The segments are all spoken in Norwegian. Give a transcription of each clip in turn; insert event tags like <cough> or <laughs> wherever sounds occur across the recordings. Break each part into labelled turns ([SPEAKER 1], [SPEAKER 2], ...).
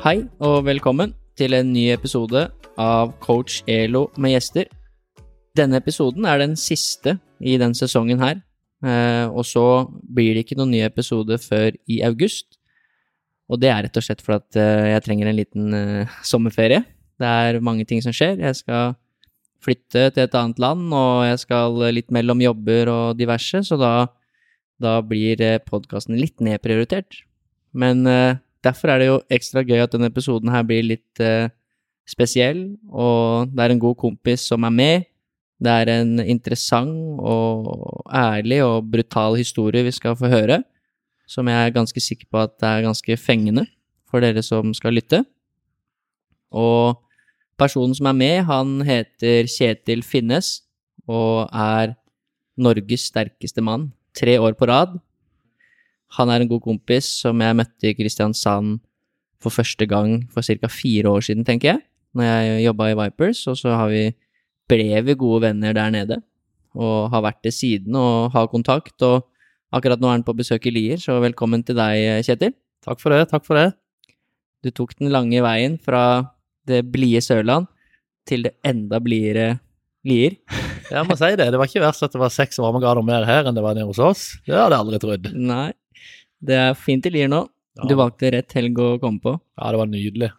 [SPEAKER 1] Hei og velkommen til en ny episode av Coach Elo med gjester. Denne episoden er den siste i den sesongen her, eh, og så blir det ikke noen ny episode før i august. Og det er rett og slett fordi eh, jeg trenger en liten eh, sommerferie. Det er mange ting som skjer. Jeg skal flytte til et annet land, og jeg skal litt mellom jobber og diverse, så da, da blir podkasten litt nedprioritert. Men derfor er det jo ekstra gøy at denne episoden her blir litt spesiell, og det er en god kompis som er med. Det er en interessant og ærlig og brutal historie vi skal få høre, som jeg er ganske sikker på at er ganske fengende for dere som skal lytte. Og personen som er med, han heter Kjetil Finnes og er Norges sterkeste mann tre år på rad. Han er en god kompis som jeg møtte i Kristiansand for første gang for ca. fire år siden, tenker jeg, når jeg jobba i Vipers, og så har vi ble vi gode venner der nede, og har vært det siden og har kontakt. Og akkurat nå er han på besøk i Lier, så velkommen til deg, Kjetil.
[SPEAKER 2] Takk for det, takk for det.
[SPEAKER 1] Du tok den lange veien fra det blide Sørland til det enda blidere Lier. <laughs>
[SPEAKER 2] Jeg må si det, det var ikke verst at det var seks varmegrader mer her enn det var nede hos oss. Det hadde jeg aldri trodd.
[SPEAKER 1] Nei, det er fint i Lier nå. Ja. Du valgte rett helg å komme på.
[SPEAKER 2] Ja, det var nydelig.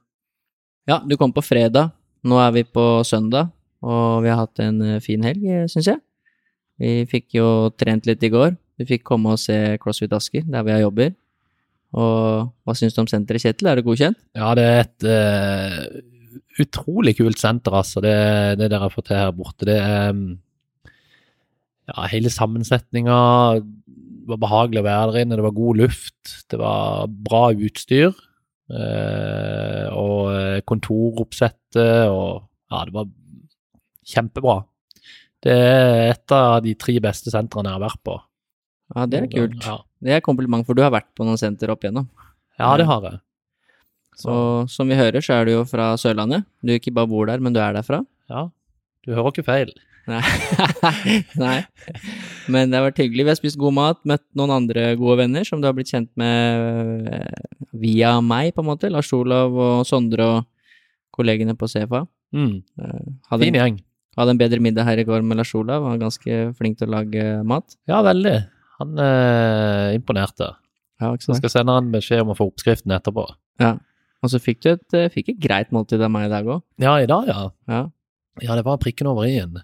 [SPEAKER 1] Ja, du kom på fredag. Nå er vi på søndag. Og vi har hatt en eh, fin helg, eh, syns jeg. Vi fikk jo trent litt i går. Vi fikk komme og se CrossFit Asker, der vi har jobber. Og hva syns du om senteret, Kjetil? Er det godkjent?
[SPEAKER 2] Ja, det er et uh, utrolig kult senter, altså. Det, det dere har fått til her borte. Det er um, ja, hele sammensetninga var behagelig å være der inne. Det var god luft. Det var bra utstyr. Uh, og kontoroppsettet og Ja, det var kjempebra. Det er et av de tre beste sentrene jeg har vært på.
[SPEAKER 1] Ja, det er kult. Ja. Det er kompliment, for du har vært på noen senter opp igjennom.
[SPEAKER 2] Ja, det har jeg.
[SPEAKER 1] Så. Og som vi hører, så er du jo fra Sørlandet. Du ikke bare bor der, men du er derfra.
[SPEAKER 2] Ja, du hører ikke feil.
[SPEAKER 1] Nei. <laughs> Nei. Men det har vært hyggelig. Vi har spist god mat, møtt noen andre gode venner som du har blitt kjent med eh, via meg, på en måte. Lars Olav og Sondre og kollegene på CFA.
[SPEAKER 2] Mm. Eh, fin gjeng.
[SPEAKER 1] Hadde en bedre middag her i går med Lars Olav. Han var ganske flink til å lage mat.
[SPEAKER 2] Ja, veldig. Han eh, imponerte.
[SPEAKER 1] Ja?
[SPEAKER 2] Så skal sende han beskjed om å få oppskriften etterpå.
[SPEAKER 1] Ja. Og så fikk du et, eh, fikk et greit måltid av meg i dag òg.
[SPEAKER 2] Ja, i dag, ja.
[SPEAKER 1] ja.
[SPEAKER 2] Ja, det var prikken over i-en.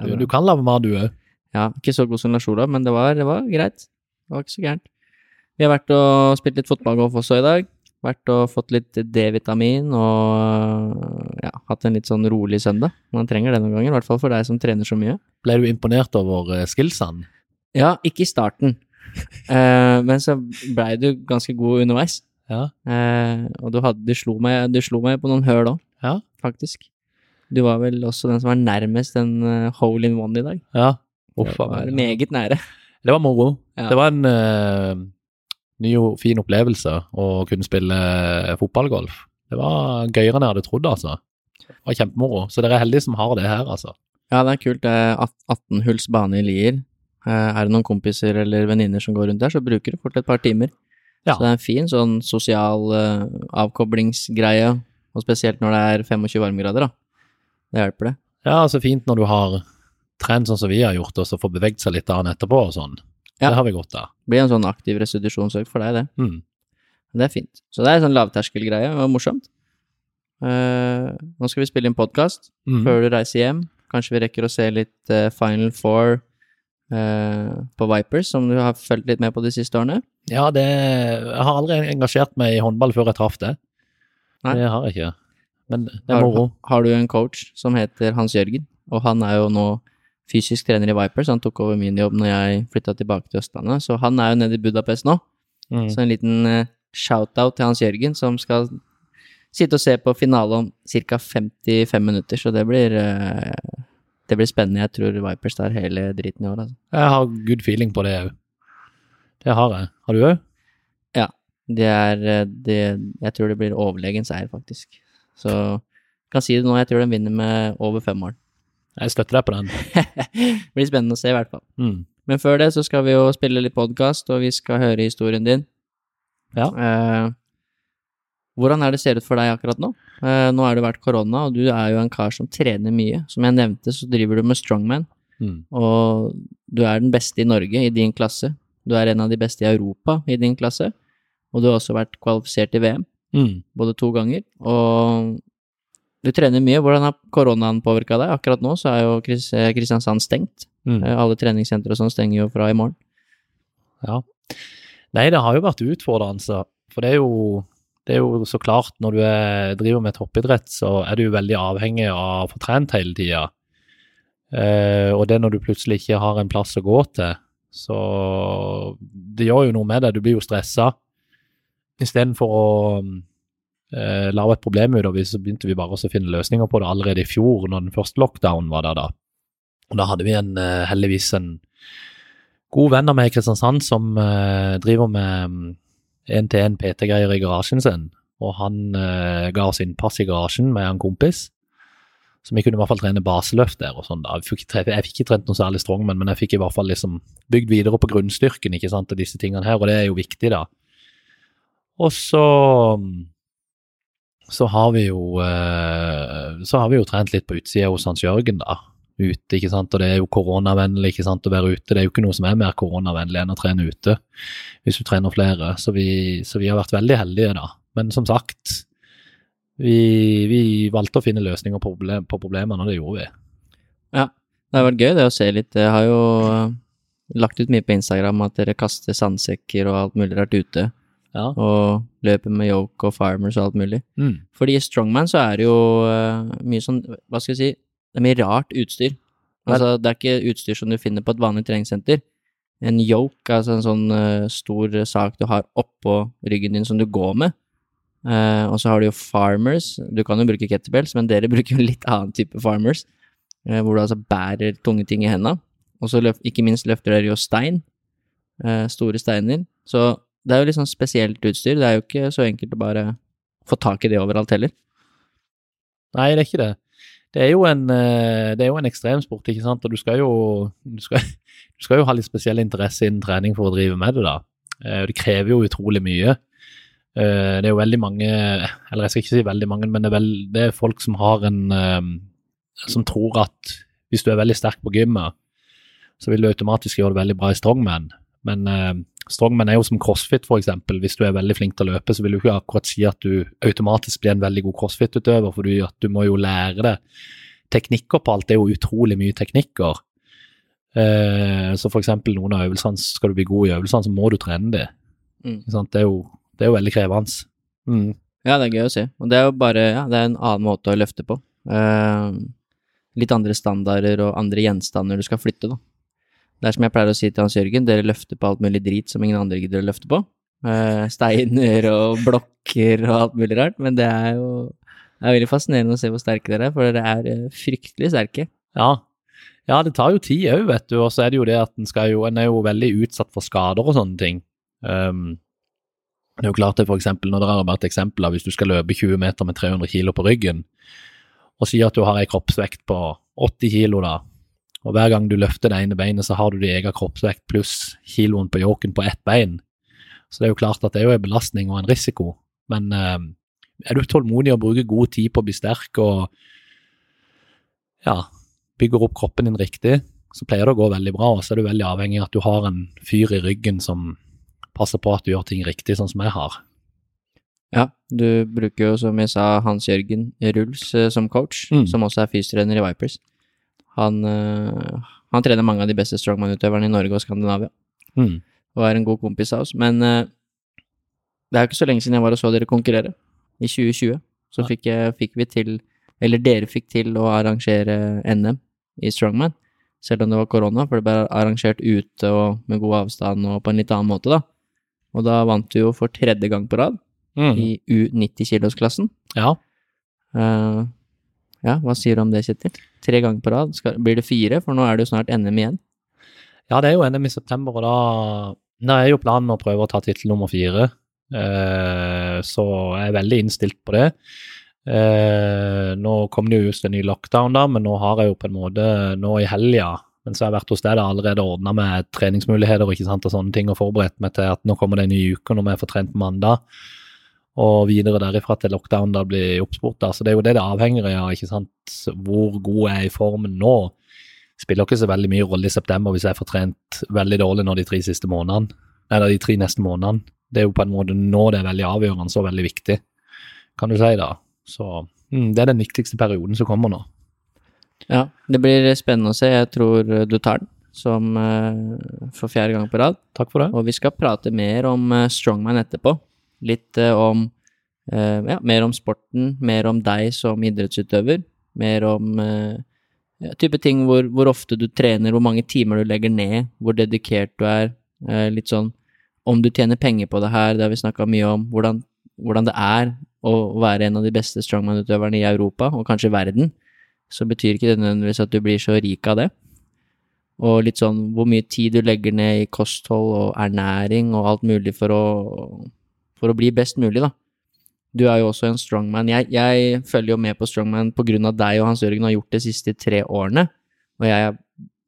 [SPEAKER 2] Ja, du, du, kan lage mat, du òg.
[SPEAKER 1] Ja, ikke så god som Lars Olav, men det var, det var greit. Det var ikke så gærent. Vi har vært og spilt litt fotballgolf også i dag. Vært og fått litt D-vitamin og ja, hatt en litt sånn rolig søndag. Man trenger det noen ganger, i hvert fall for deg som trener så mye.
[SPEAKER 2] Ble du imponert over eh, skillsene?
[SPEAKER 1] Ja, ikke i starten. uh, <laughs> men så blei du ganske god underveis.
[SPEAKER 2] Ja.
[SPEAKER 1] Uh, og du, hadde, du, slo meg, du, slo meg, på noen høl òg,
[SPEAKER 2] ja.
[SPEAKER 1] faktisk. Du var vel også den som var nærmest en uh, hole in one i dag.
[SPEAKER 2] Ja.
[SPEAKER 1] Uff, det var meget nære.
[SPEAKER 2] Det var moro. Ja. Det var en ny og fin opplevelse å kunne spille fotballgolf. Det var gøyere enn jeg hadde trodd, altså. Det var kjempemoro. Så dere er heldige som har det her, altså.
[SPEAKER 1] Ja, det er kult. Det er 18-hulls bane i Lier. Eh, er det noen kompiser eller venninner som går rundt der, så bruker du fort et par timer. Ja. Så det er en fin sånn sosial uh, avkoblingsgreie, og spesielt når det er 25 varmegrader, da. Det hjelper, det.
[SPEAKER 2] Ja, altså fint når du har trent sånn som vi har gjort, og så får beveget seg litt annet etterpå og sånn. Ja. Det har vi godt av.
[SPEAKER 1] Blir en sånn aktiv restitusjonsøkt for deg, det.
[SPEAKER 2] Mm.
[SPEAKER 1] Det er fint. Så det er en sånn lavterskelgreie, og morsomt. Uh, nå skal vi spille inn podkast mm. før du reiser hjem. Kanskje vi rekker å se litt uh, Final Four uh, på Vipers, som du har fulgt litt med på de siste årene?
[SPEAKER 2] Ja, det Jeg har aldri engasjert meg i håndball før jeg traff det. Nei. Det har jeg ikke. Men det er moro.
[SPEAKER 1] Har, har du en coach som heter Hans Jørgen, og han er jo nå fysisk trener i Vipers. Han tok over min jobb når jeg flytta tilbake til Østlandet. Så han er jo nede i Budapest nå.
[SPEAKER 2] Mm.
[SPEAKER 1] Så en liten eh, shout-out til Hans Jørgen, som skal sitte og se på finale om ca. 55 minutter. Så det blir, eh, det blir spennende. Jeg tror Vipers tar hele driten i år. Altså.
[SPEAKER 2] Jeg har good feeling på det òg. Det har jeg. Har du òg?
[SPEAKER 1] Det er eh, det, Jeg tror det blir overlegen seier, faktisk. Så jeg kan si det nå, jeg tror de vinner med over fem mål.
[SPEAKER 2] Jeg støtter deg på den.
[SPEAKER 1] det <laughs> blir spennende å se, i hvert fall.
[SPEAKER 2] Mm.
[SPEAKER 1] Men før det så skal vi jo spille litt podkast, og vi skal høre historien din.
[SPEAKER 2] Ja.
[SPEAKER 1] Eh, hvordan er det ser ut for deg akkurat nå? Eh, nå har det vært korona, og du er jo en kar som trener mye. Som jeg nevnte, så driver du med strongman,
[SPEAKER 2] Mm.
[SPEAKER 1] og du er den beste i Norge i din klasse. Du er en av de beste i Europa i din klasse, og du har også vært kvalifisert i VM,
[SPEAKER 2] Mm.
[SPEAKER 1] både to ganger. Og du trener mye. Hvordan har koronaen påvirka deg? Akkurat nå så er jo eh, Kristiansand stengt.
[SPEAKER 2] Mm.
[SPEAKER 1] Eh, Alle treningssentre og sånn stenger jo fra i morgen.
[SPEAKER 2] Ja. Nei, det har jo vært utfordrende. For det er jo, det er jo så klart, når du er, driver med toppidrett, så er du jo veldig avhengig av å få trent hele tida. Eh, og det når du plutselig ikke har en plass å gå til, så det gjør jo noe med deg. Du blir jo stressa. Istedenfor å eh, lage et problem ut av det, så begynte vi bare å finne løsninger på det allerede i fjor, når den første lockdown var der, da. Og da hadde vi en, eh, heldigvis en god venn av meg i Kristiansand som eh, driver med én-til-én PT-greier i garasjen sin, og han eh, ga oss innpass i garasjen med en kompis. Så vi kunne i hvert fall trene baseløft der og sånn. da. Jeg fikk, ikke jeg fikk ikke trent noe særlig strongman, men jeg fikk i hvert fall liksom bygd videre på grunnstyrken ikke sant, til disse tingene her, og det er jo viktig, da. Og så så har vi jo eh, så har vi jo trent litt på utsida hos Hans Jørgen, da. Ute, ikke sant. Og det er jo koronavennlig ikke sant, å være ute. Det er jo ikke noe som er mer koronavennlig enn å trene ute, hvis du trener flere. Så vi, så vi har vært veldig heldige, da. Men som sagt, vi, vi valgte å finne løsninger på, problem, på problemene, og det gjorde vi.
[SPEAKER 1] Ja, Det har vært gøy det å se litt. Jeg har jo eh, lagt ut mye på Instagram at dere kaster sandsekker og alt mulig rart ute.
[SPEAKER 2] Ja.
[SPEAKER 1] Og løper med yoke og farmers og alt mulig.
[SPEAKER 2] Mm.
[SPEAKER 1] Fordi i strongman så er det jo eh, mye sånn, hva skal jeg si, det er mye rart utstyr. Altså, det er ikke utstyr som du finner på et vanlig treningssenter. En yoke, altså en sånn uh, stor sak du har oppå ryggen din som du går med. Uh, og så har du jo farmers. Du kan jo bruke kettlebells, men dere <laughs> bruker jo litt annen type farmers. Uh, hvor du altså bærer tunge ting i henda. Og så ikke minst løfter dere jo stein. store steiner. Så det er jo litt sånn spesielt utstyr. Det er jo ikke så enkelt å bare få tak i det overalt heller.
[SPEAKER 2] Nei, det er ikke det. Det er jo en, eh, det er jo en ekstremsport, ikke sant, og du skal jo, du skal, <laughs> du skal jo ha litt spesiell interesse innen trening for å drive med det, da. Eh, Det krever jo utrolig mye. Eh, Det er jo veldig mange, eller jeg skal ikke si veldig mange, men det er, vel, det er folk som har en Som tror at hvis du er veldig sterk på gymmet, så vil du automatisk gjøre det veldig bra i strongman. Men strongman er jo som crossfit, for eksempel. Hvis du er veldig flink til å løpe, så vil du ikke akkurat si at du automatisk blir en veldig god crossfit-utøver, fordi at du må jo lære det. Teknikker på alt det er jo utrolig mye teknikker. Eh, så for eksempel noen av øvelsene, skal du bli god i øvelsene, så må du trene de.
[SPEAKER 1] Mm.
[SPEAKER 2] Det, er jo, det er jo veldig krevende. Mm.
[SPEAKER 1] Ja, det er gøy å se. Og det er jo bare ja, det er en annen måte å løfte på. Eh, litt andre standarder og andre gjenstander du skal flytte, da. Det er som jeg pleier å si til Hans Jørgen, dere løfter på alt mulig drit som ingen andre gidder å løfte på. Eh, steiner og blokker og alt mulig rart, men det er jo det er veldig fascinerende å se hvor sterke dere er, for dere er eh, fryktelig sterke.
[SPEAKER 2] Ja. ja, det tar jo tid òg, vet du. Og så er det jo det at en jo En er jo veldig utsatt for skader og sånne ting. Um, det er jo klart det, eksempel, når dere har bare et eksempel hvis du skal løpe 20 meter med 300 kilo på ryggen, og sier at du har ei kroppsvekt på 80 kilo, da, og hver gang du løfter det ene beinet, så har du din egen kroppsvekt pluss kiloen på yoken på ett bein. Så det er jo klart at det er jo en belastning og en risiko, men eh, er du tålmodig og bruker god tid på å bli sterk og ja, bygger opp kroppen din riktig, så pleier det å gå veldig bra. Og så er du veldig avhengig av at du har en fyr i ryggen som passer på at du gjør ting riktig, sånn som jeg har.
[SPEAKER 1] Ja, du bruker jo, som jeg sa, Hans Jørgen Ruls eh, som coach,
[SPEAKER 2] Mm.
[SPEAKER 1] som også er fysiotrener i Vipers. Han, eh, han trener mange av de beste strongman-utøverne i Norge og Skandinavia,
[SPEAKER 2] Mm.
[SPEAKER 1] og er en god kompis av oss. Men eh, det er jo ikke så lenge siden jeg var og så dere konkurrere. I 2020 så fikk, jeg, fikk vi til, eller dere fikk til å arrangere NM i strongman. selv om det var korona, for det ble arrangert ute og med god avstand og på en litt annen måte, da. Og da vant du jo for tredje gang på rad
[SPEAKER 2] Mm.
[SPEAKER 1] i U90-kilosklassen.
[SPEAKER 2] Ja.
[SPEAKER 1] Eh, ja, hva sier du om det, Kjetil? Tre ganger på rad. Skal, blir det fire? For nå er det jo snart NM igjen.
[SPEAKER 2] ja, det er jo NM i september, og da, da er jo planen å prøve å ta tittel nummer fire. Eh, så jeg er veldig innstilt på det. Eh, nå kom det jo just en ny lockdown, da, men nå har jeg jo på en måte nå i helga mens jeg har vært hos deg, da allerede ordna med treningsmuligheter sant, og sånne ting, og forberedt meg til at nå kommer det en ny uke når vi får trent mandag, og videre derifra til lockdown da blir oppspurt. da, Så det er jo det det avhenger av, ikke sant, hvor god jeg er i formen nå. Spiller ikke så veldig mye rolle i september hvis jeg får trent veldig dårlig nå de tre siste månedene, eller de tre neste månedene. Det er jo på en måte nå det er veldig avgjørende og veldig viktig, kan du si da. Så mm, det er den viktigste perioden som kommer nå.
[SPEAKER 1] Ja, det blir spennende å se. Jeg tror du tar den som eh, for fjerde gang på rad.
[SPEAKER 2] Takk for det.
[SPEAKER 1] Og vi skal prate mer om eh, strongman etterpå. Litt eh, om eh, Ja, mer om sporten, mer om deg som idrettsutøver. Mer om eh, ja, type ting hvor, hvor ofte du trener, hvor mange timer du legger ned, hvor dedikert du er. Litt sånn om du tjener penger på det her, det har vi snakka mye om. Hvordan, hvordan det er å være en av de beste strongman-utøverne i Europa, og kanskje verden. Så betyr ikke det nødvendigvis at du blir så rik av det. Og litt sånn hvor mye tid du legger ned i kosthold og ernæring og alt mulig for å, for å bli best mulig, da. Du er jo også en strongman. Jeg, jeg følger jo med på strongman på grunn av deg og Hans Jørgen har gjort det de siste tre årene, og jeg er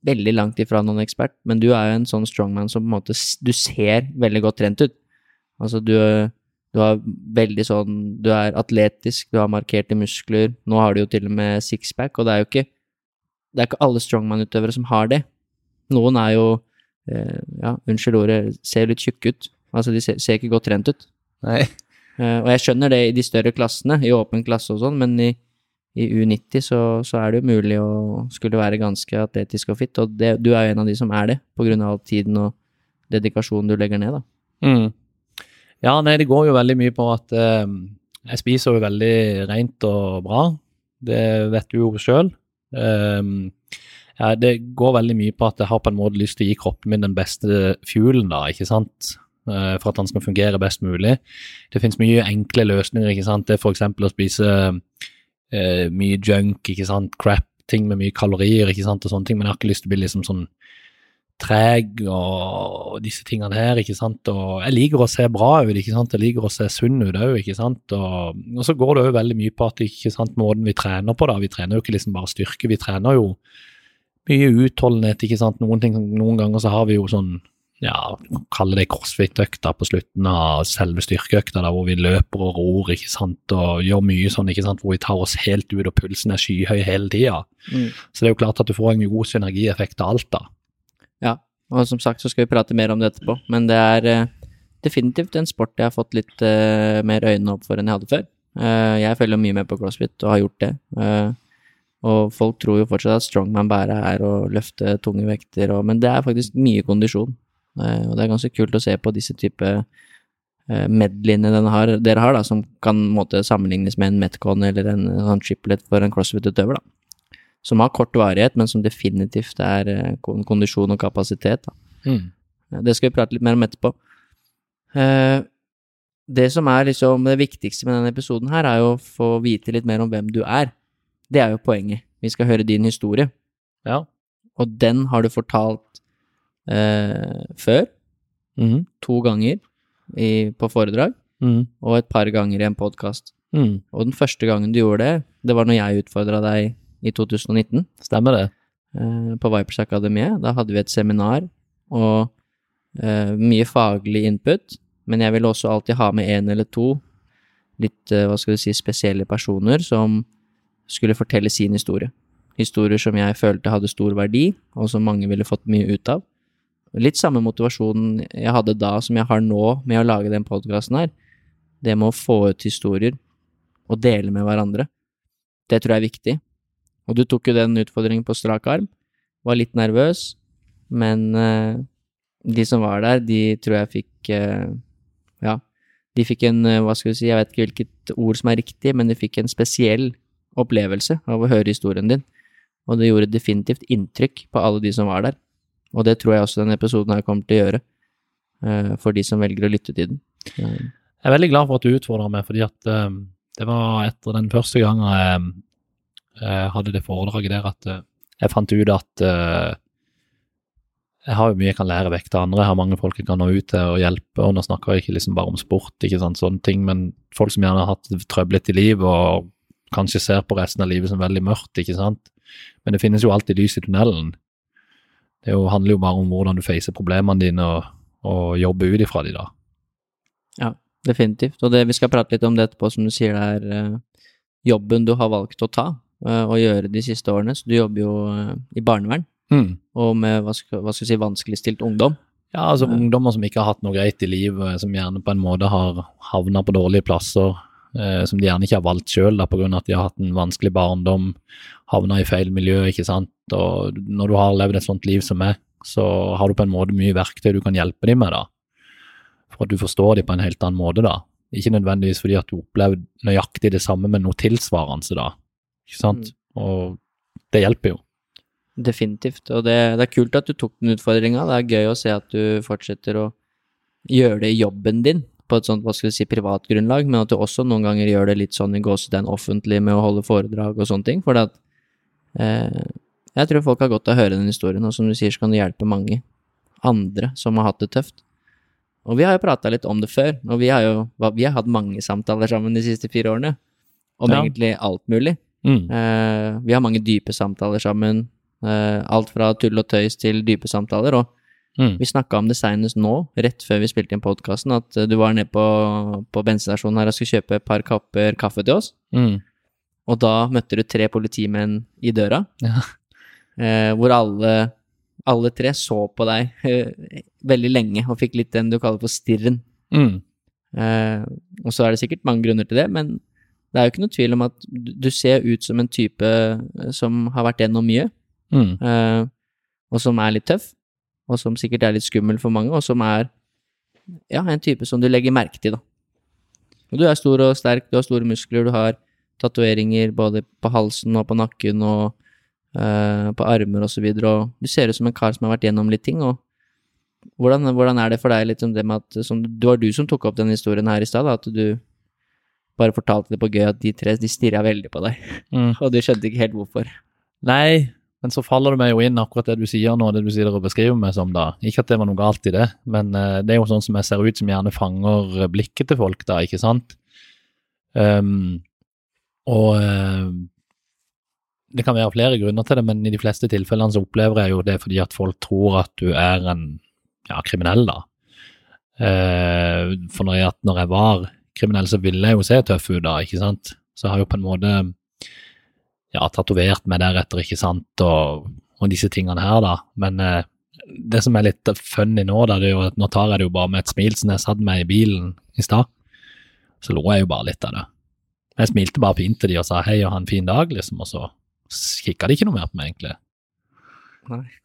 [SPEAKER 1] veldig langt ifra noen ekspert, men du er jo en sånn strongman som på en måte Du ser veldig godt trent ut. Altså, du, du har veldig sånn Du er atletisk, du har markerte muskler, nå har du jo til og med sixpack, og det er jo ikke Det er ikke alle strongman-utøvere som har det. Noen er jo eh, Ja, unnskyld ordet, ser litt tjukke ut. Altså, de ser, ser ikke godt trent ut.
[SPEAKER 2] Nei.
[SPEAKER 1] Eh, og jeg skjønner det i de større klassene, i åpen klasse og sånn, men i, i U90 så, så er det jo mulig å skulle være ganske atletisk og fit, og det, du er jo en av de som er det, på grunn av tiden og dedikasjonen du legger ned, da.
[SPEAKER 2] Mm. Ja, nei, det går jo veldig mye på at eh, jeg spiser jo veldig rent og bra. Det vet du jo sjøl. ja, det går veldig mye på at jeg har på en måte lyst til å gi kroppen min den beste fuelen, da, ikke sant. Eh, for at han skal fungere best mulig. Det finnes mye enkle løsninger, ikke sant. Det er f.eks. å spise eh, mye junk, ikke sant. Crap, ting med mye kalorier, ikke sant, og sånne ting. Men jeg har ikke lyst til å bli liksom sånn treg og disse tingene her, ikke sant. Og jeg liker å se bra ut, ikke sant. Jeg liker å se sunn ut òg, ikke sant. Og, og så går det òg veldig mye på at ikke sant, måten vi trener på, da. Vi trener jo ikke liksom bare styrke, vi trener jo mye utholdenhet, ikke sant. Noen, ting, noen ganger så har vi jo sånn ja, kalle det crossfit-økta på slutten av selve styrkeøkta, da, hvor vi løper og ror, ikke sant, og gjør mye sånn, ikke sant, hvor vi tar oss helt ut, og pulsen er skyhøy hele tida. Så det er jo klart at du får en god synergieffekt av alt, da.
[SPEAKER 1] Ja, og som sagt så skal vi prate mer om det etterpå, men det er eh, definitivt en sport jeg har fått litt eh, mer øynene opp for enn jeg hadde før. Eh, jeg følger mye med på crossfit og har gjort det. Eh, og folk tror jo fortsatt at strongman bare er å løfte tunge vekter, og, men det er faktisk mye kondisjon. Eh, og det er ganske kult å se på disse type eh, medleyene dere har, da, som kan måte sammenlignes med en Metcon eller en, sånn triplet for en crossfit-utøver. da som har kort varighet, men som definitivt er eh, kondisjon og kapasitet. Da. Mm. Det skal vi prate litt mer om etterpå. Det som er liksom det viktigste med denne episoden her, er jo å få vite litt mer om hvem du er. Det er jo poenget. Vi skal høre din historie,
[SPEAKER 2] Ja.
[SPEAKER 1] og den har du fortalt eh, før,
[SPEAKER 2] Mm.
[SPEAKER 1] to ganger i, på foredrag,
[SPEAKER 2] mm.
[SPEAKER 1] og et par ganger i en podkast.
[SPEAKER 2] Mm.
[SPEAKER 1] Og den første gangen du gjorde det, det var når jeg utfordra deg i 2019.
[SPEAKER 2] Stemmer det.
[SPEAKER 1] eh, på Vipers Akademiet. Da hadde vi et seminar og eh, mye faglig input, men jeg ville også alltid ha med en eller to litt, eh, hva skal du si, spesielle personer som skulle fortelle sin historie. Historier som jeg følte hadde stor verdi, og som mange ville fått mye ut av. Litt samme motivasjonen jeg hadde da som jeg har nå med å lage den podkasten her. Det med å få ut historier og dele med hverandre. Det tror jeg er viktig. Og du tok jo den utfordringen på strak arm. Var litt nervøs, men uh, de som var der, de tror jeg fikk uh, Ja, de fikk en uh, Hva skal vi si, jeg vet ikke hvilket ord som er riktig, men de fikk en spesiell opplevelse av å høre historien din. og det gjorde definitivt inntrykk på alle de som var der. Og det tror jeg også denne episoden her kommer til å gjøre, eh, for de som velger å lytte til den. Eh,
[SPEAKER 2] Jeg er veldig glad for at du utfordra meg, fordi at eh, det var etter den første gangen jeg, jeg hadde det foredraget der at eh, jeg fant ut at eh, jeg har jo mye jeg kan lære vekk til andre. Jeg har mange folk jeg kan nå ut til og hjelpe. Og nå snakker jeg ikke liksom bare om sport, ikke sant, sånne ting, men folk som gjerne har hatt trøblete i livet og kanskje ser på resten av livet som veldig mørkt, ikke sant. Men det finnes jo alltid lys i tunnelen. Det jo, handler jo bare om hvordan du facer problemene dine og, og jobber ut ifra de da.
[SPEAKER 1] Ja, Definitivt. Og det, vi skal prate litt om det etterpå, som du sier, det er eh, jobben du har valgt å ta eh, og gjøre de siste årene. Så du jobber jo eh, i barnevern, og med hva skal, hva skal si, vanskeligstilt ungdom.
[SPEAKER 2] Ja, altså ungdommer som ikke har hatt noe greit i livet, som gjerne på en måte har havna på dårlige plasser, som de gjerne ikke har valgt sjøl pga. at de har hatt en vanskelig barndom, havna i feil miljø, ikke sant. Og når du har levd et sånt liv som meg, så har du på en måte mye verktøy du kan hjelpe dem med, da. For at du forstår dem på en helt annen måte, da. Ikke nødvendigvis fordi at du opplevde nøyaktig det samme, men noe tilsvarende, da. Ikke sant. Og det hjelper jo.
[SPEAKER 1] Definitivt. Og det, det er kult at du tok den utfordringa. Det er gøy å se at du fortsetter å gjøre det i jobben din på et sånt, hva skal vi si, privat grunnlag, men at du også noen ganger gjør det litt sånn i gåsetegn offentlig med å holde foredrag og sånne ting. For at eh, jeg tror folk har godt av å høre den historien, og som du sier, så kan det hjelpe mange andre som har hatt det tøft. Og vi har jo prata litt om det før, og vi har jo vi har hatt mange samtaler sammen de siste fire årene. Om
[SPEAKER 2] Ja.
[SPEAKER 1] egentlig alt mulig.
[SPEAKER 2] Mm.
[SPEAKER 1] Eh, vi har mange dype samtaler sammen. Eh, alt fra tull og tøys til dype samtaler. Og
[SPEAKER 2] Mm.
[SPEAKER 1] vi snakka om det seinest nå, rett før vi spilte inn podkasten, at eh, du var nede på, på bensinstasjonen her og skulle kjøpe et par kapper kaffe til oss.
[SPEAKER 2] Mm.
[SPEAKER 1] Og da møtte du tre politimenn i døra,
[SPEAKER 2] Ja.
[SPEAKER 1] eh, hvor alle, alle tre så på deg eh, veldig lenge og fikk litt den du kaller for stirren.
[SPEAKER 2] Mm.
[SPEAKER 1] Eh, og så er det sikkert mange grunner til det, men det er jo ikke noe tvil om at du ser ut som en type eh, som har vært gjennom mye,
[SPEAKER 2] Mm.
[SPEAKER 1] eh, og som er litt tøff, og som sikkert er litt skummel for mange, og som er ja, en type som du legger merke til, da. Og du er stor og sterk, du har store muskler, du har tatoveringer både på halsen og på nakken og eh, på armer og så videre, og du ser ut som en kar som har vært gjennom litt ting, og hvordan, hvordan er det for deg, litt om det med at som, Det var du som tok opp denne historien her i stad, at du bare fortalte det på gøy at de tre de stirra veldig på deg,
[SPEAKER 2] Mm. <laughs>
[SPEAKER 1] og du skjønte ikke helt hvorfor.
[SPEAKER 2] Nei, men så faller det meg jo inn akkurat det du sier nå, det du sier og beskriver meg som, da. Ikke at det var noe galt i det, men eh, det er jo sånn som jeg ser ut som gjerne fanger eh, blikket til folk, da, ikke sant? Um, og uh, det kan være flere grunner til det, men i de fleste tilfellene så opplever jeg jo det fordi at folk tror at du er en ja, kriminell, da. Uh, for når jeg, når jeg var kriminell, så ville jeg jo se tøff ut da, ikke sant? Så jeg har jo på en måte ja, tatovert meg deretter, ikke sant, og, og disse tingene her, da. Men eh, det som er litt funny nå, da, det er jo at nå tar jeg det jo bare med et smil, som jeg satt med i bilen i stad, så lo jeg jo bare litt av det. Jeg smilte bare fint til de og sa hei og ha en fin dag, liksom, og så kikka de ikke noe mer på meg, egentlig. <laughs>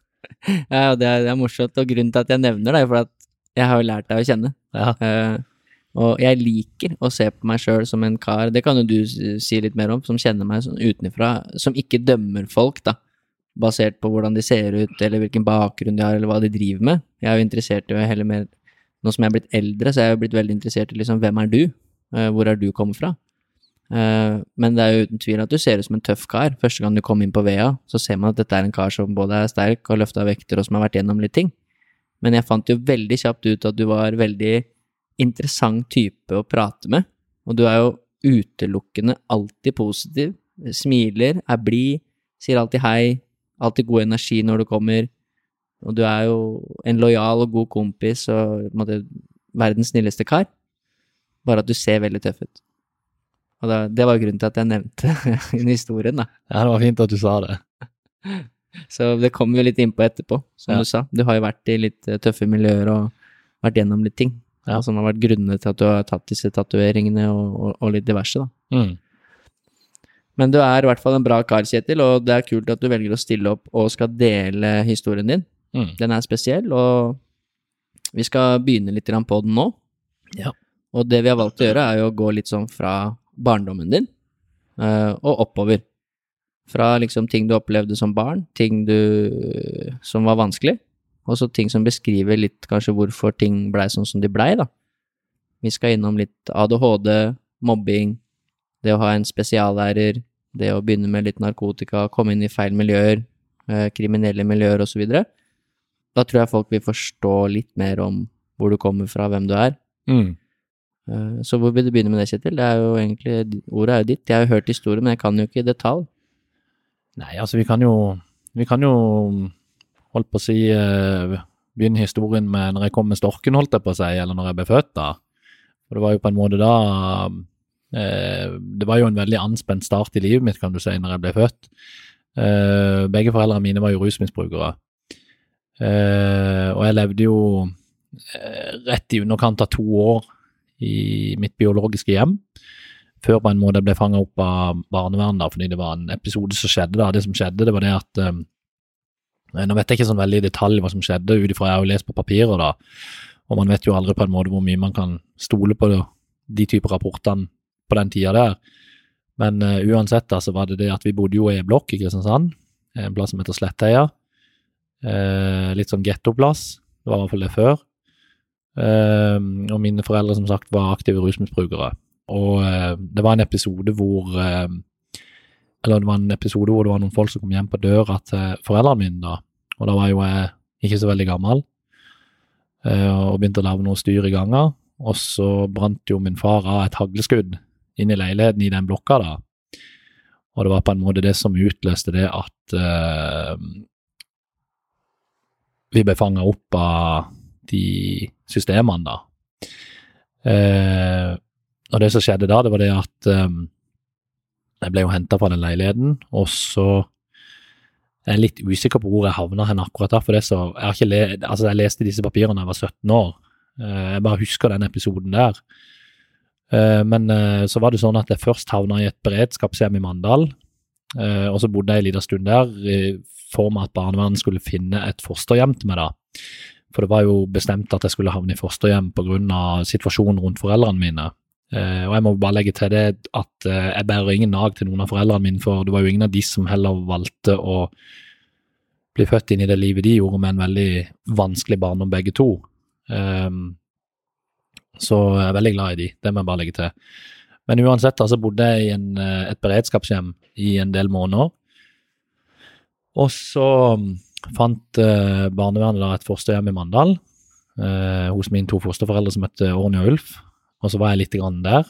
[SPEAKER 1] Ja, det er, det er morsomt, og grunnen til at jeg nevner det, er for at jeg har jo lært deg å kjenne.
[SPEAKER 2] Ja.
[SPEAKER 1] Eh, og jeg liker å se på meg sjøl som en kar, det kan jo du si litt mer om, som kjenner meg sånn utenfra, som ikke dømmer folk, da, basert på hvordan de ser ut, eller hvilken bakgrunn de har, eller hva de driver med. Jeg er jo interessert i heller mer Nå som jeg er blitt eldre, så er jeg jo blitt veldig interessert i liksom hvem er du, Eh, hvor er du kommet fra? Eh, men det er jo uten tvil at du ser ut som en tøff kar. Første gang du kom inn på VEA, så ser man at dette er en kar som både er sterk og løfta vekter, og som har vært gjennom litt ting. Men jeg fant jo veldig kjapt ut at du var veldig interessant type å prate med, og du er jo utelukkende alltid positiv, smiler, er blid, sier alltid hei, alltid god energi når du kommer, og du er jo en lojal og god kompis og måte, verdens snilleste kar, bare at du ser veldig tøff ut. Og da, det var grunnen til at jeg nevnte <laughs> den historien, da.
[SPEAKER 2] ja, det var fint at du sa det. <laughs>
[SPEAKER 1] Så det kommer vi litt innpå etterpå, som
[SPEAKER 2] Ja.
[SPEAKER 1] du sa. Du har jo vært i litt tøffe miljøer og vært gjennom litt ting.
[SPEAKER 2] Ja.
[SPEAKER 1] Som har vært grunnene til at du har tatt disse tatoveringene og, og, og litt diverse, da.
[SPEAKER 2] Mm.
[SPEAKER 1] Men du er i hvert fall en bra kar, Kjetil, og det er kult at du velger å stille opp og skal dele historien din.
[SPEAKER 2] Mm.
[SPEAKER 1] Den er spesiell, og vi skal begynne litt på den nå.
[SPEAKER 2] Ja.
[SPEAKER 1] Og det vi har valgt å gjøre, er jo å gå litt sånn fra barndommen din eh, og oppover. Fra liksom ting du opplevde som barn, ting du som var vanskelig, og så ting som beskriver litt kanskje hvorfor ting blei sånn som de blei, da. Vi skal innom litt ADHD, mobbing, det å ha en spesiallærer, det å begynne med litt narkotika, komme inn i feil miljøer, eh, kriminelle miljøer osv. Da tror jeg folk vil forstå litt mer om hvor du kommer fra, hvem du er.
[SPEAKER 2] Mm.
[SPEAKER 1] Eh, Så hvor vil du begynne med det, Kjetil? Det er jo egentlig, Ordet er jo ditt. Jeg har jo hørt historien, men jeg kan jo ikke i detalj.
[SPEAKER 2] Nei, altså vi kan jo Vi kan jo holdt på å si eh, begynne historien med når jeg kom med storken, holdt jeg på å si, eller når jeg ble født, da. Og det var jo på en måte da eh, Det var jo en veldig anspent start i livet mitt, kan du si, når jeg ble født. Eh, begge foreldrene mine var jo rusmisbrukere. Og jeg levde jo rett i underkant av to år i mitt biologiske hjem. Før på en måte jeg ble fanga opp av barnevernet, fordi det var en episode som skjedde da. Det som skjedde, det var det at Nå vet jeg ikke sånn veldig i detalj hva som skjedde, ut ifra jeg har lest på papirer, da. Og man vet jo aldri på en måte hvor mye man kan stole på det, de typer rapportene på den tida der. Men uh, uansett da, så var det det at vi bodde jo i en blokk i Kristiansand, en plass som heter Slettheia. Uh, litt sånn gettoplass, det var i hvert fall det før. Uh, og mine foreldre som sagt var aktive rusmisbrukere. Og eh, det var en episode hvor eh, Eller det var en episode hvor det var noen folk som kom hjem på døra til foreldrene mine, da. Og da var jo jeg ikke så veldig gammel, eh, og begynte å lage noe styr i ganga. Og så brant jo min far av et hagleskudd inn i leiligheten i den blokka, da. Og det var på en måte det som utløste det at uh, vi ble fanga opp av de systemene, da. Uh, og det som skjedde da, det var det at eh, jeg ble jo henta fra den leiligheten, og så jeg er litt usikker på hvor jeg havna hen akkurat da, for det så jeg, har ikke le, altså jeg leste disse papirene da jeg var 17 år. Eh, jeg bare husker den episoden der. Eh, men eh, så var det sånn at jeg først havna i et beredskapshjem i Mandal, og så bodde jeg en liten stund der i form av at barnevernet skulle finne et fosterhjem til meg, da. For det var jo bestemt at jeg skulle havne i fosterhjem pga. situasjonen rundt foreldrene mine. Eh, og jeg må bare legge til det at uh, jeg bærer ingen nag til noen av foreldrene mine, for det var jo ingen av de som heller valgte å bli født inn i det livet de gjorde, med en veldig vanskelig barndom begge to. Um, så jeg er veldig glad i de, det må jeg bare legge til. Men uansett, altså så bodde jeg i en, eh, et beredskapshjem i en del måneder. Og så mm, fant uh, barnevernet da et fosterhjem i Mandal hos mine to fosterforeldre som het Orny og Ulf. Og så var jeg grann der.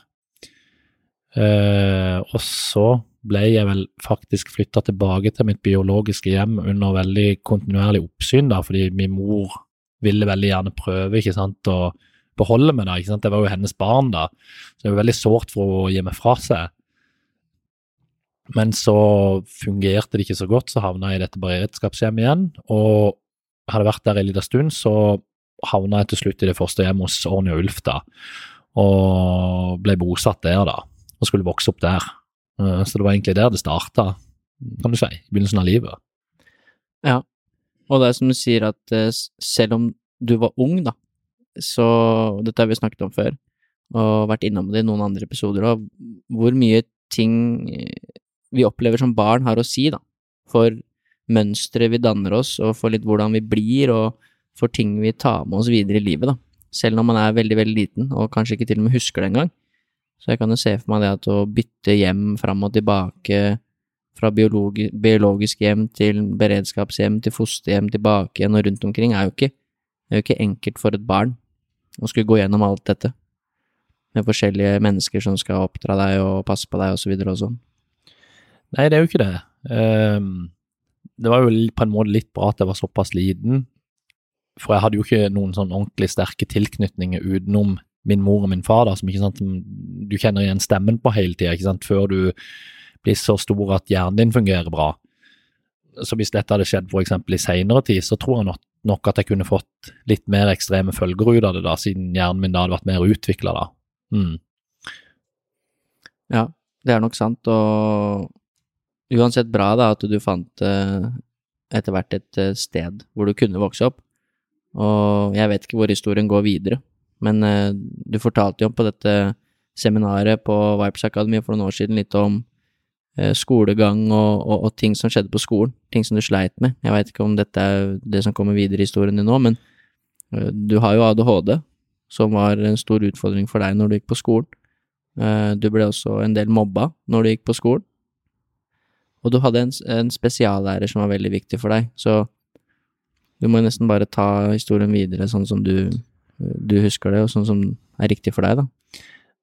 [SPEAKER 2] Eh, og så ble jeg vel faktisk flytta tilbake til mitt biologiske hjem under veldig kontinuerlig oppsyn, da, fordi min mor ville veldig gjerne prøve ikke sant, å beholde meg da. ikke sant, Det var jo hennes barn, da. Så det var veldig sårt for å gi meg fra seg. Men så fungerte det ikke så godt, så havna jeg i dette beredskapshjemmet igjen. Og hadde vært der en liten stund, så havna jeg til slutt i det første hjemmet hos Orny og Ulf, da. Og ble bosatt der, da. Og skulle vokse opp der. Eh, Så det var egentlig der det starta, kan du si, i begynnelsen av livet.
[SPEAKER 1] Ja, og det er som du sier at eh, selv om du var ung, da, så Dette har vi snakket om før, og vært innom det i noen andre episoder òg, hvor mye ting eh, vi opplever som barn har å si, da, for mønsteret vi danner oss, og for litt hvordan vi blir, og for ting vi tar med oss videre i livet, da. Selv når man er veldig, veldig liten, og kanskje ikke til og med husker det engang. Så jeg kan jo se for meg det at å bytte hjem fram og tilbake, fra biologi biologisk hjem til beredskapshjem til fosterhjem tilbake igjen og rundt omkring, er jo ikke, er jo ikke enkelt for et barn å skulle gå gjennom alt dette. Med forskjellige mennesker som skal oppdra deg og passe på deg og så videre og sånn.
[SPEAKER 2] Nei, det er jo ikke det. Um, det var jo på en måte litt bra at jeg var såpass liten, for jeg hadde jo ikke noen sånn ordentlig sterke tilknytninger utenom min mor og min far, da, som ikke sant, du kjenner igjen stemmen på hele tida, før du blir så stor at hjernen din fungerer bra. Så hvis dette hadde skjedd eksempel i seinere tid, så tror jeg nok at jeg kunne fått litt mer ekstreme følger ut av det, da, siden hjernen min da hadde vært mer utvikla, da. Mm.
[SPEAKER 1] Ja, det er nok sant, og uansett bra da at du fant eh, etter hvert et eh, sted hvor du kunne vokse opp. Og jeg vet ikke hvor historien går videre, men eh, du fortalte jo på dette seminaret på Vipers Academy for noen år siden litt om eh, skolegang og, og, og, ting som skjedde på skolen, ting som du sleit med. Jeg veit ikke om dette er det som kommer videre i historien din nå, men eh, du har jo ADHD, som var en stor utfordring for deg når du gikk på skolen. Du ble også en del mobba når du gikk på skolen. Og du hadde en, en spesiallærer som var veldig viktig for deg, så du må nesten bare ta historien videre sånn som du, du husker det, og sånn som er riktig for deg, da.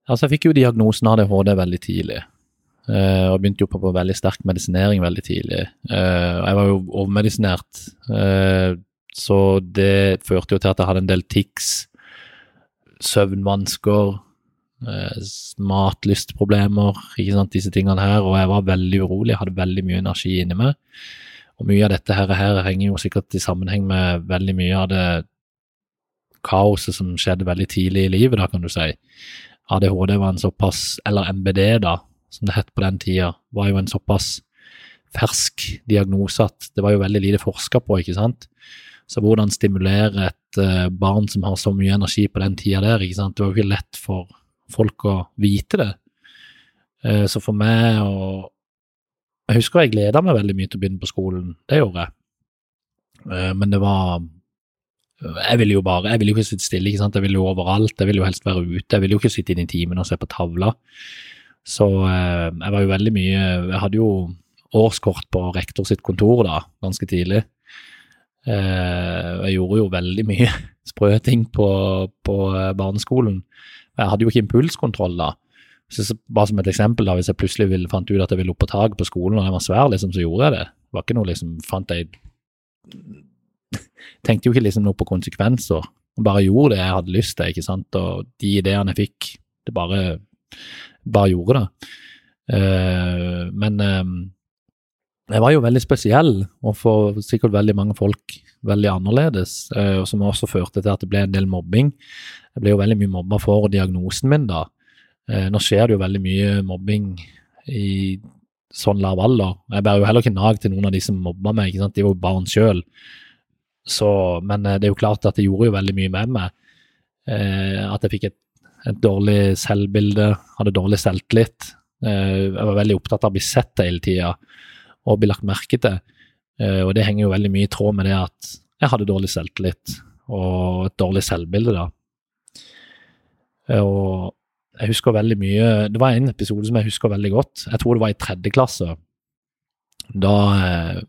[SPEAKER 2] Altså, jeg fikk jo diagnosen ADHD veldig tidlig. Uh, og begynte jo på, på veldig sterk medisinering veldig tidlig. Uh, jeg var jo overmedisinert, uh, så det førte jo til at jeg hadde en del tics, søvnvansker, matlystproblemer, ikke sant, disse tingene her, og jeg var veldig urolig, hadde veldig mye energi inni meg. Og mye av dette her, her henger jo sikkert i sammenheng med veldig mye av det kaoset som skjedde veldig tidlig i livet, da, kan du si. ADHD var en såpass, eller MBD, da, som det het på den tida, var jo en såpass fersk diagnose at det var jo veldig lite forska på, ikke sant. Så hvordan stimulere et uh, barn som har så mye energi på den tida der, ikke sant. Det var jo ikke lett for folk å vite det. Uh, så for meg å Jeg husker jeg gleda meg veldig mye til å begynne på skolen, det gjorde jeg. Uh, men det var jeg ville jo bare, jeg ville jo ikke sitte stille, ikke sant? jeg ville jo overalt, jeg ville jo helst være ute. Jeg ville jo ikke sitte inn i timen og se på tavla. Så eh, jeg var jo veldig mye Jeg hadde jo årskort på rektor sitt kontor da, ganske tidlig. Eh, jeg gjorde jo veldig mye <laughs> sprø ting på, på eh, barneskolen. Jeg hadde jo ikke impulskontroll da. Så bare som et eksempel, da, hvis jeg plutselig ville, fant ut at jeg ville opp på taket på skolen og jeg var svær, liksom, så gjorde jeg det. Det var ikke noe liksom, fant jeg <laughs> tenkte jo ikke liksom noe på konsekvenser. Bare gjorde det jeg hadde lyst til, ikke sant. Og de ideene jeg fikk, det bare, bare gjorde det. Uh, men uh, jeg var jo veldig spesiell, og for sikkert veldig mange folk veldig annerledes, uh, som også førte til at det ble en del mobbing. Jeg ble jo veldig mye mobba for diagnosen min da. Nå skjer det jo veldig mye mobbing i sånn lav alder. Jeg bærer jo heller ikke nag til noen av de som mobba meg, ikke sant? de var jo barn sjøl. Men eh, det er jo klart at det gjorde jo veldig mye med meg. Eh, at jeg fikk et, et, dårlig selvbilde, hadde dårlig selvtillit. Eh, jeg var veldig opptatt av å bli sett hele tida og bli lagt merke til. Eh, og det henger jo veldig mye i tråd med det at jeg hadde dårlig selvtillit og et dårlig selvbilde, da. Eh, og jeg husker veldig mye Det var en episode som jeg husker veldig godt. Jeg tror det var i tredje klasse. Da eh,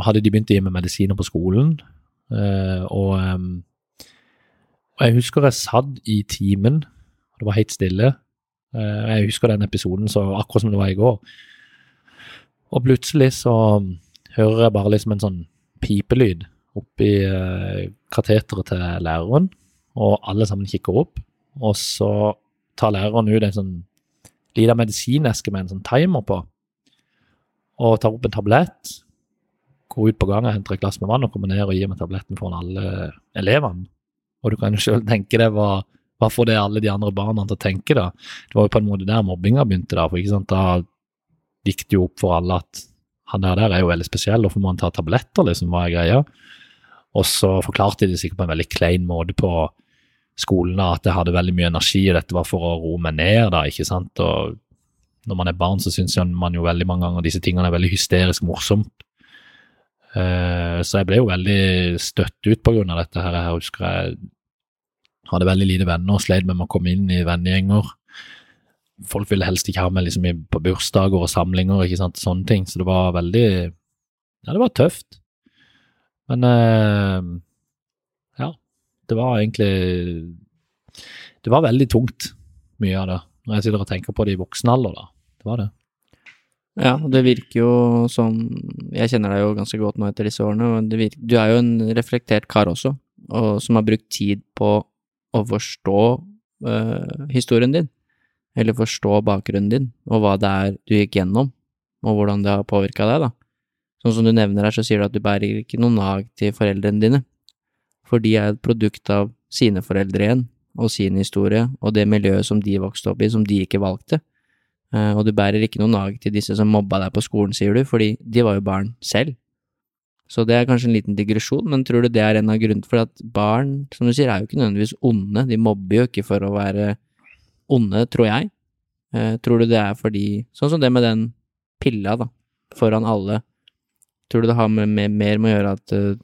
[SPEAKER 2] hadde de begynt å gi meg medisiner på skolen. eh, og, eh, og, jeg husker jeg satt i timen, og det var helt stille. Uh, jeg husker den episoden så akkurat som det var i går. Og plutselig så hører jeg bare liksom en sånn pipelyd oppi uh, kateteret til læreren, og alle sammen kikker opp. Og så tar læreren ut en sånn liten medisineske med en sånn timer på, og tar opp en tablett går ut på gangen, henter et glass med vann og kommer ned og gir meg tabletten foran alle elevene. Og du kan jo sjøl tenke deg hva, hva får det alle de andre barna til å tenke, da. Det var jo på en måte der mobbinga begynte, da. For ikke sant, da gikk det jo opp for alle at han der, der er jo veldig spesiell, hvorfor må han ta tabletter, liksom, hva er greia? Og så forklarte de det sikkert på en veldig klein måte på skolen at jeg hadde veldig mye energi, og dette var for å roe meg ned, da, ikke sant. Og når man er barn, så syns man jo veldig mange ganger disse tingene er veldig hysterisk morsomt. Eh, så jeg ble jo veldig støtt ut på grunn av dette her. Jeg husker jeg hadde veldig lite venner og sleit med å komme inn i vennegjenger. Folk ville helst ikke ha meg liksom på bursdager og samlinger, ikke sant, sånne ting. Så det var veldig Ja, det var tøft. Men ja, det var egentlig Det var veldig tungt, mye av det. Når jeg sitter og tenker på det i voksen alder, da. Det var det.
[SPEAKER 1] Ja, det virker jo som Jeg kjenner deg jo ganske godt nå etter disse årene, og virker, du er jo en reflektert kar også, og som har brukt tid på å forstå øh, historien din, eller forstå bakgrunnen din, og hva det er du gikk gjennom, og hvordan det har påvirka deg, da. Sånn som du nevner her, så sier du at du bærer ikke noe nag til foreldrene dine, for de er et produkt av sine foreldre igjen, og sin historie, og det miljøet som de vokste opp i, som de ikke valgte. Eh, og du bærer ikke noe nag til disse som mobba deg på skolen, sier du, fordi de var jo barn selv. Så det er kanskje en liten digresjon, men tror du det er en av grunnene for at barn, som du sier, er jo ikke nødvendigvis onde, de mobber jo ikke for å være onde, tror jeg. Eh, tror du det er fordi Sånn som det med den pilla, da, foran alle. Tror du det har med, med, mer med å gjøre at eh,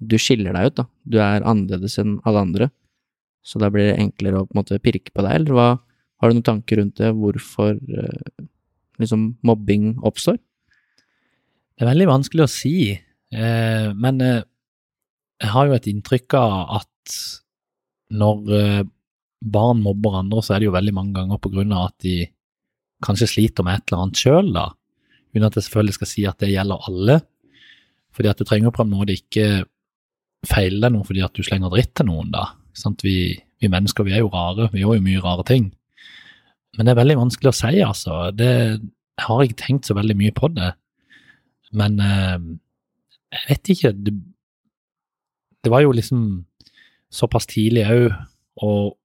[SPEAKER 1] du skiller deg ut, da. Du er annerledes enn alle andre. Så da blir det enklere å på en måte pirke på deg, eller hva? Har du noen tanker rundt det, hvorfor eh, liksom mobbing oppstår?
[SPEAKER 2] Det er veldig vanskelig å si, eh, men eh, jeg har jo et inntrykk av at når barn mobber andre, så er det jo veldig mange ganger på grunn av at de kanskje sliter med et eller annet sjøl, da. Uten at jeg selvfølgelig skal si at det gjelder alle. Fordi at du trenger på en måte ikke feile deg noe fordi at du slenger dritt til noen, da. Vi, vi, mennesker vi er jo rare, vi gjør jo mye rare ting. Men det er veldig vanskelig å si, altså. Det, jeg har ikke tenkt så veldig mye på det. Men eh, jeg vet ikke. Det, det var jo liksom såpass tidlig òg, og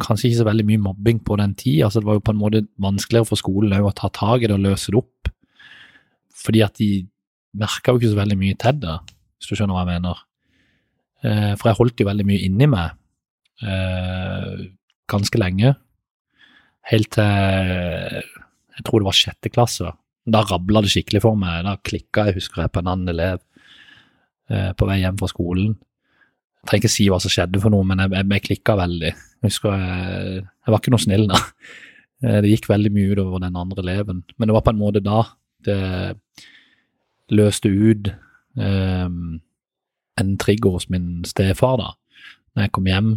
[SPEAKER 2] kanskje ikke så veldig mye mobbing på den tid. Altså, det var jo på en måte vanskeligere for skolen å ta tak i det og løse det opp. Fordi at de merka jo ikke så veldig mye til det, hvis du skjønner hva jeg mener. Eh, for jeg holdt jo veldig mye inni meg eh, ganske lenge. Helt til jeg tror det var sjette klasse. Da rabla det skikkelig for meg. Da klikka jeg, husker jeg, på en annen elev eh, på vei hjem fra skolen. Jeg trenger ikke si hva som skjedde for noe, men jeg, jeg, jeg klikka veldig. Jeg husker jeg, jeg var ikke noe snill da. Eh, det gikk veldig mye utover den andre eleven. Men det var på en måte da det løste ut eh, en trigger hos min stefar, da. Når jeg kom hjem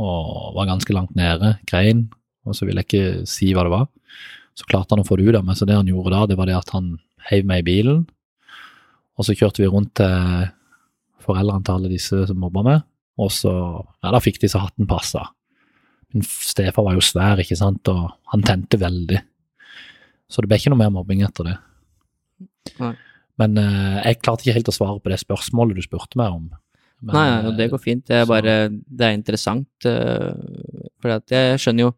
[SPEAKER 2] og var ganske langt nede, grein, og så ville jeg ikke si hva det var. Så klarte han å få det ut av meg, så det han gjorde da, det var det at han heiv meg i bilen, og så kjørte vi rundt til foreldrene til alle disse som mobba meg, og så Ja, da fikk de så hatten passa. Min stefar var jo svær, ikke sant, og han tente veldig. Så det ble ikke noe mer mobbing etter det.
[SPEAKER 1] Nei.
[SPEAKER 2] Men uh, jeg klarte ikke helt å svare på det spørsmålet du spurte meg om. Men,
[SPEAKER 1] nei, ja, det går fint. Det er bare Det er interessant. Uh, for jeg skjønner jo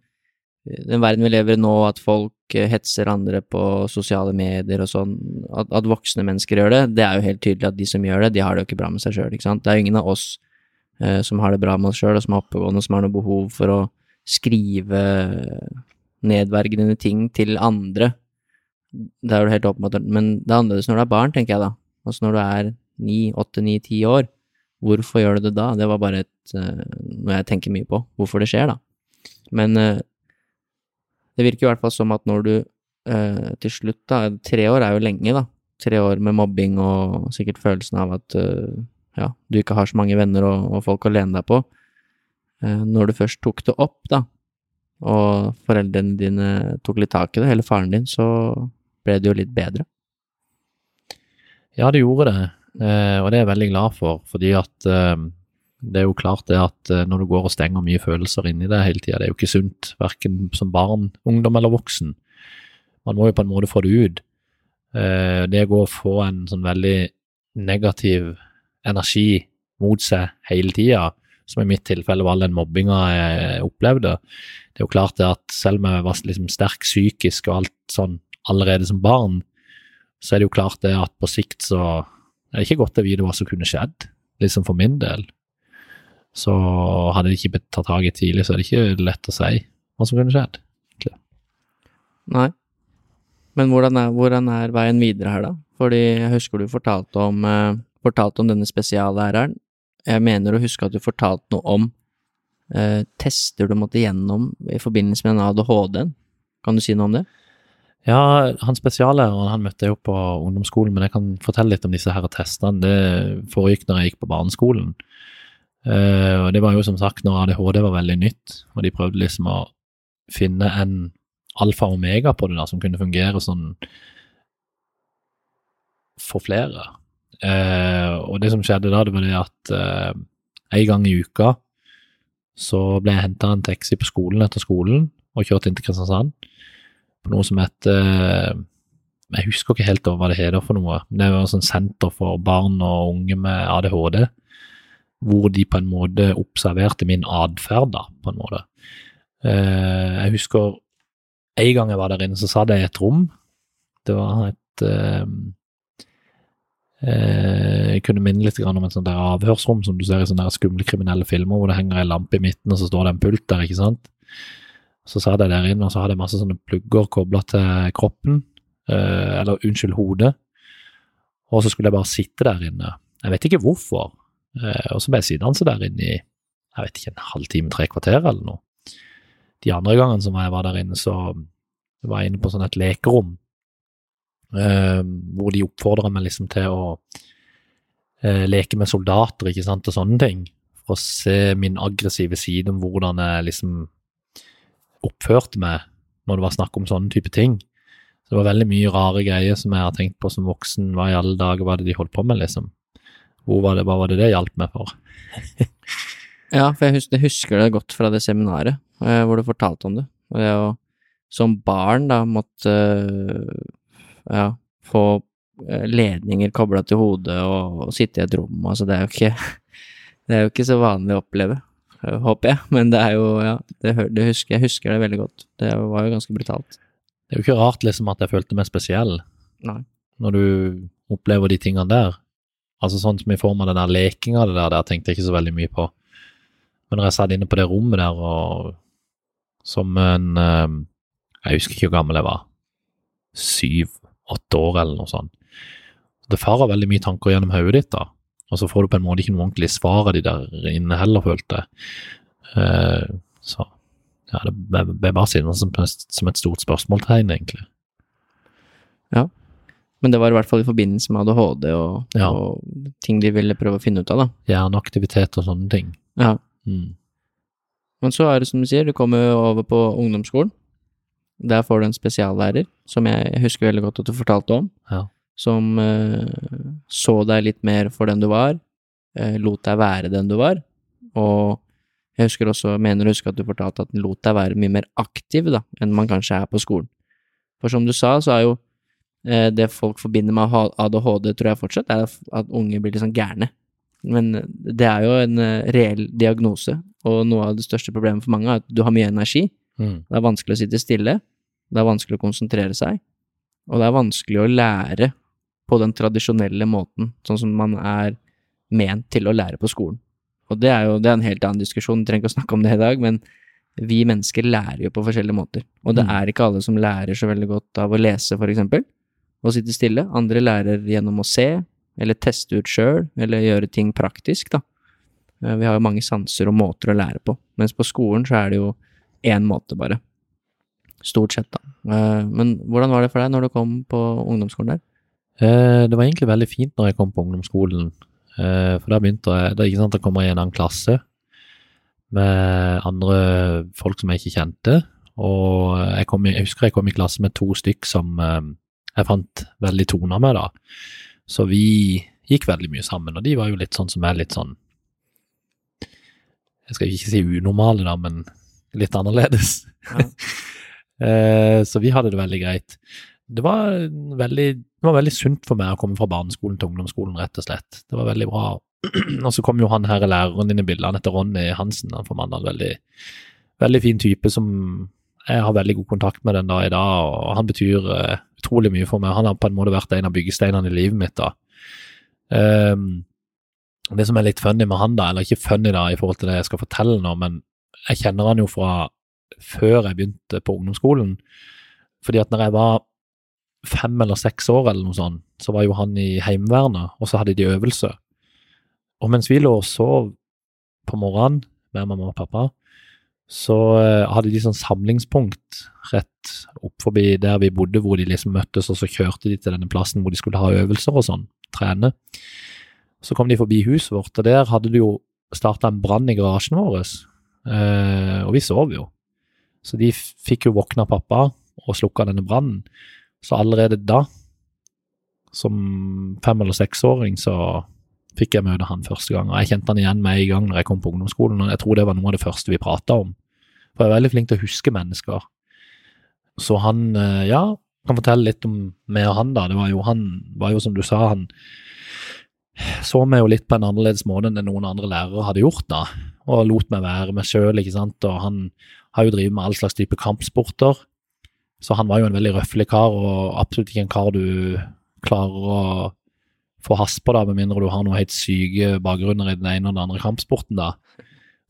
[SPEAKER 1] den verden vi lever i nå, at folk eh, hetser andre på sosiale medier og sånn, at, at, voksne mennesker gjør det, det er jo helt tydelig at de som gjør det, de har det jo ikke bra med seg sjøl, ikke sant. Det er jo ingen av oss eh, som har det bra med oss sjøl, og som er oppegående, som har noe behov for å skrive nedverdigende ting til andre. Det er jo helt åpenbart, men det er annerledes når du er barn, tenker jeg da. Altså når du er ni, åtte, ni, ti år. Hvorfor gjør du det da? Det var bare et, uh, noe jeg tenker mye på, hvorfor det skjer, da. Men uh, det virker i hvert fall som at når du uh, til slutt, da Tre år er jo lenge, da. Tre år med mobbing og sikkert følelsen av at ja, du ikke har så mange venner og, og folk å lene deg på. når du først tok det opp, da, og foreldrene dine tok litt tak i det, eller faren din, så ble det jo litt bedre.
[SPEAKER 2] Ja, det gjorde det, eh, og det er jeg veldig glad for, fordi at eh, det er jo klart det at eh, når du går og stenger mye følelser inni deg hele tida, det er jo ikke sunt, verken som barn, ungdom eller voksen. Man må jo på en måte få det ut. Det å få en sånn veldig negativ energi mot seg hele tida, som i mitt tilfelle var all den mobbinga jeg opplevde. Det er jo klart det at selv om jeg var liksom sterk psykisk og alt sånn allerede som barn, så er det jo klart det at på sikt så er det ikke godt å vite hva som kunne skjedd, liksom for min del. Så hadde de ikke blitt tatt tak i tidlig, så er det ikke lett å si hva som kunne skjedd. egentlig.
[SPEAKER 1] Nei. Men hvordan er, hvordan er, veien videre her, da? Fordi jeg husker du fortalte om, eh, fortalte om denne spesiallæreren. Jeg mener å huske at du fortalte noe om eh, tester du måtte gjennom i forbindelse med den ADHD-en. Kan du si noe om det?
[SPEAKER 2] Ja, han spesiallæreren han møtte jeg jo på ungdomsskolen, men jeg kan fortelle litt om disse her testene. Det foregikk når jeg gikk på barneskolen. Uh, og Det var jo som sagt når ADHD var veldig nytt, og de prøvde liksom å finne en alfa og omega på det der som kunne fungere sånn for flere. Uh, og det som skjedde da, det var det at uh, en gang i uka så ble jeg henta en taxi på skolen etter skolen og kjørt inn til Kristiansand på noe som heter eh, Jeg husker ikke helt hva det heter for noe. Det var jo sånn senter for barn og unge med ADHD, hvor de på en måte observerte min atferd, da, på en måte. Eh, jeg husker en gang jeg var der inne, så satt jeg i et rom. Det var et eh, Jeg kunne minne litt om et sånt der avhørsrom som du ser i sånne skumle kriminelle filmer, hvor det henger ei lampe i midten, og så står det en pult der, ikke sant. Så satt jeg der inne, og så hadde jeg masse sånne plugger kobla til kroppen, eh, eller unnskyld, hodet. Og så skulle jeg bare sitte der inne. Jeg vet ikke hvorfor. Eh, og så ble jeg sittende der inne i jeg vet ikke, en halvtime, tre kvarter eller noe. De andre gangene som jeg var der inne, så var jeg inne på sånn et lekerom, eh, hvor de oppfordra meg liksom til å eh, leke med soldater, ikke sant, og sånne ting. For å se min aggressive side om hvordan jeg liksom oppførte meg når det var snakk om sånne type ting. Så det var veldig mye rare greier som jeg har tenkt på som voksen. Hva i alle dager var det de holdt på med, liksom? Hvor var det, hva var det det hjalp meg for? <laughs>
[SPEAKER 1] Ja, for jeg husker, jeg husker det godt fra det seminaret eh, hvor du fortalte om det. Og det å som barn da måtte eh, ja, få eh, ledninger kobla til hodet og, og sitte i et rom, altså det er jo ikke <laughs> Det er jo ikke så vanlig å oppleve, håper jeg, men det er jo, ja, det, det husker, jeg husker det veldig godt. Det var jo ganske brutalt.
[SPEAKER 2] Det er jo ikke rart liksom at jeg følte meg spesiell
[SPEAKER 1] Nei.
[SPEAKER 2] når du opplever de tingene der. Altså sånn som i form av den der lekinga det der, der tenkte jeg ikke så veldig mye på. Men når jeg satt inne på det rommet der og som en eh, Jeg husker ikke hvor gammel jeg var. Syv-åtte år eller noe sånt. Det farer veldig mye tanker gjennom hodet ditt, da. Og så får du på en måte ikke noe ordentlig svar av de der inne heller, følte jeg. Eh, så ja, det ble bare sittende som, som et stort spørsmålstegn, egentlig.
[SPEAKER 1] Ja, Men det var i hvert fall i forbindelse med ADHD og,
[SPEAKER 2] Ja.
[SPEAKER 1] og ting de ville prøve å finne ut av, da.
[SPEAKER 2] Hjerneaktivitet og sånne ting.
[SPEAKER 1] Ja.
[SPEAKER 2] Mm.
[SPEAKER 1] Men så er det som du sier, du kommer over på ungdomsskolen. Der får du en spesiallærer, som jeg husker veldig godt at du fortalte om.
[SPEAKER 2] Ja.
[SPEAKER 1] Som eh, så deg litt mer for den du var, eh, lot deg være den du var. Og jeg husker også, mener å huske at du fortalte at den lot deg være mye mer aktiv da, enn man kanskje er på skolen. For som du sa, så er jo eh, det folk forbinder med ADHD, tror jeg fortsatt, er at- unge blir litt sånn gærne. Men det er jo en reell diagnose, og noe av det største problemet for mange er at du har mye energi.
[SPEAKER 2] Mm.
[SPEAKER 1] Det er vanskelig å sitte stille, det er vanskelig å konsentrere seg, og det er vanskelig å lære på den tradisjonelle måten, sånn som man er ment til å lære på skolen. Og det er jo det er en helt annen diskusjon, vi trenger ikke å snakke om det i dag, men vi mennesker lærer jo på forskjellige måter. Og det
[SPEAKER 2] Mm.
[SPEAKER 1] er ikke alle som lærer så veldig godt av å lese, for eksempel, og sitte stille. Andre lærer gjennom å se, eller teste ut sjøl, eller gjøre ting praktisk, da. Eh, Vi har jo mange sanser og måter å lære på, mens på skolen så er det jo én måte, bare. Stort sett, da. Eh, Men hvordan var det for deg når du kom på ungdomsskolen der?
[SPEAKER 2] Eh, det var egentlig veldig fint når jeg kom på ungdomsskolen, eh, for da begynte jeg det er ikke sant, å komme i en annen klasse med andre folk som jeg ikke kjente, og jeg, kom jeg husker jeg kom i klasse med to stykk som eh, jeg fant veldig toner med, da. Så vi gikk veldig mye sammen, og de var jo litt sånn som er litt sånn Jeg skal ikke si unormale, da, men litt annerledes.
[SPEAKER 1] Ja. <laughs>
[SPEAKER 2] Så vi hadde det veldig greit. Det var, veldig, det var veldig sunt for meg å komme fra barneskolen til ungdomsskolen, rett og slett. Det var veldig bra. <clears throat> Og så kom jo han her læreren inn i bildet, han heter Ronny Hansen, han formanner en Veldig, veldig fin type som jeg har veldig god kontakt med den dag i dag, og han betyr uh, utrolig mye for meg. Han har på en måte vært en av byggesteinene i livet mitt, da. Um, det som er litt funny med han, da, eller ikke funny da i forhold til det jeg skal fortelle nå, men jeg kjenner han jo fra før jeg begynte på ungdomsskolen. Fordi at når jeg var fem eller seks år eller noe sånt, så var jo han i Heimevernet, og så hadde de øvelse. Og mens vi lå og sov på morgenen med mamma og pappa, så eh, hadde de sånn samlingspunkt rett opp forbi der vi bodde, hvor de liksom møttes, og så kjørte de til denne plassen hvor de skulle ha øvelser og sånn, trene. Så kom de forbi huset vårt, og der hadde det jo starta en brann i garasjen vår, eh, og vi sov jo. Så de fikk jo våkne av pappa og slukka denne brannen. Så allerede da, som fem- eller seksåring, så fikk jeg møte han første gang. Og jeg kjente han igjen med en gang når jeg kom på ungdomsskolen, og jeg tror det var noe av det første vi prata om. For jeg er veldig flink til å huske mennesker. Så han, eh, ja, kan fortelle litt om meg og han, da. Det var jo han, var jo som du sa, han så meg jo litt på en annerledes måte enn noen andre lærere hadde gjort, da. Og lot meg være meg sjøl, ikke sant. Og han har jo drevet med all slags type kampsporter. Så han var jo en veldig røffelig kar, og absolutt ikke en kar du klarer å få has på, da, med mindre du har noe helt syke bakgrunner i den ene og den andre kampsporten, da.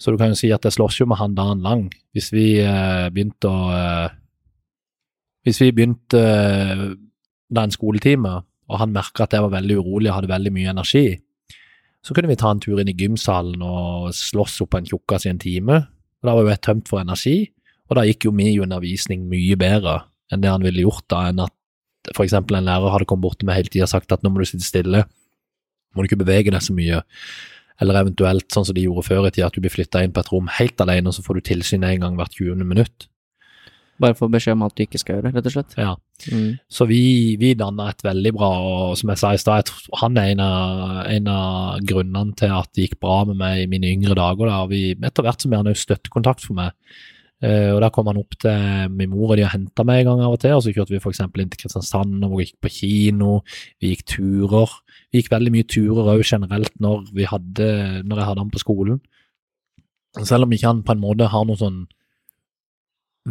[SPEAKER 2] Så du kan jo si at jeg slåss jo med han dagen lang. Hvis vi eh, begynte å eh, Hvis vi begynte eh, da en skoletime, og han merka at jeg var veldig urolig og hadde veldig mye energi, så kunne vi ta en tur inn i gymsalen og slåss opp på en tjukkas i en time. Og Da var jo jeg tømt for energi, og da gikk jo min undervisning mye bedre enn det han ville gjort da, enn at eksempel en lærer hadde kommet bort til meg hele tida og sagt at nå må du sitte stille, må du ikke bevege deg så mye. Eller eventuelt sånn som de gjorde før i tida, at du blir flytta inn på et rom helt alene, og så får du tilsyn en gang hvert 20. minutt.
[SPEAKER 1] Bare få beskjed om alt du ikke skal gjøre, rett og slett.
[SPEAKER 2] Ja.
[SPEAKER 1] Mm.
[SPEAKER 2] Så vi, vi danna et veldig bra, og som jeg sa i stad, han er en av, en av grunnene til at det gikk bra med meg i mine yngre dager. Da. Vi, etter hvert som er han også støttekontakt for meg. Eh, og Da kom han opp til min mor og de og henta meg en gang av og til. og Så kjørte vi f.eks. inn til Kristiansand og vi gikk på kino, vi gikk turer. Vi gikk veldig mye turer òg generelt når, vi hadde, når jeg hadde han på skolen. Selv om ikke han på en måte har noen sånn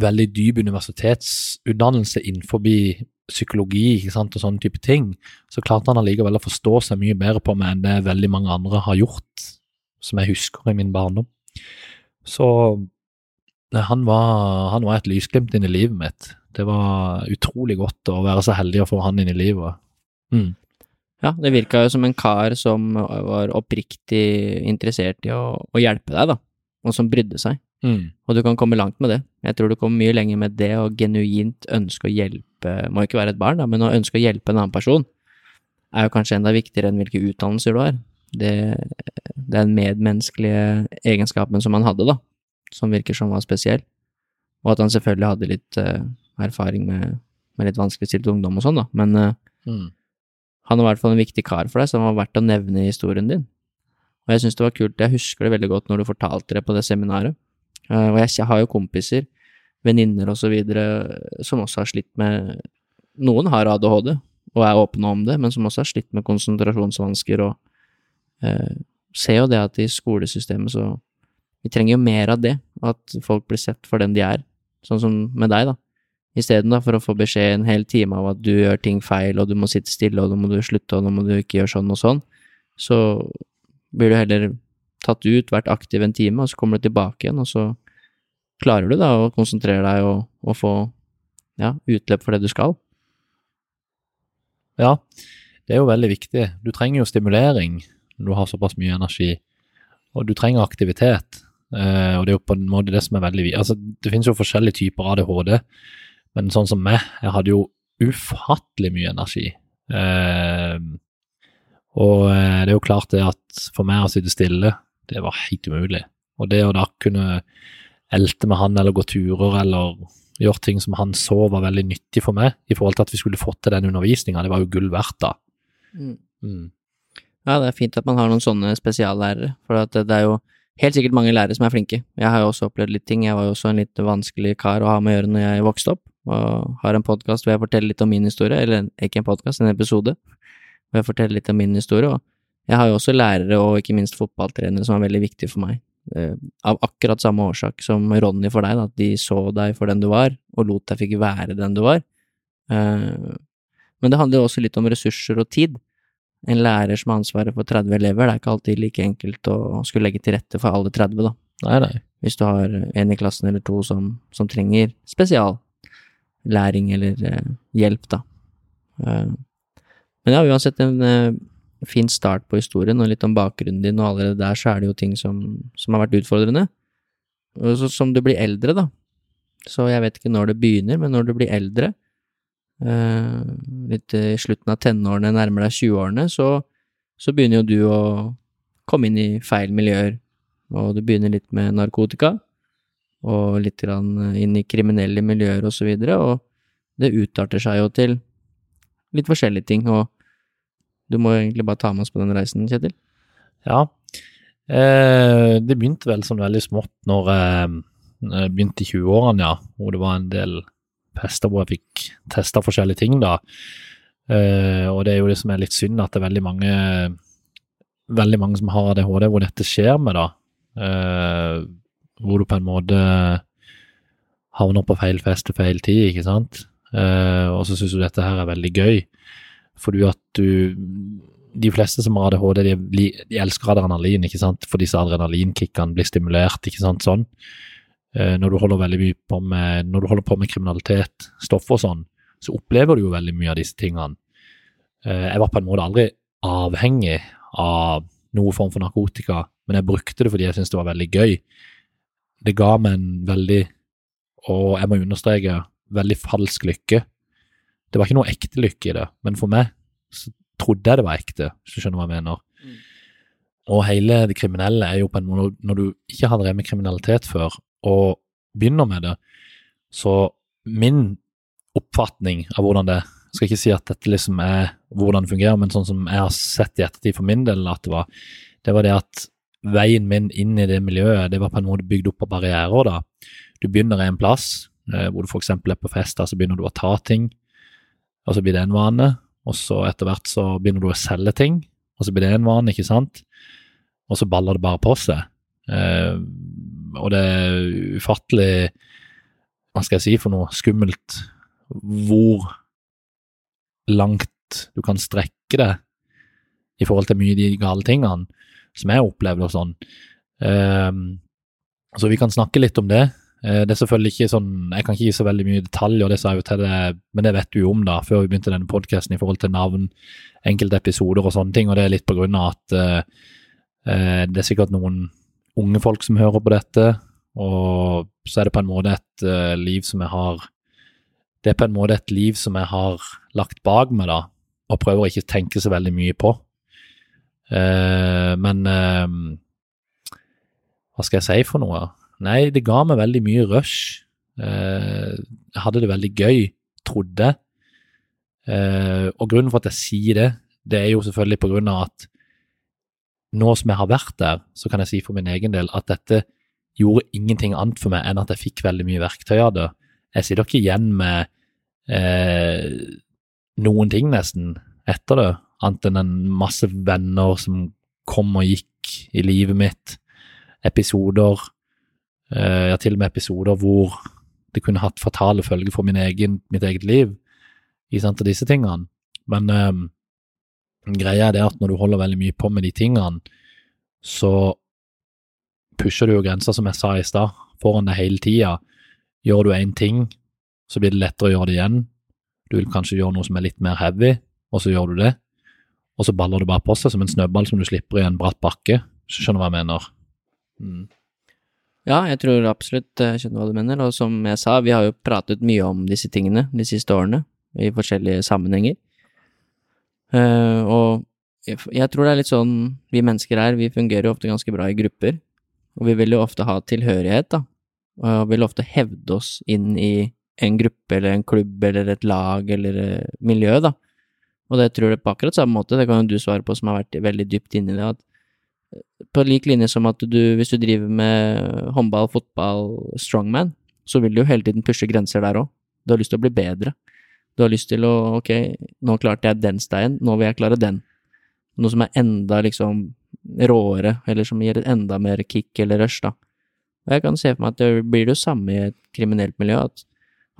[SPEAKER 2] veldig dyp universitetsutdannelse innenfor psykologi ikke sant, og sånne type ting, så klarte han allikevel å forstå seg mye bedre på meg enn det veldig mange andre har gjort, som jeg husker i min barndom. Så han var, han var et lysglimt inn i livet mitt. Det var utrolig godt å være så heldig å få han inn i livet. Mm.
[SPEAKER 1] Ja, det virka jo som en kar som var oppriktig interessert i å, å hjelpe deg, da, og som brydde seg.
[SPEAKER 2] Mm.
[SPEAKER 1] Og du kan komme langt med det. Jeg tror du kommer mye lenger med det å genuint ønske å hjelpe Må ikke være et barn, da, men å ønske å hjelpe en annen person er jo kanskje enda viktigere enn hvilke utdannelser du har. Det, det er den medmenneskelige egenskapen som han hadde, da, som virker som var spesiell. Og at han selvfølgelig hadde litt uh, erfaring med, med litt vanskeligstilt ungdom og sånn, da, men uh,
[SPEAKER 2] Mm.
[SPEAKER 1] han var i hvert fall en viktig kar for deg, så han var verdt å nevne i historien din. Og jeg syns det var kult, jeg husker det veldig godt når du fortalte det på det seminaret. Uh, og jeg har jo kompiser, venninner og så videre, som også har slitt med Noen har ADHD og er åpne om det, men som også har slitt med konsentrasjonsvansker og ser jo det at i skolesystemet så Vi trenger jo mer av det, at folk blir sett for den de er, sånn som med deg, da. Isteden for å få beskjed en hel time av at du gjør ting feil, og du må sitte stille, og nå må du slutte, og nå må du ikke gjøre sånn og sånn, så blir du heller tatt ut, vært aktiv en time, og så kommer du tilbake igjen, og så klarer du da å konsentrere deg og, og få ja, utløp for det du skal.
[SPEAKER 2] Ja, det er jo veldig viktig. Du trenger jo stimulering når du har såpass mye energi, og du trenger aktivitet. Eh, og det er jo på en måte det som er veldig Altså, det finnes jo forskjellige typer ADHD, men sånn som meg, jeg hadde jo ufattelig mye energi. Uh, og eh, det er jo klart det at for meg å sitte stille, det var helt umulig. Og det å da kunne elte med han eller gå turer eller gjøre ting som han så var veldig nyttig for meg, i forhold til at vi skulle fått til den undervisninga, det var jo gull verdt da. Mm.
[SPEAKER 1] Ja, det er fint at man har noen sånne spesiallærere, for det er jo helt sikkert mange lærere som er flinke. Jeg har jo også opplevd litt ting, jeg var jo også en litt vanskelig kar å ha med å gjøre når jeg vokste opp, og har en podkast hvor jeg forteller litt om min historie, eller ikke en podkast, en episode, hvor jeg forteller litt om min historie, og jeg har jo også lærere og ikke minst fotballtrenere som er veldig viktige for meg, eh, av akkurat samme årsak som Ronny for deg, at de så deg for den du var, og lot deg fikk være den du var. Eh, men det handler jo også litt om ressurser og tid. En lærer som har ansvaret for 30 elever, det er ikke alltid like enkelt å skulle legge til rette for alle 30, da.
[SPEAKER 2] Nei, nei.
[SPEAKER 1] Hvis du har en i klassen eller to som, som trenger spesiallæring eller eh, hjelp, da. Uh, men ja, uansett en uh, fin start på historien, og litt om bakgrunnen din, og allerede der så er det jo ting som, som har vært utfordrende. Og så som du blir eldre, da, så jeg vet ikke når det begynner, men når du blir eldre, litt i slutten av tenårene, nærmer deg 20-årene, så, så begynner jo du å komme inn i feil miljøer, og du begynner litt med narkotika, og litt grann inn i kriminelle miljøer og så videre, og det utarter seg jo til litt forskjellige ting, og du må egentlig bare ta med oss på den reisen, Kjetil.
[SPEAKER 2] Ja. Eh, det begynte vel sånn veldig smått når eh, jeg begynte i 20-årene, ja. Hvor det var en del fester hvor jeg fikk testa forskjellige ting, da. Uh, og det er jo det som er litt synd, at det er veldig mange veldig mange som har ADHD hvor dette skjer med, da. Uh, hvor du på en måte havner på feil fest til feil tid, ikke sant. Uh, og så syns du dette her er veldig gøy, fordi at du de fleste som har ADHD, de, de elsker adrenalin, ikke sant, for disse adrenalinkickene blir stimulert, ikke sant, sånn. Eh, Når du holder veldig mye på med, når du holder på med kriminalitet, stoff og sånn, så opplever du jo veldig mye av disse tingene. Eh, Jeg var på en måte aldri avhengig av noen form for narkotika, men jeg brukte det fordi jeg syntes det var veldig gøy. Det ga meg en veldig, og jeg må understreke, veldig falsk lykke. Det var ikke noe ekte lykke i det, men for meg så trodde jeg det var ekte, hvis du skjønner hva jeg mener.
[SPEAKER 1] Mm.
[SPEAKER 2] Og hele det kriminelle er jo på en måte, når du ikke har drevet med kriminalitet før, og begynner med det, så min oppfatning av hvordan det jeg skal ikke si at dette liksom er hvordan det fungerer, men sånn som jeg har sett i ettertid for min del at det var, det var det at veien min inn i det miljøet, det var på en måte bygd opp av barrierer da. Du begynner en plass, eh, hvor du eksempel er på fest, da, så begynner du å ta ting, og så blir det en vane, og så etter hvert så begynner du å selge ting, og så blir det en vane, ikke sant? Og så baller det bare på seg. Og det er ufattelig, hva skal jeg si for noe, skummelt hvor langt du kan strekke det i forhold til mye av de gale tingene som jeg opplevde og sånn. Um, så vi kan snakke litt om det. Uh, det er selvfølgelig ikke sånn, Jeg kan ikke gi så veldig mye detaljer, det sa jeg jo til deg, men det vet du jo om da, før vi begynte denne podkasten i forhold til navn, enkelte episoder og sånne ting, og det er litt på grunn av at uh, uh, det er sikkert noen unge folk som hører på dette, og så er det på en måte et eh, liv som jeg har Det er på en måte et liv som jeg har lagt bak meg, da, og prøver ikke å tenke så veldig mye på. Eh, men eh, hva skal jeg si for noe? Nei, det ga meg veldig mye rush. Jeg hadde det veldig gøy, trodde. Og grunnen for at jeg sier det, det er jo selvfølgelig på grunn av at nå som jeg har vært der, så kan jeg si for min egen del at dette gjorde ingenting annet for meg enn at jeg fikk veldig mye verktøy av det. Jeg sitter ikke igjen med eh, noen ting nesten etter det, annet enn en masse venner som kom og gikk i livet mitt, episoder, eh, ja til og med episoder hvor det kunne hatt fatale følger for min egen, mitt eget liv, i sant, og disse tingene. Men eh, greia er det at når du holder veldig mye på med de tingene, så pusher du jo grenser, som jeg sa i stad, foran deg hele tida. Gjør du én ting, så blir det lettere å gjøre det igjen. Du vil kanskje gjøre noe som er litt mer heavy, og så gjør du det. Og så baller det bare på seg som en snøball som du slipper i en bratt bakke. Så skjønner du hva jeg mener. Mm.
[SPEAKER 1] Ja, jeg tror absolutt jeg skjønner hva du mener, og som jeg sa, vi har jo pratet mye om disse tingene de siste årene, i forskjellige sammenhenger. Eh, og jeg, tror det er litt sånn vi mennesker er, vi fungerer jo ofte ganske bra i grupper, og vi vil jo ofte ha tilhørighet, da, og vil ofte hevde oss inn i en gruppe eller en klubb eller et lag eller uh, miljø, da. Og det tror jeg på akkurat samme måte, det kan jo du svare på som har vært veldig dypt inni det, at på lik linje som at du, hvis du driver med håndball, fotball, strongman, så vil du jo hele tiden pushe grenser der òg. Du har lyst til å bli bedre. Du har lyst til å ok, nå klarte jeg den steinen, nå vil jeg klare den. Noe som er enda liksom råere, eller som gir et enda mer kick eller rush, da. Og jeg kan se for meg at det blir det samme i et kriminelt miljø, at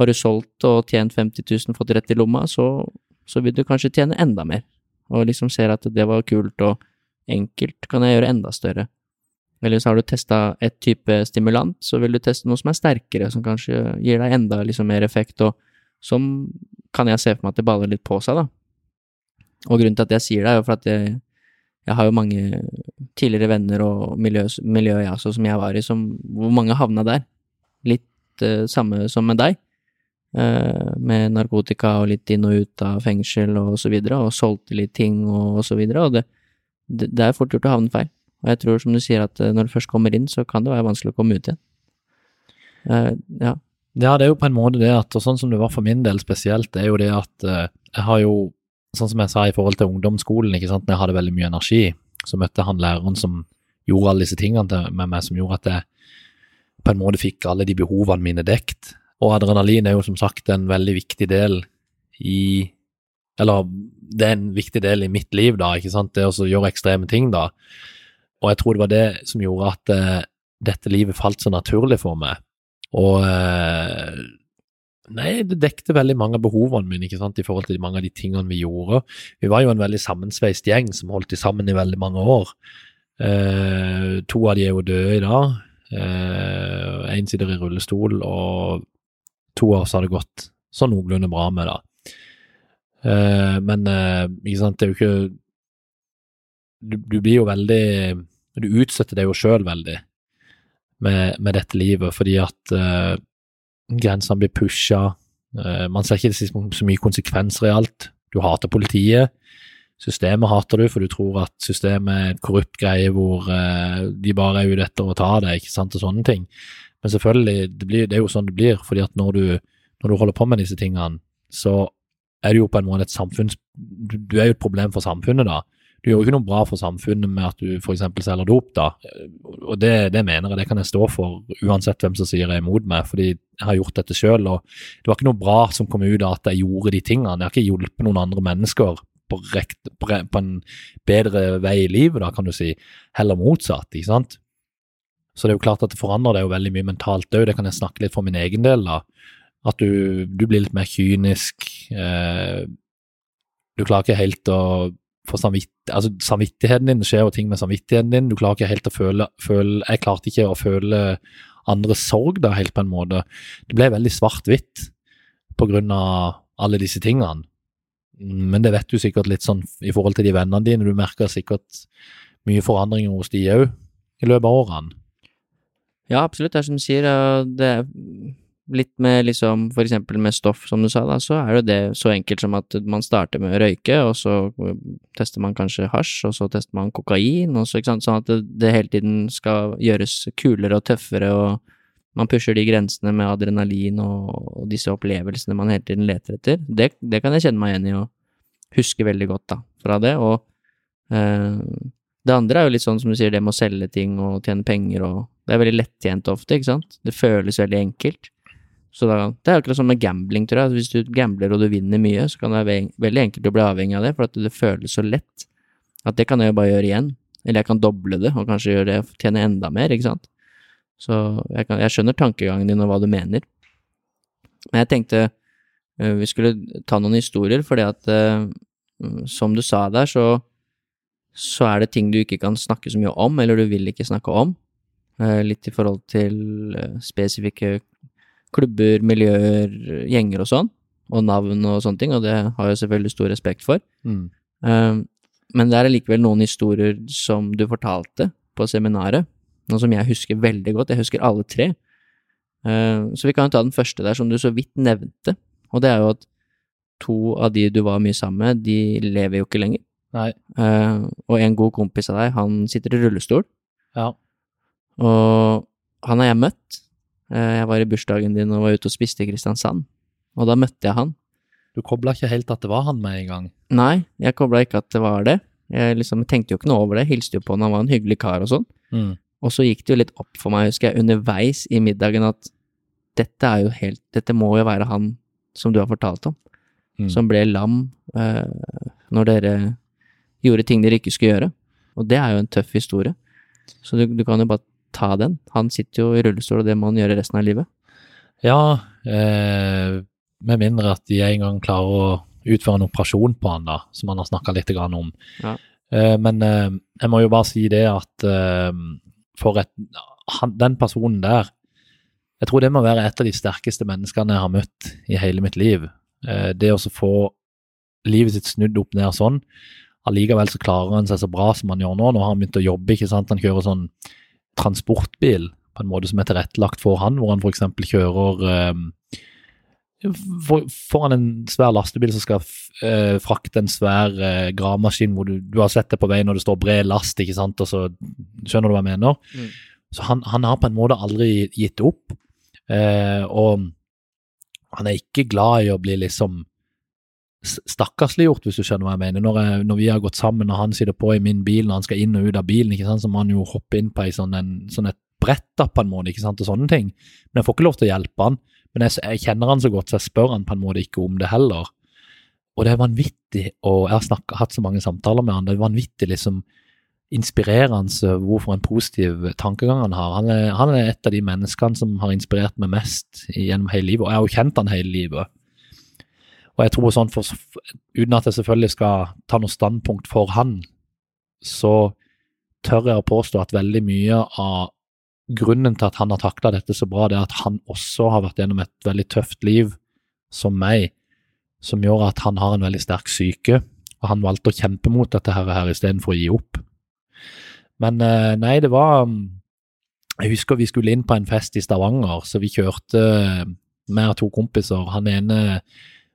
[SPEAKER 1] har du solgt og tjent 50 000, fått rett i lomma, så, så vil du kanskje tjene enda mer, og liksom ser at det var kult og enkelt, kan jeg gjøre enda større. Eller så har du testa et type stimulant, så vil du teste noe som er sterkere, som kanskje gir deg enda liksom mer effekt, og som kan jeg se for meg at det baller litt på seg, da. Og grunnen til at jeg sier det, er jo for at jeg, jeg har jo mange tidligere venner og miljø, miljø jeg også, som jeg var i, som, hvor mange havna der. Litt uh, samme som med deg, uh, med narkotika og litt inn og ut av fengsel og så videre, og solgte litt ting og, og så videre, og det, det, det er fort gjort å havne feil. Og jeg tror, som du sier, at eh, når du først kommer inn, så kan det være vanskelig å komme ut igjen. Uh, ja.
[SPEAKER 2] Ja, det er jo på en måte det at, og sånn som det var for min del spesielt, det er jo det at eh, jeg har jo, sånn som jeg sa i forhold til ungdomsskolen, ikke sant, når jeg hadde veldig mye energi, så møtte han læreren som gjorde alle disse tingene med meg, som gjorde at jeg på en måte fikk alle de behovene mine dekt. Og adrenalin er jo som sagt en veldig viktig del i Eller det er en viktig del i mitt liv, da, ikke sant, det å gjøre ekstreme ting, da. Og jeg tror det var det som gjorde at uh, dette livet falt så naturlig for meg. Og eh, Nei, det dekte veldig mange av behovene mine ikke sant, i forhold til mange av de tingene vi gjorde. Vi var jo en veldig sammensveist gjeng som holdt sammen i veldig mange år. Eh, to av de er jo døde i dag. Én eh, sitter i rullestol, og to av oss har det gått sånn noenlunde bra med det. Eh, men eh, ikke sant, det er jo ikke du, du, blir jo veldig Du utsetter deg jo sjøl veldig med, med, dette livet, fordi at uh, grensene blir pusha. Uh, man ser ikke så mye konsekvenser i alt. Du hater politiet. Systemet hater du, for du tror at systemet er en korrupt greie hvor uh, de bare er ute etter å ta deg, ikke sant, og sånne ting. Men selvfølgelig, det, blir, det er jo sånn det blir, fordi at når du, når du, holder på med disse tingene, så er det jo på en måte et samfunns... Du, du er jo et problem for samfunnet da. Du gjør jo ikke noe bra for samfunnet med at du f.eks. selger dop, da. Og det, det, mener jeg, det kan jeg stå for, uansett hvem som sier jeg er imot meg, fordi jeg har gjort dette sjøl. Og det var ikke noe bra som kom ut av at jeg gjorde de tingene. Jeg har ikke hjulpet noen andre mennesker på, rekt, på, en bedre vei i livet, da, kan du si. Heller motsatt, ikke sant. Så det er jo klart at det forandrer deg jo veldig mye mentalt òg, det kan jeg snakke litt for min egen del, da. At du, du blir litt mer kynisk. Eh, du klarer ikke helt å for samvitt, altså, samvittigheten din. Det skjer jo ting med samvittigheten din. Du klarer ikke helt å føle, føle Jeg klarte ikke å føle andres sorg da, helt på en måte. Det ble veldig svart-hvitt på grunn av alle disse tingene. Men det vet du sikkert litt sånn i forhold til de vennene dine. Du merker sikkert mye forandringer hos de òg i løpet av årene.
[SPEAKER 1] Ja, absolutt. Det er som du sier, det litt med liksom for eksempel med stoff, som du sa, da, så er jo det så enkelt som at man starter med å røyke, og så tester man kanskje hasj, og så tester man kokain, og så, ikke sant, sånn at det, det hele tiden skal gjøres kulere og tøffere, og man pusher de grensene med adrenalin og, og disse opplevelsene man hele tiden leter etter. Det, det, kan jeg kjenne meg igjen i og huske veldig godt, da, fra det, og eh, det andre er jo litt sånn som du sier, det med å selge ting og tjene penger og Det er veldig lettjent ofte, ikke sant? Det føles veldig enkelt. Så da, det er akkurat som med gambling, tror jeg. Hvis du gambler og du vinner mye, så kan det være veldig enkelt å bli avhengig av det, for at det føles så lett. At det kan jeg jo bare gjøre igjen. Eller jeg kan doble det, og kanskje gjøre det, tjene enda mer, ikke sant. Så jeg, kan, jeg skjønner tankegangen din og hva du mener. Men jeg tenkte uh, vi skulle ta noen historier, fordi at uh, som du sa der, så, så er det ting du ikke kan snakke så mye om, eller du vil ikke snakke om. Uh, litt i forhold til spesifikke klubber, miljøer, gjenger og sånn, og navn og sånne ting, og det har jeg selvfølgelig stor respekt for. Mm. Um, men det er likevel noen historier som du fortalte på seminaret, noe som jeg husker veldig godt. Jeg husker alle tre. Uh, så vi kan jo ta den første der, som du så vidt nevnte, og det er jo at to av de du var mye sammen med, de lever jo ikke lenger. Uh, og en god kompis av deg, han sitter i rullestol.
[SPEAKER 2] Ja.
[SPEAKER 1] Og han har jeg møtt, jeg var i bursdagen din og var ute og spiste i Kristiansand, og da møtte jeg han.
[SPEAKER 2] Du kobla ikke helt at det var han med en gang?
[SPEAKER 1] Nei, jeg kobla ikke at det var det. Jeg liksom tenkte jo ikke noe over det, hilste jo på han, han var en hyggelig kar og sånn.
[SPEAKER 2] Mm.
[SPEAKER 1] Og så gikk det jo litt opp for meg, husker jeg, underveis i middagen at dette er jo helt Dette må jo være han som du har fortalt om, mm. som ble lam uh, når dere gjorde ting dere ikke skulle gjøre. Og det er jo en tøff historie. Så du, du kan jo bare ta den. Han sitter jo i rullestol, og det må han gjøre resten av livet.
[SPEAKER 2] Ja, eh, med mindre at de en gang klarer å utføre en operasjon på han, da, som han har snakka litt om.
[SPEAKER 1] Ja.
[SPEAKER 2] Eh, men eh, jeg må jo bare si det at eh, for et, han, den personen der Jeg tror det må være et av de sterkeste menneskene jeg har møtt i hele mitt liv. Eh, det å få livet sitt snudd opp ned sånn. Allikevel så klarer han seg så bra som han gjør nå. Nå har han begynt å jobbe, ikke sant. Han kjører sånn transportbil på en måte som er tilrettelagt for han, hvor han f.eks. kjører eh, Foran en svær lastebil som skal eh, frakte en svær eh, gravemaskin hvor du, du, har sett det på veien når det står bred last, ikke sant, og så Skjønner du hva jeg mener? Mm. Så han, han, har på en måte aldri gitt opp. Eh, og han er ikke glad i å bli liksom stakkarsliggjort, hvis du skjønner hva jeg mener. Når, jeg, når, vi har gått sammen og han sitter på i min bil når han skal inn og ut av bilen, ikke sant, så må han jo hoppe inn på sånn, en, sånn et brett da, på en måte, ikke sant, og sånne ting. Men jeg får ikke lov til å hjelpe han. Men jeg, jeg kjenner han så godt, så jeg spør han på en måte ikke om det heller. Og det er vanvittig, og jeg har snakket, hatt så mange samtaler med han, det er vanvittig liksom inspirerende hvorfor en positiv tankegang han har. Han er, han er, et av de menneskene som har inspirert meg mest gjennom hele livet, og jeg har jo kjent han hele livet. Og jeg tror sånn, for, Uten at jeg selvfølgelig skal ta noe standpunkt for han, så tør jeg å påstå at veldig mye av grunnen til at han har takla dette så bra, det er at han også har vært gjennom et veldig tøft liv som meg, som gjør at han har en veldig sterk syke, og han valgte å kjempe mot dette her, her istedenfor å gi opp. Men eh, nei, det var Jeg husker vi skulle inn på en fest i Stavanger, så vi kjørte med to kompiser. Han ene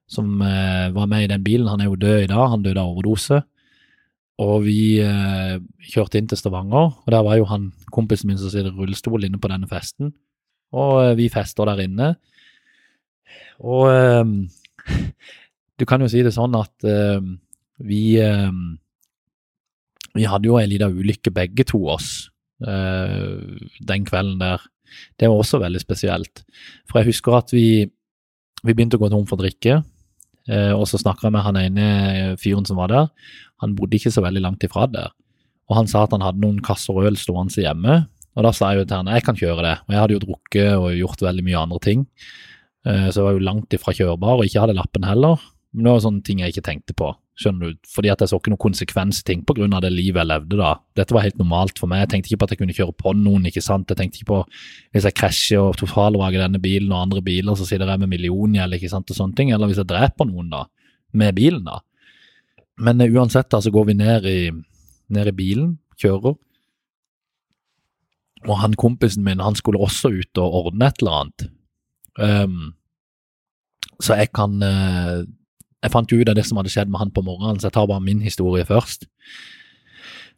[SPEAKER 2] som eh, var med i den bilen, han er jo død i dag, han døde av overdose. Og vi eh, kjørte inn til Stavanger, og der var jo han kompisen min som sitter i rullestol inne på denne festen. Og eh, vi fester der inne. Og eh, <laughs> du kan jo si det sånn at eh, vi eh, Vi hadde jo ei lita ulykke begge to oss den kvelden der. Det var også veldig spesielt. For jeg husker at vi, vi begynte å gå tom for drikke. Eh, og så snakka jeg med han ene fyren som var der. Han bodde ikke så veldig langt ifra der. Og han sa at han hadde noen kasser øl stående hjemme. Og da sa jeg jo til han jeg kan kjøre det. Og jeg hadde jo drukket og gjort veldig mye andre ting. Eh, så jeg var jo langt ifra kjørbar, og ikke hadde lappen heller. Men det var sånne ting jeg ikke tenkte på, skjønner du. Fordi at jeg så ikke noen konsekvensting av det livet jeg levde da. Dette var helt normalt for meg. Jeg tenkte ikke på at jeg kunne kjøre på noen, ikke sant. Jeg tenkte ikke på hvis jeg krasjer og totalvraker denne bilen og andre biler, så sitter jeg med milliongjeld, ikke sant, og sånne ting. Eller hvis jeg dreper noen, da, med bilen, da. Men uh, uansett, da, så går vi ned i, ned i bilen, kjører. Og han kompisen min, han skulle også ut og ordne et eller annet. Um, så jeg kan uh, Jeg fant jo ut av det som hadde skjedd med han på morgenen, så jeg tar bare min historie først.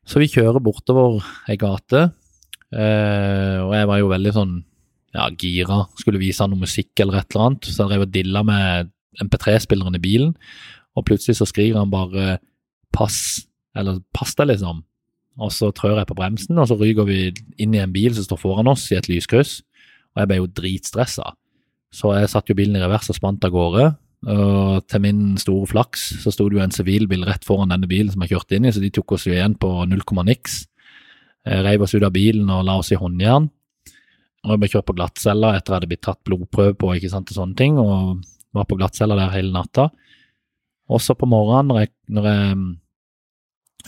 [SPEAKER 2] Så vi kjører bortover ei gate, eh, og jeg var jo veldig sånn ja, gira. Skulle vise han noe musikk eller et eller annet, så jeg drev og dilla med MP3-spilleren i bilen, og plutselig så skriver han bare 'pass', eller 'pass deg', liksom. Og så trør jeg på bremsen, og så ryker vi inn i en bil som står foran oss i et lyskryss, og jeg ble jo dritstressa. Så jeg satte jo bilen i revers og spant av gårde. Og til min store flaks så sto det jo en sivilbil rett foran denne bilen som jeg kjørte inn i, så de tok oss jo igjen på null komma niks. Reiv oss ut av bilen og la oss i håndjern. Og jeg ble kjørt på glattcella etter at jeg hadde blitt tatt blodprøve på ikke sant, og sånne ting, og var på glattcella der hele natta. Også på morgenen, når jeg, når jeg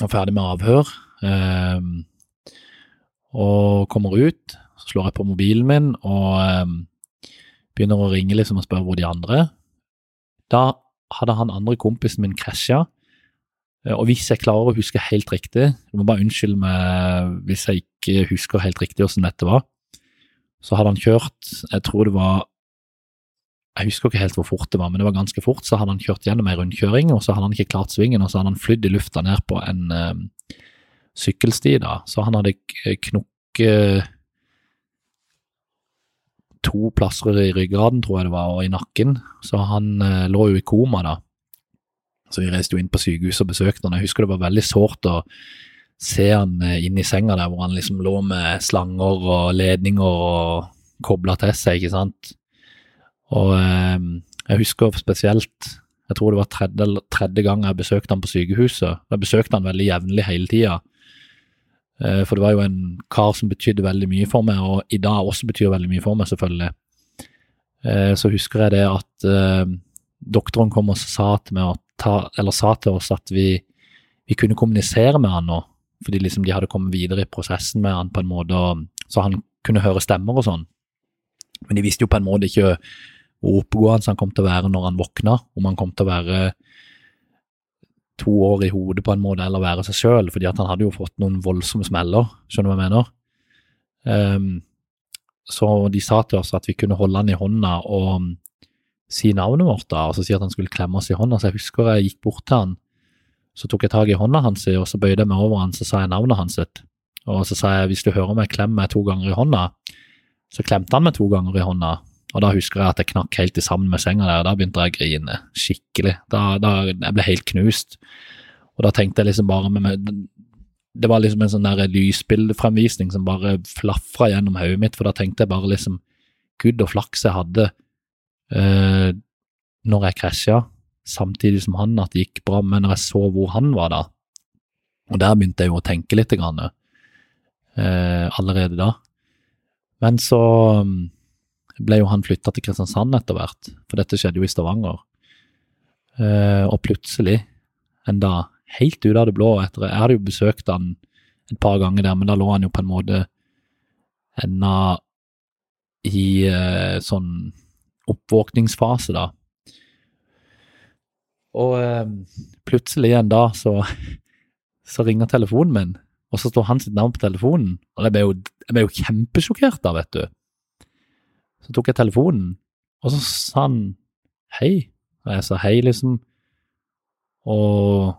[SPEAKER 2] var ferdig med avhør eh, og kommer ut, så slår jeg på mobilen min og eh, begynner å ringe liksom og spørre hvor de andre Da hadde han andre kompisen min krasja. Eh, og hvis jeg klarer å huske helt riktig, du må bare unnskylde meg hvis jeg ikke husker helt riktig hvordan dette var, så hadde han kjørt, jeg tror det var jeg husker ikke helt hvor fort det var, men det var ganske fort. Så hadde han kjørt gjennom ei rundkjøring, og så hadde han ikke klart svingen, og så hadde han flydd i lufta ned på en uh, sykkelsti, da. Så han hadde knukket to plasser i ryggraden, tror jeg det var, og i nakken. Så han eh, lå jo i koma, da. Så vi reiste jo inn på sykehuset og besøkte han. Jeg husker det var veldig sårt å se han uh, inn i senga der hvor han liksom lå med slanger og ledninger og kobla til seg, ikke sant. Og eh, jeg husker spesielt Jeg tror det var tredje, tredje gang jeg besøkte han på sykehuset. Jeg besøkte han veldig jevnlig hele tida. Eh, for det var jo en kar som betydde veldig mye for meg, og i dag også betyr veldig mye for meg, selvfølgelig. Eh, så husker jeg det at eh, doktoren kom og sa til, ta, sa til oss at vi, vi, kunne kommunisere med han nå. Fordi liksom de hadde kommet videre i prosessen med han på en måte, så han kunne høre stemmer og sånn. Men de visste jo på en måte ikke hvor oppegående han kom til å være når han våkna, om han kom til å være to år i hodet på en måte, eller være seg sjøl, fordi at han hadde jo fått noen voldsomme smeller, skjønner du hva jeg mener? Um, så de sa til oss at vi kunne holde han i hånda og si navnet vårt, da, og så si at han skulle klemme oss i hånda. Så jeg husker jeg gikk bort til han, så tok jeg tak i hånda hans, og så bøyde jeg meg over han, så sa jeg navnet hans. Og så sa jeg hvis du hører meg klemme meg to ganger i hånda, så klemte han meg to ganger i hånda, og da husker jeg at jeg knakk helt i sammen med senga der, og da begynte jeg å grine skikkelig. Da, da, jeg ble helt knust. Og da tenkte jeg liksom bare med Det var liksom en sånn der lysbildefremvisning som bare flafra gjennom hodet mitt, for da tenkte jeg bare liksom Gud og flaks jeg hadde eh, når jeg krasja, samtidig som han, at det gikk bra, men når jeg så hvor han var da, Og der begynte jeg jo å tenke litt grann, eh, allerede da. Men så mm, ble jo han flytta til Kristiansand etter hvert, for dette skjedde jo i Stavanger. Eh, og plutselig, en dag, helt ut av det blå etter Jeg hadde jo besøkt han et par ganger der, men da lå han jo på en måte ennå i eh, sånn oppvåkningsfase, da. Og eh, plutselig en dag så, <laughs> så ringer telefonen min, og så står hans navn på telefonen. Og jeg ble jo, jeg ble jo kjempesjokkert da, vet du. Så tok jeg telefonen, og så sa han hei. Og jeg sa hei, liksom. Og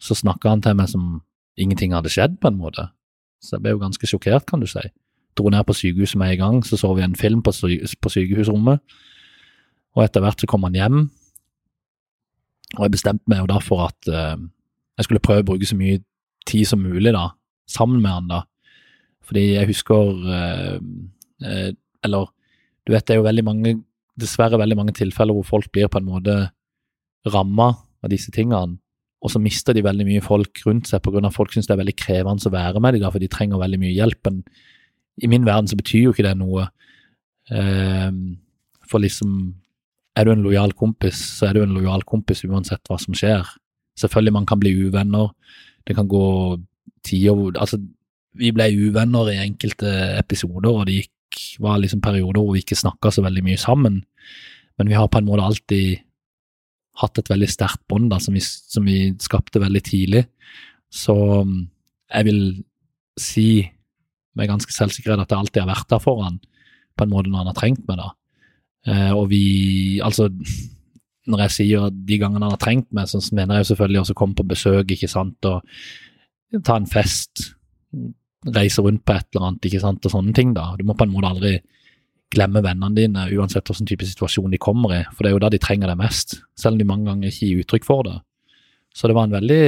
[SPEAKER 2] så snakka han til meg som ingenting hadde skjedd, på en måte. Så jeg ble jo ganske sjokkert, kan du si. Dro ned på sykehuset med en gang, så så vi en film på, sy på sykehusrommet. Og etter hvert så kom han hjem, og jeg bestemte meg jo da for at uh, jeg skulle prøve å bruke så mye tid som mulig da, sammen med han da. Fordi jeg husker uh, uh, Eller du vet, det er jo veldig mange, dessverre veldig mange tilfeller hvor folk blir på en måte ramma av disse tingene, og så mister de veldig mye folk rundt seg pga. at folk syns det er veldig krevende å være med dem, for de trenger veldig mye hjelp. Men i min verden så betyr jo ikke det noe. for liksom er du en lojal kompis, så er du en lojal kompis uansett hva som skjer. Selvfølgelig man kan bli uvenner, det kan gå tider Altså, vi ble uvenner i enkelte episoder, og det gikk, var liksom perioder hvor vi ikke snakka så veldig mye sammen, men vi har på en måte alltid hatt et veldig sterkt bånd som, som, vi skapte veldig tidlig. Så jeg vil si med ganske selvsikkerhet at jeg alltid har vært der for han, på en måte når han har trengt meg, da. Eh, og vi Altså, når jeg sier de gangene han har trengt meg, så mener jeg jo selvfølgelig også komme på besøk, ikke sant, og ta en fest, reise rundt på et eller annet, ikke sant, og sånne ting, da. Du må på en måte aldri glemme vennene dine, uansett hvilken type situasjon de kommer i, for det er jo da de trenger deg mest, selv om de mange ganger ikke gir uttrykk for det. Så det var en veldig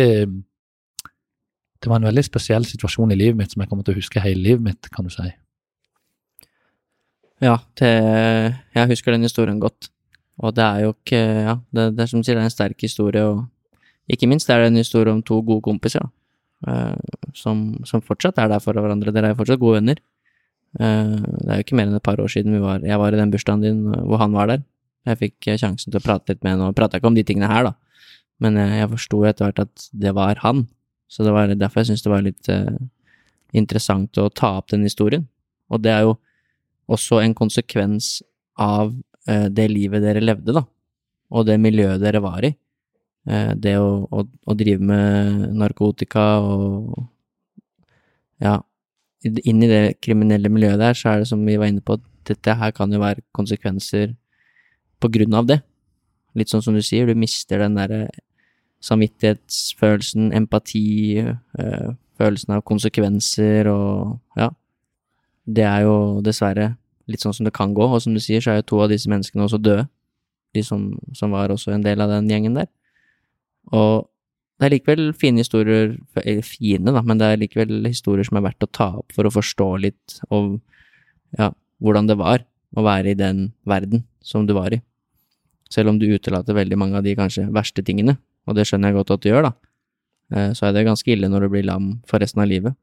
[SPEAKER 2] det var en veldig spesiell situasjon i livet mitt som jeg kommer til å huske hele livet mitt, kan du si.
[SPEAKER 1] Ja, det, jeg husker den historien godt. Og det er jo ikke Ja, det, det er som du sier, det er en sterk historie, og ikke minst er det en historie om to gode kompiser, uh, som, som, fortsatt er der for hverandre. Dere er jo fortsatt gode venner. Uh, det er jo ikke mer enn et par år siden var, jeg var i den bursdagen din hvor han var der. Jeg fikk sjansen til å prate litt med henne, og prata ikke om de tingene her, da. Men jeg, jeg forsto etter hvert at det var han, så det var derfor jeg syntes det var litt uh, interessant å ta opp den historien. Og det er jo også en konsekvens av eh, det livet dere levde, da, og det miljøet dere var i. Eh, det å, å, å, drive med narkotika og ja, inn i det kriminelle miljøet der, så er det som vi var inne på, dette her kan jo være konsekvenser på grunn av det. Litt sånn som du sier, du mister den derre samvittighetsfølelsen, empati, øh, følelsen av konsekvenser og ja. Det er jo dessverre litt sånn som det kan gå, og som du sier, så er jo to av disse menneskene også døde. De som, som var også en del av den gjengen der. Og det er likevel fine historier, fine, da, men det er likevel historier som er verdt å ta opp for å forstå litt om ja, hvordan det var å være i den verden som du var i. Selv om du utelater veldig mange av de kanskje verste tingene, og det skjønner jeg godt at du gjør, da, eh, så er det ganske ille når du blir lam for resten av livet,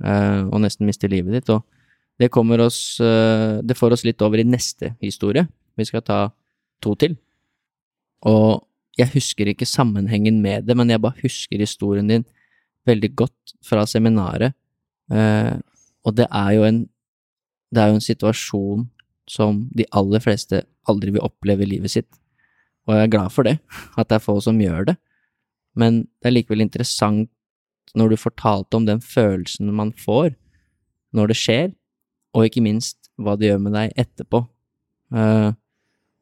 [SPEAKER 1] eh, og nesten mister livet ditt. og det kommer oss eh, Det får oss litt over i neste historie. Vi skal ta to til. Og jeg husker ikke sammenhengen med det, men jeg bare husker historien din veldig godt fra seminaret. Eh, og det er jo en Det er jo en situasjon som de aller fleste aldri vil oppleve i livet sitt. Og jeg er glad for det, at det er få som gjør det. Men det er likevel interessant når du fortalte om den følelsen man får når det skjer, og ikke minst hva det gjør med deg etterpå. Uh,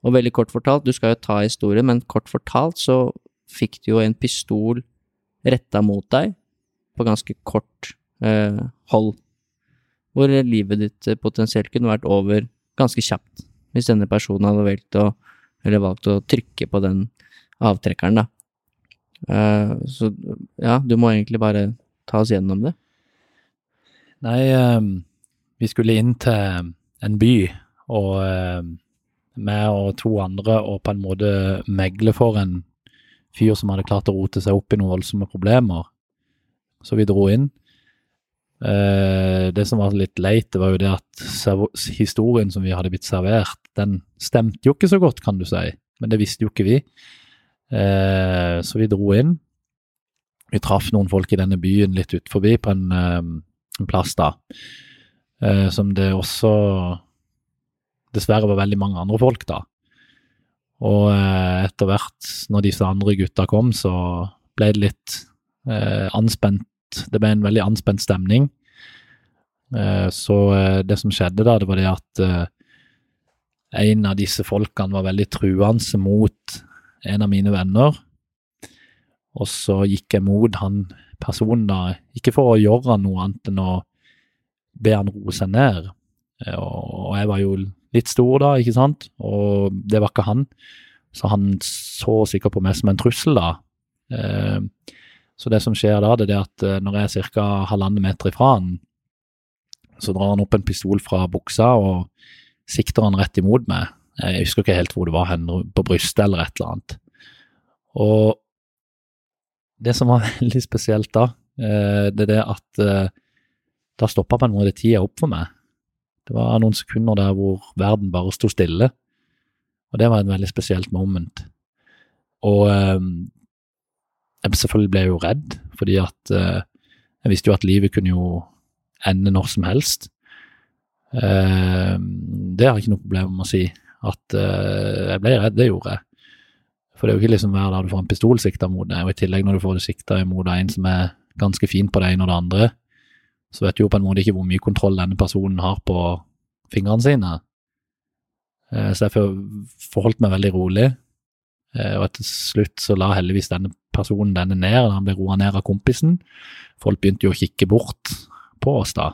[SPEAKER 1] og veldig kort fortalt, du skal jo ta historien, men kort fortalt så fikk du jo en pistol retta mot deg på ganske kort eh, hold, hvor livet ditt potensielt kunne vært over ganske kjapt hvis denne personen hadde valgt å, valgt å trykke på den avtrekkeren, da. Eh, så ja, du må egentlig bare ta oss gjennom det.
[SPEAKER 2] Nei, um vi skulle inn til en by, og eh, meg og to andre og på en måte megle for en fyr som hadde klart å rote seg opp i noen voldsomme problemer. så vi dro inn. Eh, det som var litt leit, det var jo det at historien som vi hadde blitt servert, den stemte jo ikke så godt, kan du si. Men det visste jo ikke vi. Eh, så vi dro inn. Vi traff noen folk i denne byen litt ut forbi på en, eh, en plass da, som det også dessverre var veldig mange andre folk da. Og eh, etter hvert, når disse andre gutta kom, så ble det litt eh, anspent. Det ble en veldig anspent stemning. Eh, så eh, det som skjedde da, det var det at eh, en av disse folkene var veldig truende mot en av mine venner. Og så gikk jeg mot han personen da, ikke for å gjøre noe annet enn å be han roe seg ned. Eh, Og jeg var jo litt stor da, ikke sant, og det var ikke han. Så han så sikkert på meg som en trussel da. Eh, Så det som skjer da, det er at eh, når jeg er ca. halvannen meter ifra han, så drar han opp en pistol fra buksa og sikter han rett imot meg. Jeg husker ikke helt hvor det var hen, på brystet eller et eller annet. Og det som var <laughs> veldig spesielt da, eh, det er det at eh, da stoppa på en måte tida opp for meg. Det var noen sekunder der hvor verden bare sto stille, og det var et veldig spesielt moment. Og eh, jeg selvfølgelig ble jo redd, fordi at eh, jeg visste jo at livet kunne jo ende når som helst. Eh, det har jeg ikke noe problem med å si. At eh, jeg ble redd, det gjorde jeg. For det er jo ikke liksom hver dag du får en pistol sikta mot deg, og i tillegg når du får det sikta imot en som er ganske fin på det ene og det andre, så vet du jo på en måte ikke hvor mye kontroll denne personen har på fingrene sine. Eh, Så jeg forholdt meg veldig rolig, Eh, og etter slutt så la heldigvis denne personen denne ned, han ble roa ned av kompisen. Folk begynte jo å kikke bort på oss da.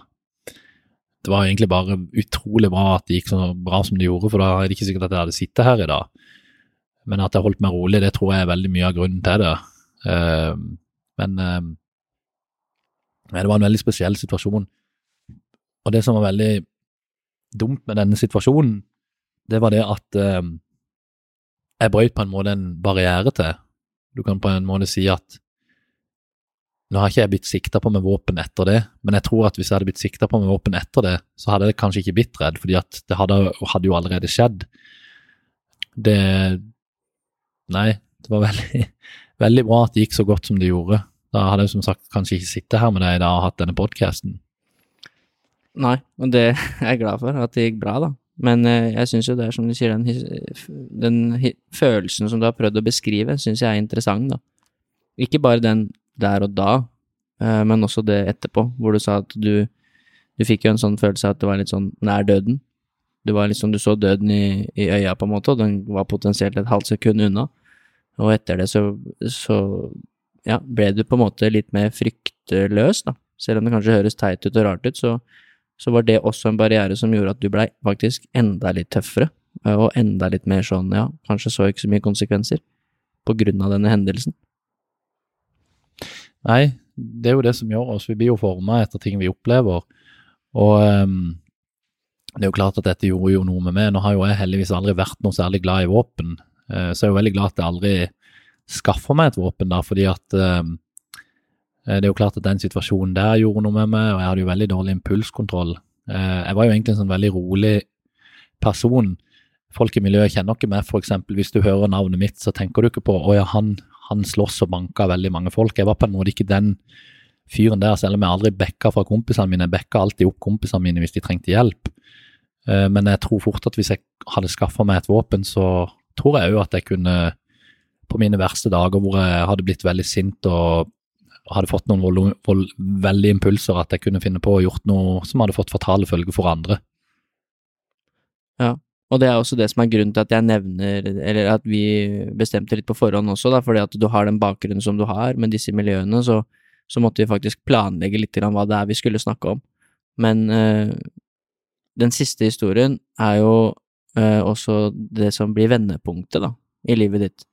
[SPEAKER 2] Det var egentlig bare utrolig bra at det gikk så bra som det gjorde, for da er det ikke sikkert at jeg hadde sittet her i dag. Men at jeg holdt meg rolig, det tror jeg er veldig mye av grunnen til det. Eh, Men det var en veldig spesiell situasjon. Og det som var veldig dumt med denne situasjonen, det var det at eh, jeg brøt på en måte en barriere til. Du kan på en måte si at nå har ikke jeg blitt sikta på med våpen etter det, men jeg tror at hvis jeg hadde blitt sikta på med våpen etter det, så hadde jeg kanskje ikke blitt redd, fordi at det hadde, hadde jo allerede skjedd. Det Nei, det var veldig, <laughs> veldig bra at det gikk så godt som det gjorde. Da hadde jeg som sagt kanskje ikke sittet her med deg da og hatt denne podkasten.
[SPEAKER 1] Nei, og det <laughs> er jeg glad for, at det gikk bra, da. Men eh, jeg syns jo det er som du sier, den, den følelsen som du har prøvd å beskrive, syns jeg er interessant, da. Ikke bare den der og da, eh, men også det etterpå, hvor du sa at du Du fikk jo en sånn følelse av at det var litt sånn nær døden. Du var liksom, du så døden i, i øya, på en måte, og den var potensielt et halvt sekund unna. Og etter det så, så ja, ble du på en måte litt mer fryktløs, da. Selv om det kanskje høres teit ut og rart ut, så så var det også en barriere som gjorde at du blei faktisk enda litt tøffere, eh, og enda litt mer sånn, ja, kanskje så ikke så mye konsekvenser, på grunn av denne hendelsen.
[SPEAKER 2] Nei, det er jo det som gjør oss. Vi blir jo forma etter ting vi opplever. Og um, det er jo klart at dette gjorde jo noe med meg. Nå har jo jeg heldigvis aldri vært noe særlig glad i våpen, eh, så jeg er jo veldig glad at jeg aldri skaffer meg et våpen, da, fordi at ehm, eh, det er jo klart at den situasjonen der gjorde noe med meg, og jeg hadde jo veldig dårlig impulskontroll. Eh, Jeg var jo egentlig en sånn veldig rolig person. Folk i miljøet kjenner ikke meg, eksempel hvis du hører navnet mitt, så tenker du ikke på å ja, han, han slåss og banka veldig mange folk. Jeg var på en måte ikke den fyren der, selv om jeg aldri backa fra kompisene mine. Jeg backa alltid opp kompisene mine hvis de trengte hjelp. Eh, Men jeg tror fort at hvis jeg hadde skaffa meg et våpen, så tror jeg òg at jeg kunne, på mine verste dager hvor jeg hadde blitt veldig sint og hadde fått noen vold, vold, veldige impulser, at jeg kunne finne på å gjort noe som hadde fått fatale følger for andre.
[SPEAKER 1] Ja, Og det er også det som er grunnen til at jeg nevner, eller at vi bestemte litt på forhånd også, da, fordi at du har den bakgrunnen som du har med disse miljøene, så, så måtte vi faktisk planlegge litt grann hva det er vi skulle snakke om. Men øh, den siste historien er jo øh, også det som blir vendepunktet, da, i livet ditt.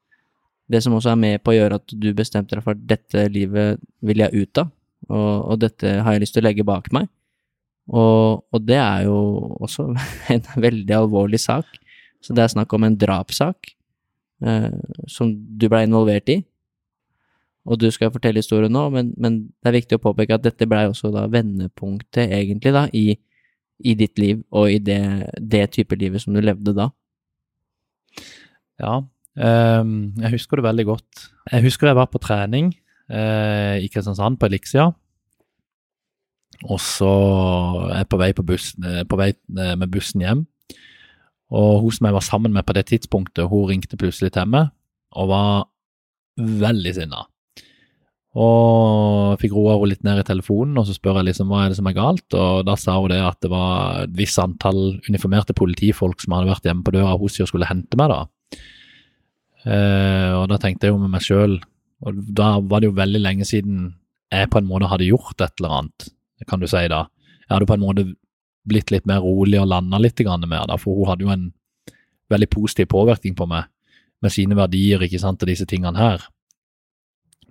[SPEAKER 1] Det som også er med på å gjøre at du bestemte deg for dette livet vil jeg ut av, og, og dette har jeg lyst til å legge bak meg. Og, og det er jo også <laughs> en veldig alvorlig sak. Så det er snakk om en drapssak eh, som du ble involvert i. og du skal fortelle historien nå, men, men det er viktig å påpeke at dette blei også da vendepunktet, egentlig, da, i, i ditt liv og i det, det type livet som du levde da.
[SPEAKER 2] Ja, jeg husker det veldig godt. Jeg husker jeg var på trening uh, i Kristiansand, på Elixia. Og så er jeg på vei, på bussen, eh, på vei eh, med bussen hjem. Og hun som jeg var sammen med på det tidspunktet, hun ringte plutselig til meg og var veldig sinna. Og fikk roa henne litt ned i telefonen, og så spør jeg liksom hva er det som er galt. Og da sa hun det at det var et visst antall uniformerte politifolk som hadde vært hjemme på døra hos henne og skulle hente meg, da. Eh, og da tenkte jeg jo med meg sjøl, og da var det jo veldig lenge siden jeg på en måte hadde gjort et eller annet, kan du si da. Jeg hadde på en måte blitt litt mer rolig og landa litt mer, da, for hun hadde jo en veldig positiv påvirkning på meg med sine verdier, ikke sant, og disse tingene her.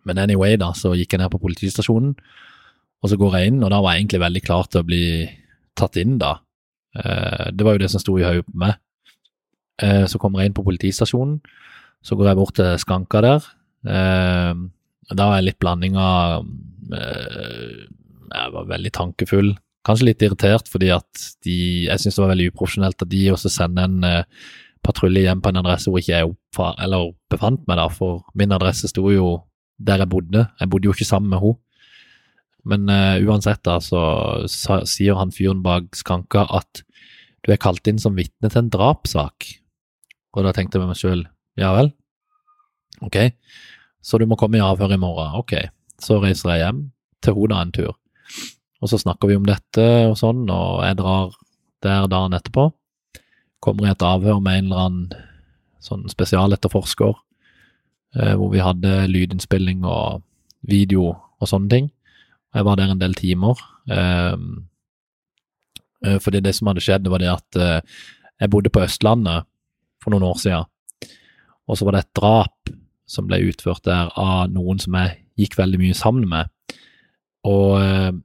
[SPEAKER 2] Men anyway, da, så gikk jeg ned på politistasjonen, og så går jeg inn, og da var jeg egentlig veldig klar til å bli tatt inn, da. Eh, det var jo det som sto i hodet på meg. Eh, så kommer jeg inn på politistasjonen, så går jeg bort til skranka der. Eh, da var jeg litt blanding av Jeg var veldig tankefull, kanskje litt irritert fordi at de Jeg syns det var veldig uprofesjonelt at de også sender en patrulje hjem på en adresse hvor ikke jeg oppfar, eller befant meg, da, for min adresse sto jo der jeg bodde. Jeg bodde jo ikke sammen med henne. Men uh, uansett, da, så, så sier han fyren bak skranka at du er kalt inn som vitne til en drapssak. Og da tenkte jeg med meg sjøl, ja vel, ok, så du må komme i avhør i morgen, ok. Så reiser jeg hjem til henne en tur. Og så snakker vi om dette og sånn, og jeg drar der dagen etterpå. Kommer i et avhør med en eller annen sånn spesialetterforsker Eh, hvor vi hadde lydinnspilling og video og sånne ting. Jeg var der en del timer. Ehm, eh, fordi det som hadde skjedd, var det at eh, jeg bodde på Østlandet for noen år siden. Og så var det et drap som ble utført der av noen som jeg gikk veldig mye sammen med. Og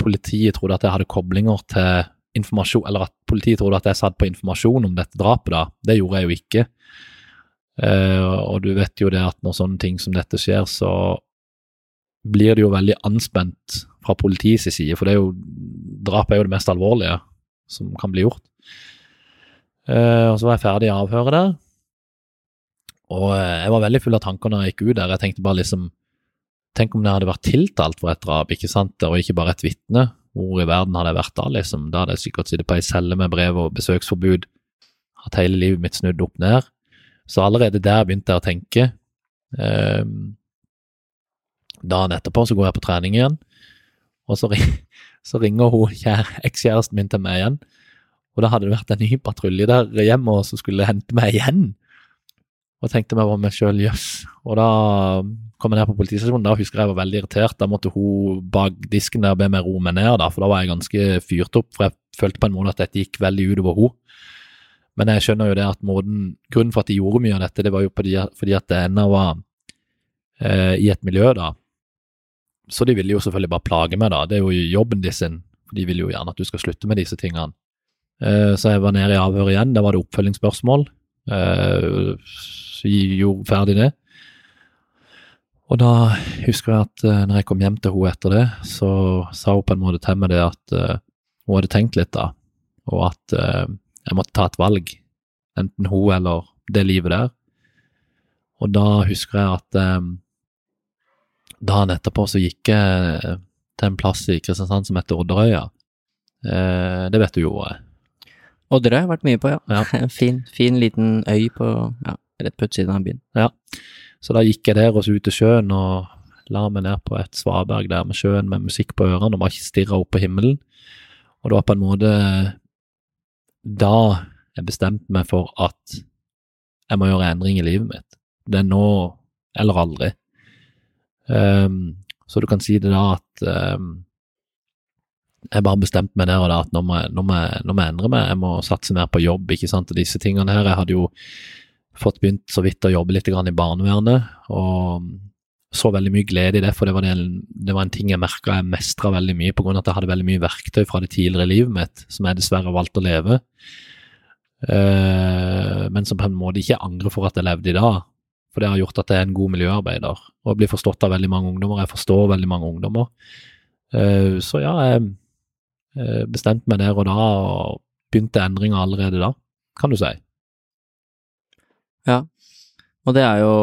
[SPEAKER 2] politiet trodde at jeg hadde koblinger til informasjon, eller at politiet trodde at jeg satt på informasjon om dette drapet, da. Det gjorde jeg jo ikke. Uh, og du vet jo det at når sånne ting som dette skjer, så blir det jo veldig anspent fra politiets side, for det er jo, drap er jo det mest alvorlige som kan bli gjort. Uh, og så var jeg ferdig i avhøret der, og uh, jeg var veldig full av tanker når jeg gikk ut der. Jeg tenkte bare liksom Tenk om jeg hadde vært tiltalt for et drap, ikke sant, og ikke bare et vitne. Hvor i verden hadde jeg vært da, liksom? Da hadde jeg sikkert sittet på ei celle med brev og besøksforbud, hatt hele livet mitt snudd opp ned. Så allerede der begynte jeg å tenke. Um, dagen etterpå så går jeg på trening igjen, og så, <laughs> så ringer hun ekskjæresten min til meg igjen. Og da hadde det vært en ny patrulje der hjemme og så skulle hente meg igjen. Og tenkte meg på meg sjøl, jøss. Og da kom jeg ned på politistasjonen, da husker jeg var veldig irritert. Da måtte hun bak disken der be meg roe meg ned, da, for da var jeg ganske fyrt opp. For jeg følte på en måte at dette gikk veldig utover henne. Men jeg skjønner jo det at måten, grunnen for at de gjorde mye av dette, det var jo fordi, at det ennå var eh, i et miljø, da. Så de ville jo selvfølgelig bare plage meg, da. Det er jo jobben de sin. De vil jo gjerne at du skal slutte med disse tingene. Eh, så jeg var nede i avhør igjen. Da var det oppfølgingsspørsmål. Eh, så jeg gjorde ferdig det. Og da husker jeg at uh, når jeg kom hjem til henne etter det, så sa hun på en måte til meg det at uh, hun hadde tenkt litt, da, og at uh, jeg måtte ta et valg, enten hun eller det livet der. Og da husker jeg at eh, dagen etterpå så gikk jeg til en plass i Kristiansand som heter Odderøya. Eh, det vet du jo. Eh.
[SPEAKER 1] Odderøy har jeg vært mye på, ja. ja. <laughs> fin, fin liten øy på ja, rett på utsiden av byen.
[SPEAKER 2] Ja, så da gikk jeg der og så ut til sjøen og la meg ned på et svaberg der med sjøen med musikk på ørene og bare stirra opp på himmelen. Og det var på en måte da jeg bestemte meg for at jeg må gjøre endring i livet mitt. Det er nå eller aldri. Um, så du kan si det da at um, jeg bare bestemte meg der og da at nå må, jeg, nå, må nå må, jeg, endre meg, jeg må satse mer på jobb, ikke sant, og disse tingene her. Jeg hadde jo fått begynt så vidt å jobbe litt i barnevernet, og så veldig mye glede i det, for det var, det, det var en ting jeg merka jeg mestra veldig mye, på grunn av at jeg hadde veldig mye verktøy fra det tidligere livet mitt som jeg dessverre valgte å leve, uh, men som på en måte ikke angrer for at jeg levde i dag. For det har gjort at jeg er en god miljøarbeider, og blir forstått av veldig mange ungdommer. Jeg forstår veldig mange ungdommer. Uh, så ja, jeg eh, bestemte meg der og da, og begynte endringer allerede da, kan du si.
[SPEAKER 1] Ja, og det er jo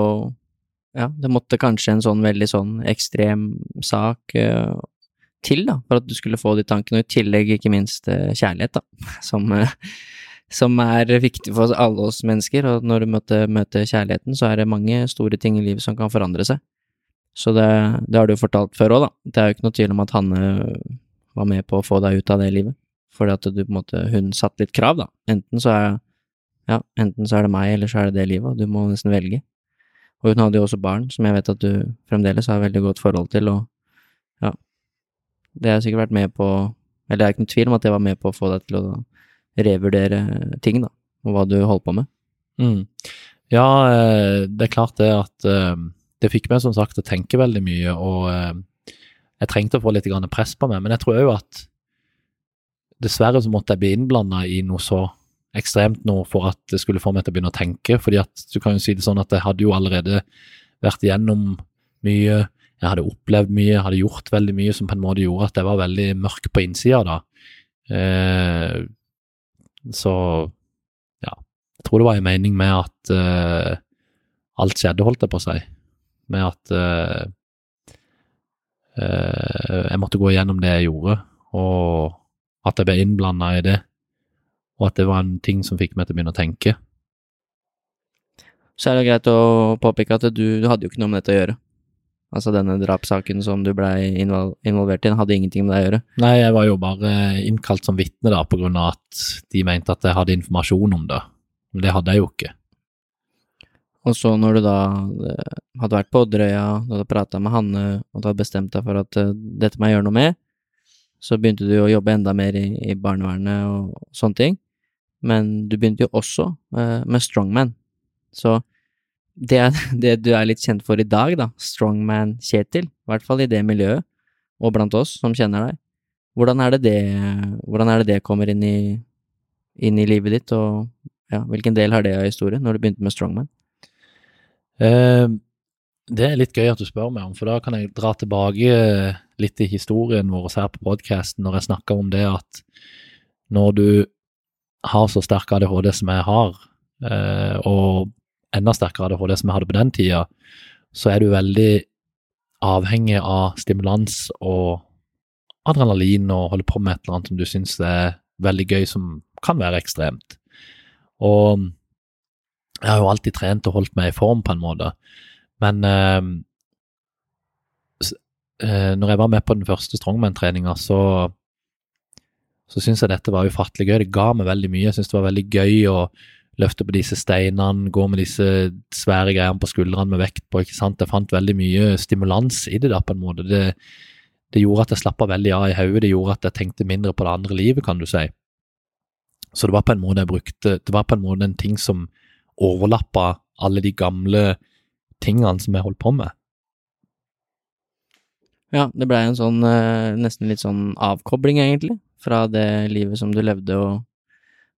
[SPEAKER 1] Ja, det måtte kanskje en sånn veldig sånn ekstrem sak uh, til, da, for at du skulle få de tankene, og i tillegg ikke minst uh, kjærlighet, da, <laughs> som, uh, som er viktig for alle oss mennesker, og når du møter, møter, kjærligheten, så er det mange store ting i livet som kan forandre seg. Så det, det har du jo fortalt før òg, da. Det er jo ikke noe tvil om at Hanne var med på å få deg ut av det livet, fordi at du på en måte, hun satte litt krav, da. Enten så er ja, enten så er det meg, eller så er det det livet, og du må nesten velge. Og hun hadde jo også barn, som jeg vet at du fremdeles har veldig godt forhold til, og ja, det har sikkert vært med på, eller det er ikke noen tvil om at det var med på å få deg til å revurdere ting, da, og hva du holdt på med.
[SPEAKER 2] Mm. Ja, eh, det er klart det at eh, det fikk meg som sagt å tenke veldig mye, og eh, jeg trengte å få litt press på meg, men jeg tror òg at dessverre så måtte jeg bli innblanda i noe så ekstremt nå for at det skulle få meg til å begynne å tenke. fordi at du kan jo si det sånn at jeg hadde jo allerede vært igjennom mye, jeg hadde opplevd mye, jeg hadde gjort veldig mye som på en måte gjorde at jeg var veldig mørk på innsida da. Eh, så ja, jeg tror det var en mening med at eh, alt skjedde, holdt jeg på å si. Med at eh jeg måtte gå igjennom det jeg gjorde, og at jeg ble innblanda i det og at det var en ting som fikk meg til å begynne å tenke.
[SPEAKER 1] Så er det greit å påpeke at du, du hadde jo ikke noe med dette å gjøre. Altså denne drapssaken som du blei involvert i, hadde ingenting med deg å gjøre?
[SPEAKER 2] Nei, jeg var jo bare innkalt som vitne da, på grunn av at de mente at jeg hadde informasjon om det. Men det hadde jeg jo ikke.
[SPEAKER 1] Og så når du da eh, hadde vært på Odderøya, du hadde prata med Hanne og du hadde bestemt deg for at uh, dette må jeg gjøre noe med, så begynte du å jobbe enda mer i, i barnevernet og sånne ting men du begynte jo også eh, med strongman. Så det <laughs> det du er litt kjent for i dag, da, strongman Kjetil, i hvert fall i det miljøet, og blant oss som kjenner deg. Hvordan er det det, er det, det kommer inn i, inn i livet ditt, og ja, hvilken del har det av historien, når du begynte med strongman?
[SPEAKER 2] Uh, det er litt gøy at du spør meg om, for da kan jeg dra tilbake litt i historien vår her på podkasten når jeg snakker om det at når du har så sterk ADHD som jeg har, eh, og enda sterkere ADHD som jeg hadde på den tida, så er du veldig avhengig av stimulans og adrenalin og holde på med et eller annet som du syns er veldig gøy, som kan være ekstremt. Og jeg har jo alltid trent og holdt meg i form, på en måte, men eh, eh når jeg var med på den første strongman-treninga, så så syns jeg dette var ufattelig gøy. Det ga meg veldig mye. Jeg syns det var veldig gøy å løfte på disse steinene, gå med disse svære greiene på skuldrene med vekt på. ikke sant? Jeg fant veldig mye stimulans i det, da, på en måte. Det, det gjorde at jeg slappa veldig av i hodet, det gjorde at jeg tenkte mindre på det andre livet, kan du si. Så det var på en måte jeg brukte Det var på en måte en ting som overlappa alle de gamle tingene som jeg holdt på med.
[SPEAKER 1] Ja, det blei en sånn eh, nesten litt sånn avkobling, egentlig fra det livet som du levde, og,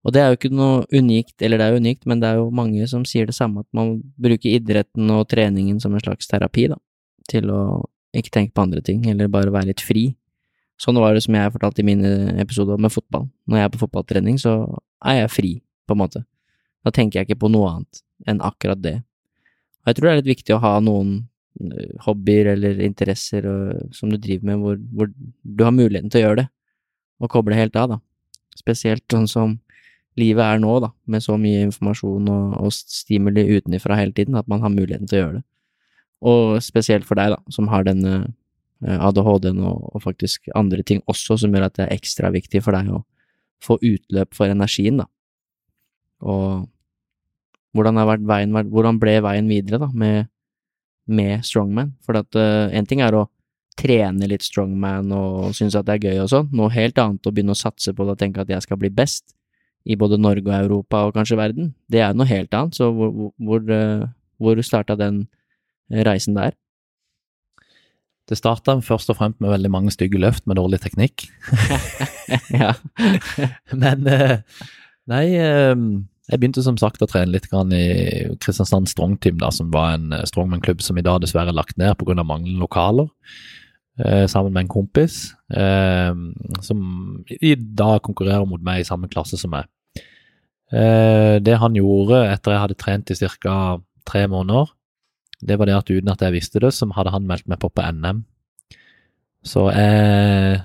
[SPEAKER 1] og det er jo ikke noe unikt, eller det er unikt, men det er jo mange som sier det samme, at man bruker idretten og treningen som en slags terapi, da, til å ikke tenke på andre ting, eller bare være litt fri. Sånn var det som jeg fortalte i mine episoder med fotball. Når jeg er på fotballtrening, så er jeg fri, på en måte. Da tenker jeg ikke på noe annet enn akkurat det. Og jeg tror det er litt viktig å ha noen eh, hobbyer eller interesser som du driver med, hvor, hvor, du har muligheten til å gjøre det og koble helt av, da. Spesielt sånn som livet er nå, da, med så mye informasjon og, og stimuli utenfra hele tiden, at man har muligheten til å gjøre det. Og spesielt for deg, da, som har denne eh, ADHD-en og, og, faktisk andre ting også som gjør at det er ekstra viktig for deg å få utløp for energien, da. Og hvordan, veien, hvordan ble veien videre, da, med, med Strongman? For at uh, en ting er å trene litt strongman og synes at det er gøy og sånn. Noe helt annet å begynne å satse på det og tenke at jeg skal bli best i både Norge og Europa og kanskje verden. Det er noe helt annet, så hvor, hvor, hvor eh, starta den reisen der?
[SPEAKER 2] Det starta først og fremst med veldig mange stygge løft med dårlig teknikk. <laughs>
[SPEAKER 1] ja. <laughs>
[SPEAKER 2] Men eh, Nei, jeg begynte som sagt å trene litt grann i Kristiansand Strong Team, da, som var en eh, strongman-klubb som i dag dessverre er lagt ned pga. manglende lokaler. Eh, sammen med en kompis eh, som i dag konkurrerer mot meg i samme klasse som meg. Eh, det han gjorde etter jeg hadde trent i ca. tre måneder, det var det at uten at jeg visste det, så hadde han meldt meg på på NM. Så jeg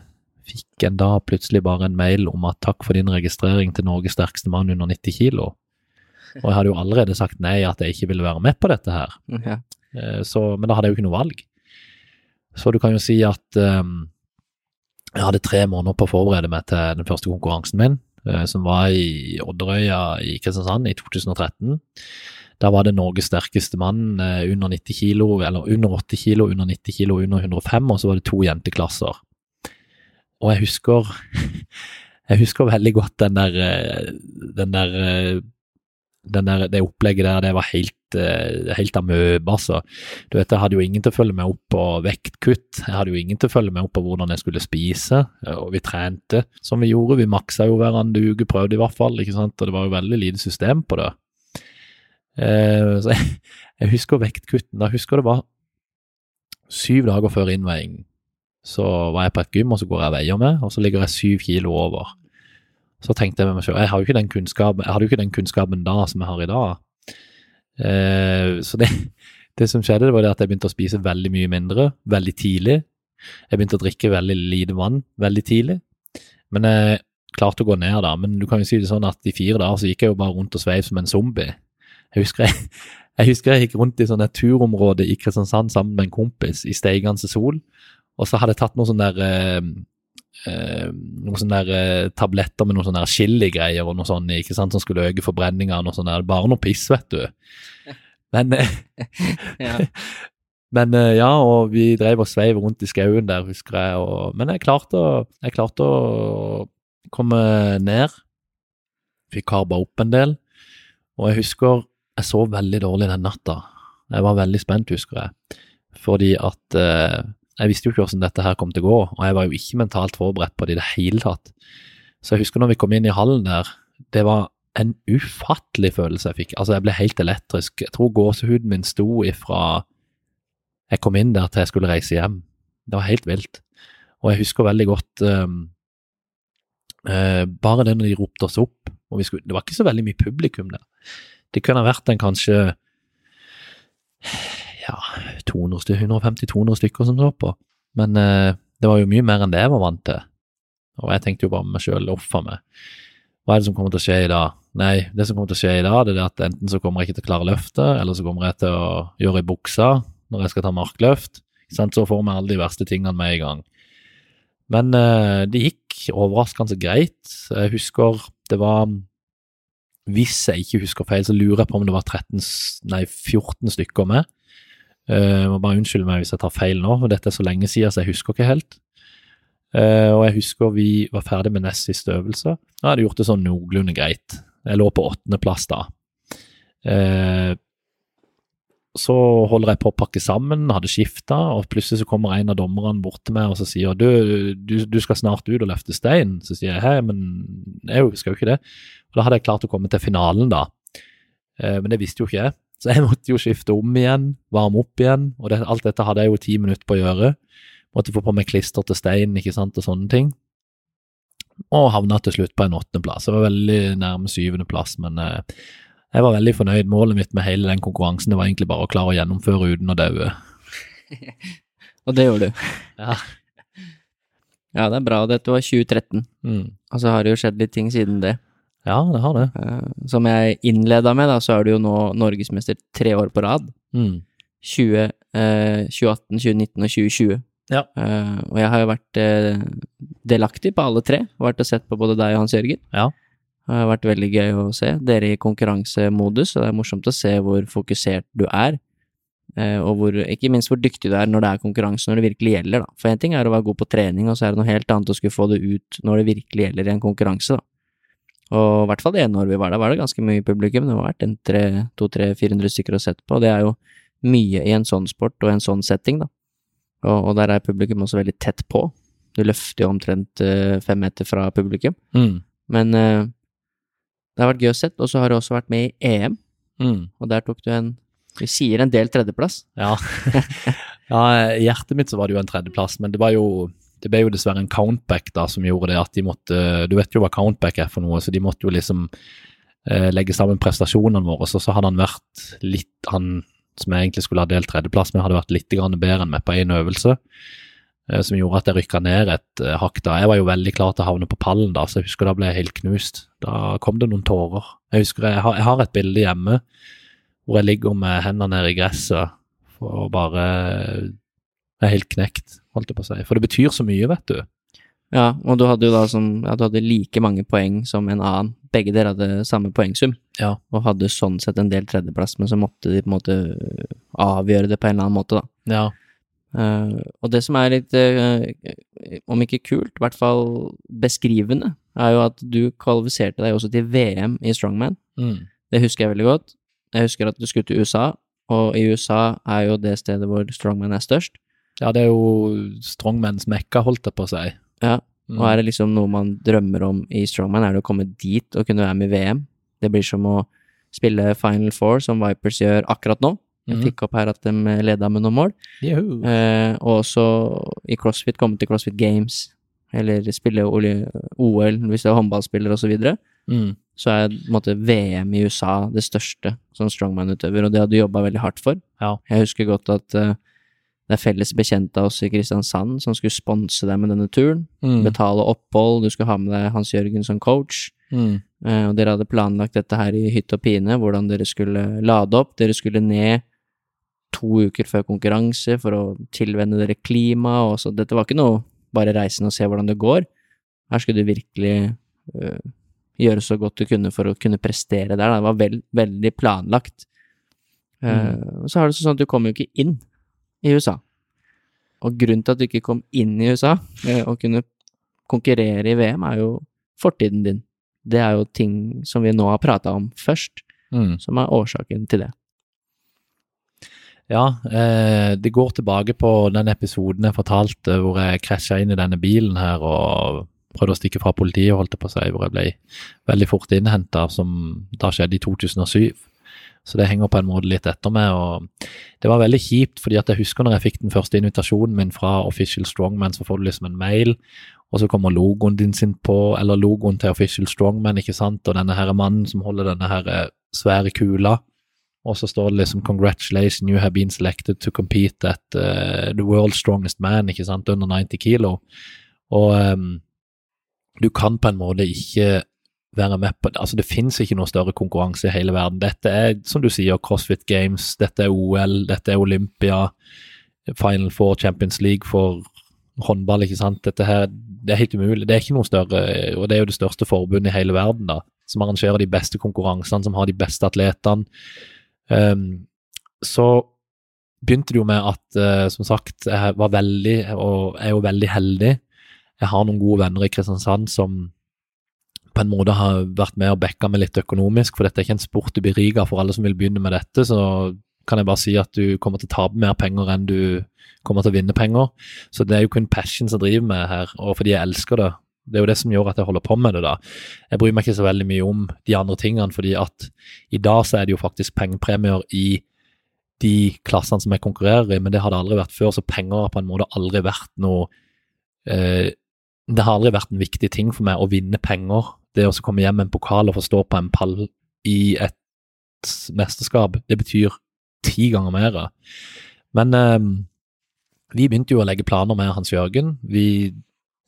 [SPEAKER 2] fikk en da plutselig bare en mail om at takk for din registrering til Norges sterkeste mann under 90 kilo. Og jeg hadde jo allerede sagt nei, at jeg ikke ville være med på dette her.
[SPEAKER 1] Ja.
[SPEAKER 2] Eh, Så, men da hadde jeg jo ikke noe valg. Så du kan jo si at um, jeg hadde tre måneder på å forberede meg til den første konkurransen min, eh, som var i Odderøya i Kristiansand i 2013. Da var det Norges sterkeste mann eh, under 90 kilo, eller under 80 kilo, under 90 kilo, under 105, og så var det to jenteklasser. Og jeg husker <laughs> Jeg husker veldig godt den der eh, Den der, eh, den der Det opplegget der, det var helt, eh, helt amøbe, altså. Du vet, jeg hadde jo ingen til å følge meg opp på vektkutt. Jeg hadde jo ingen til å følge meg opp på hvordan jeg skulle spise, og vi trente som vi gjorde. Vi maksa jo hver andre uke, prøvde i hvert fall, ikke sant, og det var jo veldig lite system på det. Så jeg, <laughs> jeg husker vektkutten. Da husker det var syv dager før innveiing. Så var jeg på et gym, og så går jeg veier med, og så ligger jeg syv kilo over. Så tenkte jeg med meg selv, jeg, har jo ikke den jeg hadde jo ikke den kunnskapen da som jeg har i dag. Eh, så det, <laughs> det som skjedde, det var det at jeg begynte å spise veldig mye mindre, veldig tidlig. Jeg begynte å drikke veldig lite vann veldig tidlig. Men jeg klarte å gå ned da. Men du kan jo si det sånn at i fire dager så gikk jeg jo bare rundt og sveiv som en zombie. Jeg husker jeg, <laughs> jeg husker jeg gikk rundt i sånn et turområde i Kristiansand sammen med en kompis i steigende sol, og så hadde jeg tatt noen sånne der eh, eh, noen sånne der eh, tabletter med noen sånne der chili-greier og noe sånt, ikke sant, som skulle øke forbrenninga og der. Bare noe piss, vet du. <laughs> Men, eh, <laughs>
[SPEAKER 1] Ja. <laughs>
[SPEAKER 2] men ja, og vi drev og sveiv rundt i skauen der, husker jeg. Og, men jeg klarte, å, jeg klarte å komme ned. Fikk karba opp en del. Og jeg husker jeg sov veldig dårlig den natta. Jeg var veldig spent, husker jeg. Fordi at eh, jeg visste jo ikke hvordan dette her kom til å gå, og jeg var jo ikke mentalt forberedt på det i det hele tatt. Så jeg husker når vi kom inn i hallen der, det var en ufattelig følelse jeg fikk. Altså, jeg ble helt elektrisk. Jeg tror gåsehuden min sto ifra jeg kom inn der til jeg skulle reise hjem. Det var helt vilt. Og jeg husker veldig godt um, uh, bare det når de ropte oss opp, og skulle, det var ikke så veldig mye publikum der. Det kunne vært en kanskje ja, 200 stykker, 150-200 stykker som så på. Men eh, det var jo mye mer enn det jeg var vant til. Og jeg tenkte jo bare med meg sjøl, uffa meg. Hva er det som kommer til å skje i dag? Nei, det som kommer til å skje i dag, det er at enten så kommer jeg ikke til å klare løftet, eller så kommer jeg til å gjøre i buksa når jeg skal ta markløft. sånn? Så får vi alle de verste tingene med i gang. Men eh, det gikk overraskende greit. Jeg husker det var Hvis jeg ikke husker feil, så lurer jeg på om det var 13, nei, 14 stykker med. Eh, Jeg må bare unnskylde meg hvis jeg tar feil nå, for dette er så lenge siden, så jeg husker ikke helt. Eh, og jeg husker vi var ferdig med nest siste øvelse. Jeg hadde gjort det sånn noenlunde greit. Jeg lå på åttendeplass da. Eh, så holder jeg på å pakke sammen, hadde skifta, og plutselig så kommer en av dommerne bort til meg og så sier du, du, du skal snart ut og løfte stein. Så sier jeg hei, men jeg skal jo ikke det. Og da hadde jeg klart å komme til finalen, da. Eh, men det visste jo ikke jeg. Så jeg måtte jo skifte om igjen, varme opp igjen, og det, alt dette hadde jeg jo ti minutter på å gjøre. Måtte få på meg klister til stein, ikke sant, og sånne ting. Og havna til slutt på en åttendeplass. Jeg var veldig nærme syvendeplass, men eh, jeg var veldig fornøyd. Målet mitt med hele den konkurransen det var egentlig bare å klare å gjennomføre uten å daue. <laughs>
[SPEAKER 1] Og det gjorde du. <laughs>
[SPEAKER 2] Ja.
[SPEAKER 1] Ja, det er bra. Dette var 2013,
[SPEAKER 2] Mm.
[SPEAKER 1] og så har det jo skjedd litt ting siden det.
[SPEAKER 2] Ja, det har det.
[SPEAKER 1] Eh, som jeg innleda med, da, så er du jo nå norgesmester tre år på rad.
[SPEAKER 2] Mm.
[SPEAKER 1] 20, eh, 2018, 2019 og 2020.
[SPEAKER 2] Ja.
[SPEAKER 1] Eh, og jeg har jo vært eh, delaktig på alle tre. Vært og sett på både deg og Hans Jørgen.
[SPEAKER 2] Ja.
[SPEAKER 1] Det har vært veldig gøy å se. Dere i konkurransemodus, og det er morsomt å se hvor fokusert du er. Eh, og hvor, ikke minst hvor dyktig du er når det er konkurranse, når det virkelig gjelder, da. For én ting er å være god på trening, og så er det noe helt annet å skulle få det ut når det virkelig gjelder i en konkurranse, da. Og i hvert fall det ene året vi var der, var det ganske mye publikum. Det har vært en tre, to, tre, 400 stykker å sette på, og det er jo mye i en sånn sport og en sånn setting, da. Og, og der er publikum også veldig tett på. Du løfter jo omtrent uh, fem meter fra publikum.
[SPEAKER 2] Mm.
[SPEAKER 1] Men uh, det har vært gøy å sett, og så har du også vært med i EM,
[SPEAKER 2] Mm.
[SPEAKER 1] og der tok du en Vi sier en del tredjeplass.
[SPEAKER 2] Ja. <laughs> ja, i hjertet mitt så var det jo en tredjeplass, men det var jo det ble jo dessverre en countback da som gjorde det at de måtte Du vet jo hva countback er for noe, så de måtte jo liksom eh, legge sammen prestasjonene våre. Så, så hadde han vært litt Han som jeg egentlig skulle ha delt tredjeplass med, hadde vært litt grann bedre enn meg på én øvelse. eh, som gjorde at jeg rykka ned et eh, hakk da. Jeg var jo veldig klar til å havne på pallen da, så jeg husker da ble jeg helt knust. Da kom det noen tårer. Jeg husker jeg har, jeg har et bilde hjemme hvor jeg ligger med hendene nede i gresset og bare er helt knekt, holdt jeg på å si. For det betyr så mye, vet du.
[SPEAKER 1] Ja, og du hadde jo da som Ja, du hadde like mange poeng som en annen. Begge dere hadde samme poengsum,
[SPEAKER 2] Ja.
[SPEAKER 1] og hadde sånn sett en del tredjeplass, men så måtte de på en måte avgjøre det på en eller annen måte, da.
[SPEAKER 2] Ja.
[SPEAKER 1] Uh, og det som er litt, uh, om ikke kult, i hvert fall beskrivende, er jo at du kvalifiserte deg også til VM i Strongman.
[SPEAKER 2] Mm.
[SPEAKER 1] Det husker jeg veldig godt. Jeg husker at du skulle til USA, og i USA er jo det stedet hvor Strongman er størst.
[SPEAKER 2] Ja, det er jo strongmans mekka, holdt jeg på å si.
[SPEAKER 1] Ja,
[SPEAKER 2] Mm.
[SPEAKER 1] Og er det liksom noe man drømmer om i Strongman, er det å komme dit og kunne være med i VM. Det blir som å spille Final Four, som Vipers gjør akkurat nå. Jeg
[SPEAKER 2] Mhm.
[SPEAKER 1] fikk opp her at de leda med noen mål. Eh, og også i CrossFit komme til CrossFit Games, eller spille OL hvis du er håndballspiller osv. Så.
[SPEAKER 2] Mm.
[SPEAKER 1] så er måte VM i USA det største som strongman-utøver, og det hadde du jobba veldig hardt for.
[SPEAKER 2] Ja.
[SPEAKER 1] Jeg husker godt at eh, det er felles bekjente av oss i Kristiansand som skulle sponse deg med denne turen.
[SPEAKER 2] Mm.
[SPEAKER 1] Betale opphold, du skulle ha med deg Hans Jørgen som coach.
[SPEAKER 2] Mm.
[SPEAKER 1] Eh, og dere hadde planlagt dette her i hytt og pine, hvordan dere skulle lade opp. Dere skulle ned to uker før konkurranse for å tilvenne dere klima, og så dette var ikke noe bare reisen og se hvordan det går. Her skulle du virkelig øh, gjøre så godt du kunne for å kunne prestere der. da. Det var veld, veldig planlagt. Mm. og så er det sånn at du kommer jo ikke inn i USA. Og grunnen til at du ikke kom inn i USA eh, og kunne konkurrere i VM, er jo fortiden din. Det er jo ting som vi nå har prata om først,
[SPEAKER 2] Mm.
[SPEAKER 1] som er årsaken til det.
[SPEAKER 2] Ja, eh, det går tilbake på den episoden jeg fortalte hvor jeg krasja inn i denne bilen her og prøvde å stikke fra politiet, holdt jeg på å si, hvor jeg ble veldig fort innhenta, som da skjedde i 2007. Så det henger på en måte litt etter meg. og Det var veldig kjipt, fordi at jeg husker når jeg fikk den første invitasjonen min fra Official Strongman, så får du liksom en mail, og så kommer logoen din sin på, eller logoen til Official Strongman, ikke sant, og denne her mannen som holder denne her eh, svære kula, og så står det liksom 'Congratulations, you have been selected to compete at uh, the world's strongest man', ikke sant, under 90 kilo. Og um, du kan på en måte ikke være med på Altså, det finnes ikke noe større konkurranse i hele verden. Dette er, som du sier, CrossFit Games, dette er OL, dette er Olympia, Final Four, Champions League for håndball, ikke sant. Dette her, det er helt umulig. Det er ikke noe større, og det er jo det største forbundet i hele verden, da, som arrangerer de beste konkurransene, som har de beste atletene. Um, så begynte det jo med at, uh, som sagt, jeg var veldig, og er jo veldig heldig. Jeg har noen gode venner i Kristiansand som på en måte har vært med og backa meg litt økonomisk, for dette er ikke en sport du blir rik av for alle som vil begynne med dette, så kan jeg bare si at du kommer til å tape mer penger enn du kommer til å vinne penger. Så det er jo kun passion som driver meg her, og fordi jeg elsker det. Det er jo det som gjør at jeg holder på med det, da. Jeg bryr meg ikke så veldig mye om de andre tingene, fordi at i dag så er det jo faktisk pengepremier i de klassene som jeg konkurrerer i, men det har det aldri vært før, så penger har på en måte aldri vært noe eh, Det har aldri vært en viktig ting for meg å vinne penger. Det å komme hjem med en pokal og få stå på en pall i et mesterskap, det betyr ti ganger mer. Men eh, vi begynte jo å legge planer med Hans Jørgen. Vi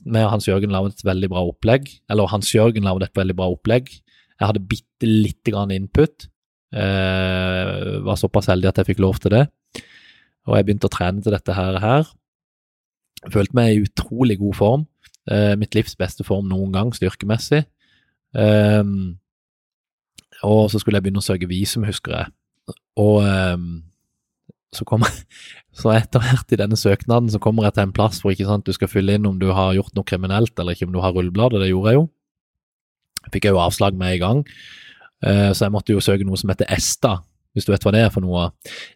[SPEAKER 2] med Hans Jørgen lagde et veldig bra opplegg. Eller Hans Jørgen lagde et veldig bra opplegg. Jeg hadde bitte lite grann input. Eh, var såpass heldig at jeg fikk lov til det. Og jeg begynte å trene til dette her. her. Følte meg i utrolig god form. Eh, mitt livs beste form noen gang, styrkemessig. Eh, og så skulle jeg begynne å søke visum, husker jeg. Og um, så kommer <laughs> så etter hvert i denne søknaden så kommer jeg til en plass hvor ikke sant, du skal fylle inn om du har gjort noe kriminelt eller ikke om du har rulleblad, og det gjorde jeg jo. Fikk jeg jo avslag med i gang, Uh, så jeg måtte jo søke noe som heter ESTA, hvis du vet hva det er for noe.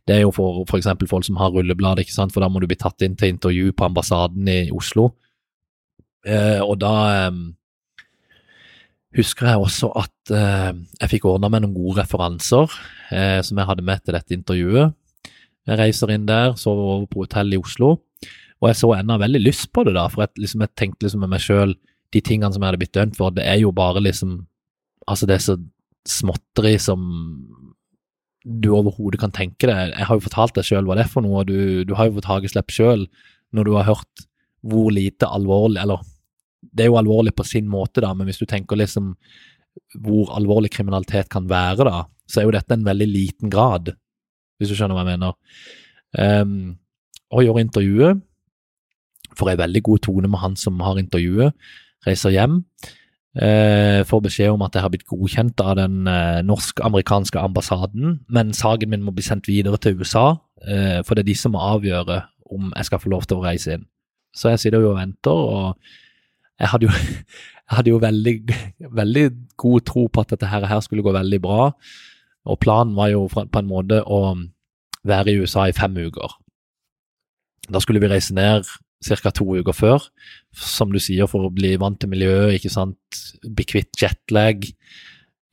[SPEAKER 2] Det er jo for f.eks. folk som har rulleblad, ikke sant, for da må du bli tatt inn til intervju på ambassaden i Oslo. Eh, og da eh, husker jeg også at eh, jeg fikk ordna meg noen gode referanser eh, som jeg hadde med til dette intervjuet. Jeg reiser inn der, sover over på hotell i Oslo, og jeg så ennå veldig lyst på det, da, for jeg, liksom, jeg tenkte liksom med meg sjøl de tingene som jeg hadde blitt dømt for, det er jo bare liksom Altså, det er så småtteri som du overhodet kan tenke deg. Jeg har jo fortalt deg sjøl hva det er for noe, og du, du har jo fått hageslepp sjøl når du har hørt hvor lite alvorlig Eller det er jo alvorlig på sin måte, da, men hvis du tenker liksom hvor alvorlig kriminalitet kan være, da, så er jo dette en veldig liten grad, hvis du skjønner hva jeg mener. Um, og gjør intervjuet, får ei veldig god tone med han som har intervjuet, reiser hjem. Uh, får beskjed om at jeg har blitt godkjent av den uh, norsk-amerikanske ambassaden, men saken min må bli sendt videre til USA, uh, for det er de som må avgjøre om jeg skal få lov til å reise inn. Så jeg sitter jo og venter, og jeg hadde jo, <laughs> jeg hadde jo veldig, veldig, god tro på at dette her, skulle gå veldig bra, og planen var jo på en måte å være i USA i fem uker. Da skulle vi reise ned ca. to uker før, som du sier, for å bli vant til miljøet, ikke sant, bli kvitt jetlag,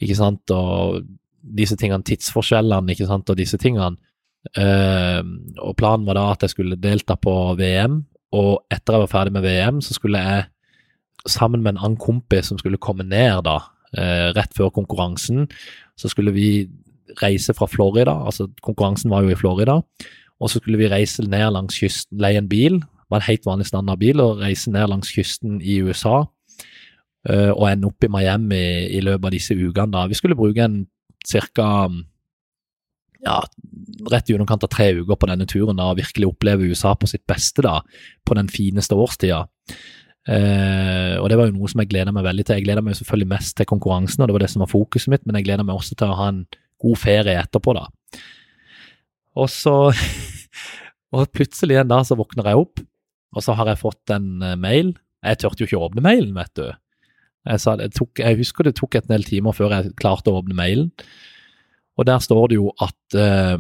[SPEAKER 2] ikke sant, og disse tingene, tidsforskjellene, ikke sant, og disse tingene. Uh, og planen var da at jeg skulle delta på VM, og etter jeg var ferdig med VM, så skulle jeg sammen med en annen kompis som skulle komme ned da, uh, rett før konkurransen, så skulle vi reise fra Florida, altså konkurransen var jo i Florida, og så skulle vi reise ned langs kysten, leie en bil, var en helt vanlig standardbil, og reise ned langs kysten i USA uh, og ende opp i Miami i løpet av disse ukene. da. Vi skulle bruke en ca. Ja, rett i underkant av tre uker på denne turen da, og virkelig oppleve USA på sitt beste da, på den fineste årstida. Uh, og det var jo noe som jeg gleda meg veldig til. Jeg gleda meg selvfølgelig mest til konkurransen, og det var det som var fokuset mitt, men jeg gleda meg også til å ha en god ferie etterpå, da. Og så <laughs> Og plutselig en dag så våkner jeg opp, og så har jeg fått en uh, mail. Jeg turte jo ikke å åpne mailen, vet du. Jeg, sa, tok, jeg, husker det tok et del timer før jeg klarte å åpne mailen. Og der står det jo at uh,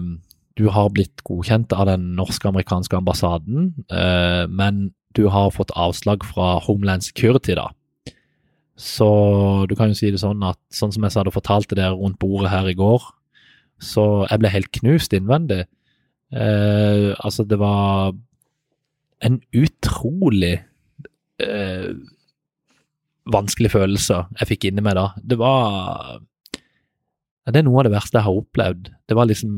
[SPEAKER 2] du har blitt godkjent av den norske-amerikanske ambassaden, uh, men du har fått avslag fra Homeland Security, da. Så du kan jo si det sånn at sånn som jeg hadde fortalt til dere rundt bordet her i går, så jeg ble helt knust innvendig. Eh, altså, det var en utrolig eh, vanskelig følelse jeg fikk inni meg da. Det var Det er noe av det verste jeg har opplevd. Det var liksom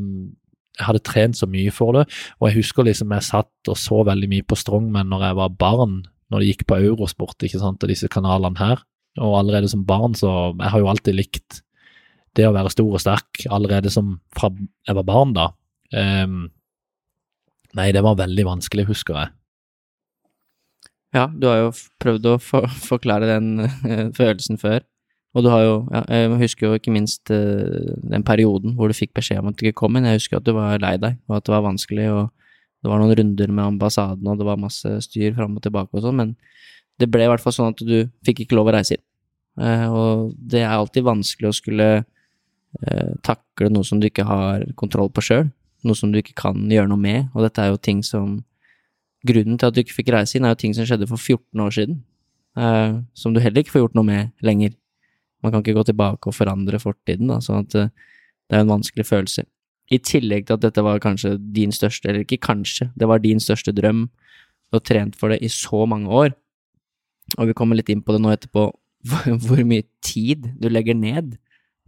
[SPEAKER 2] Jeg hadde trent så mye for det, og jeg husker liksom jeg satt og så veldig mye på Strongman når jeg var barn, når det gikk på Eurosport, ikke sant, og disse kanalene her. Og allerede som barn, så Jeg har jo alltid likt det å være stor og sterk, allerede som fra jeg var barn, da. Um, nei, det var veldig vanskelig, husker jeg.
[SPEAKER 1] Ja, du har jo prøvd å for forklare den uh, følelsen før. Og du har jo ja, Jeg husker jo ikke minst uh, den perioden hvor du fikk beskjed om at du ikke kom inn. Jeg husker at du var lei deg, og at det var vanskelig, og det var noen runder med ambassaden, og det var masse styr fram og tilbake og sånn, men det ble i hvert fall sånn at du fikk ikke lov å reise inn. Uh, og det er alltid vanskelig å skulle takle noe som du ikke har kontroll på sjøl, noe som du ikke kan gjøre noe med, og dette er jo ting som grunnen til at du ikke fikk reise inn, er jo ting som skjedde for 14 år siden, som du heller ikke får gjort noe med lenger. Man kan ikke gå tilbake og forandre fortiden, da, sånn at uh, det er en vanskelig følelse. I tillegg til at dette var kanskje din største, eller ikke kanskje, det var din største drøm, du har trent for det i så mange år, og vi kommer litt inn på det nå etterpå, <laughs> hvor mye tid du legger ned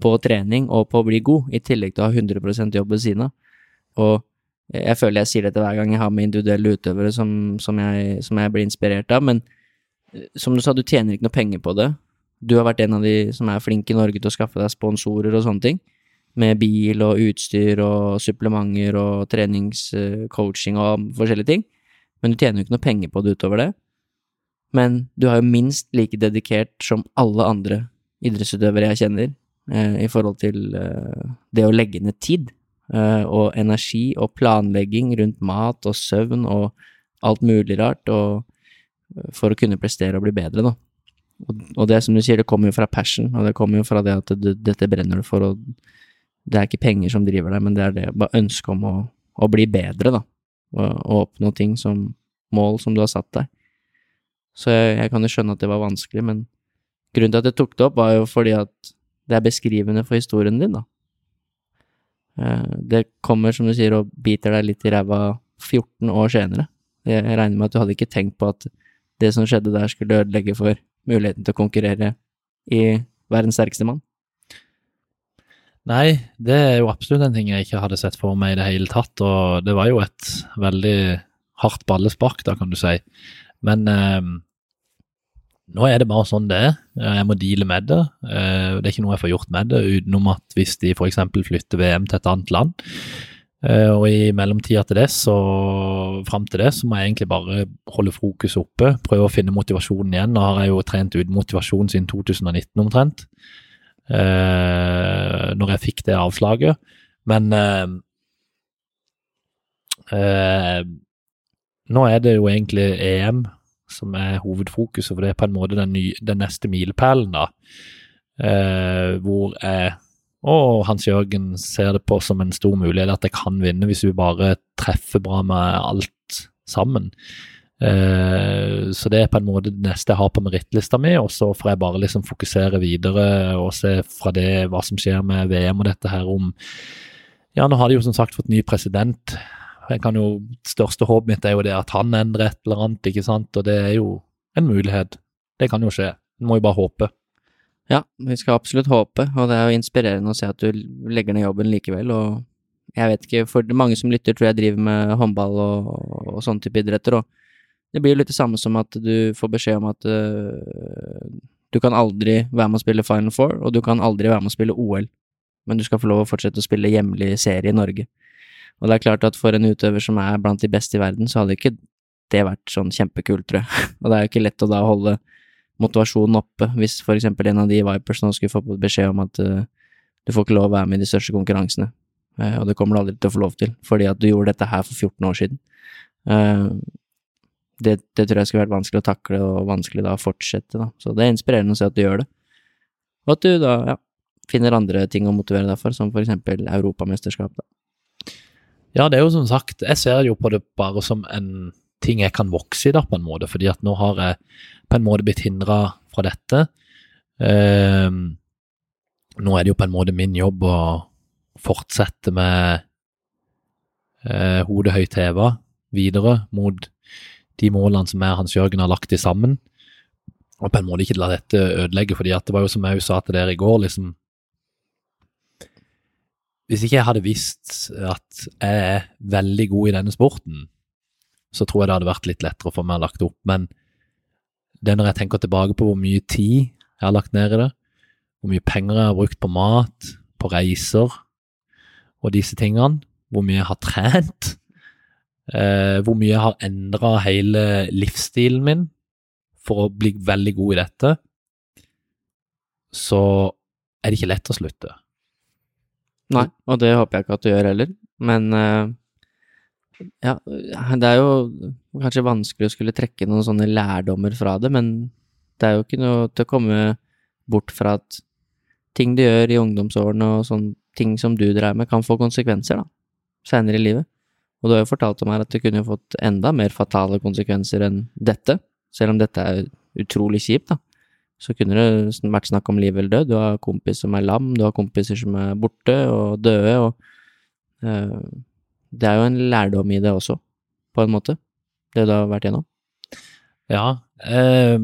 [SPEAKER 1] på trening og på å bli god, i tillegg til å ha 100 jobb ved siden av. Og jeg føler jeg sier dette hver gang jeg har med individuelle utøvere som, som, jeg, som jeg, blir inspirert av, men eh, som du sa, du tjener ikke noe penger på det. Du har vært en av de som er flinke i Norge til å skaffe deg sponsorer og sånne ting, med bil og utstyr og supplementer og treningscoaching og forskjellige ting, men du tjener jo ikke noe penger på det utover det. Men du er jo minst like dedikert som alle andre idrettsutøvere jeg kjenner, eh, i forhold til eh, det å legge ned tid Eh, og energi og planlegging rundt mat og søvn og alt mulig rart, og eh, for å kunne prestere og bli bedre, da. Og, det som du sier, det kommer jo fra passion, og det kommer jo fra det at du, dette brenner du for, og det er ikke penger som driver deg, men det er det bare ønsket om å, å, bli bedre, da, og, og, oppnå ting som mål som du har satt deg. Så jeg, jeg kan jo skjønne at det var vanskelig, men grunnen til at jeg tok det opp, var jo fordi at det er beskrivende for historien din, da. Eh, det kommer, som du sier, og biter deg litt i ræva 14 år senere. Jeg regner med at du hadde ikke tenkt på at det som skjedde der, skulle ødelegge for muligheten til å konkurrere i verdens sterkeste mann.
[SPEAKER 2] Nei, det er jo absolutt en ting jeg ikke hadde sett for meg i det hele tatt, og det var jo et veldig hardt ballespark, da, kan du si. Men eh, nå er det bare sånn det er. Jeg må deale med det. Eh, det er ikke noe jeg får gjort med det, utenom at hvis de f.eks. flytter VM til et annet land, og i mellomtida til det, så fram til det, så må jeg egentlig bare holde fokuset oppe, prøve å finne motivasjonen igjen. Nå har jeg jo trent uten motivasjon siden 2019 omtrent eh, når jeg fikk det avslaget. Men eh, eh, nå er det jo egentlig EM som er hovedfokuset, for det er på en måte den, nye, den neste milepælen, da. Eh, hvor jeg og Hans Jørgen ser det på som en stor mulighet at jeg kan vinne hvis vi bare treffer bra med alt sammen. Eh, så det er på en måte det neste jeg har på merittlista mi, og så får jeg bare liksom fokusere videre og se fra det hva som skjer med VM og dette her om Ja, nå har de jo som sagt fått ny president. Jeg kan jo, Største håpet mitt er jo det at han endrer et eller annet, ikke sant, og det er jo en mulighet. Det kan jo skje. En må jo bare håpe.
[SPEAKER 1] Ja, vi skal absolutt håpe, og det er jo inspirerende å se at du legger ned jobben likevel, og jeg vet ikke, for mange som lytter tror jeg driver med håndball og, og sånne type idretter, og det blir jo litt det samme som at du får beskjed om at uh, du kan aldri være med å spille Final Four, og du kan aldri være med å spille OL, men du skal få lov å fortsette å spille hjemlig serie i Norge. Og det er klart at for en utøver som er blant de beste i verden, så hadde ikke det vært sånn kjempekult, tror jeg. <laughs> Og det er jo ikke lett å da holde motivasjonen oppe hvis for eksempel en av de Vipers nå skulle få beskjed om at uh, du får ikke lov å være med i de største konkurransene, uh, og det kommer du aldri til å få lov til, fordi at du gjorde dette her for 14 år siden. Uh, det, det, tror jeg skulle vært vanskelig å takle, og vanskelig da å fortsette, da. Så det er inspirerende å se at du gjør det. Og at du da, ja, finner andre ting å motivere deg for, som for eksempel europamesterskap, da.
[SPEAKER 2] Ja, det er jo som sagt, jeg ser jo på det bare som en ting jeg kan vokse i, da, på en måte, fordi at nå har jeg på en måte blitt hindra fra dette. Eh, nå er det jo på en måte min jobb å fortsette med eh, hodet høyt heva videre mot de målene som jeg Hans Jørgen har lagt i sammen. Og på en måte ikke la dette ødelegge, fordi at det var jo som jeg sa til dere i går, liksom Hvis ikke jeg hadde visst at jeg er veldig god i denne sporten, så tror jeg det hadde vært litt lettere for meg å lagt opp. Men det er når jeg tenker tilbake på hvor mye tid jeg har lagt ned i det, hvor mye penger jeg har brukt på mat, på reiser og disse tingene, hvor mye jeg har trent, eh, hvor mye jeg har endra hele livsstilen min for å bli veldig god i dette, så er det ikke lett å slutte.
[SPEAKER 1] Nei, og det håper jeg ikke at du gjør heller, men uh, ja, det er jo kanskje vanskelig å skulle trekke noen sånne lærdommer fra det, men det er jo ikke noe til å komme bort fra at ting du gjør i ungdomsårene og sånne ting som du dreier med, kan få konsekvenser, da, seinere i livet. Og du har jo fortalt om her at det kunne fått enda mer fatale konsekvenser enn dette, selv om dette er utrolig kjipt, da. Så kunne det vært snakk om liv eller død. Du har kompis som er lam, du har kompiser som er borte og døde, og uh, det er jo en lærdom i det også, på en måte, det du har vært gjennom.
[SPEAKER 2] Ja, eh,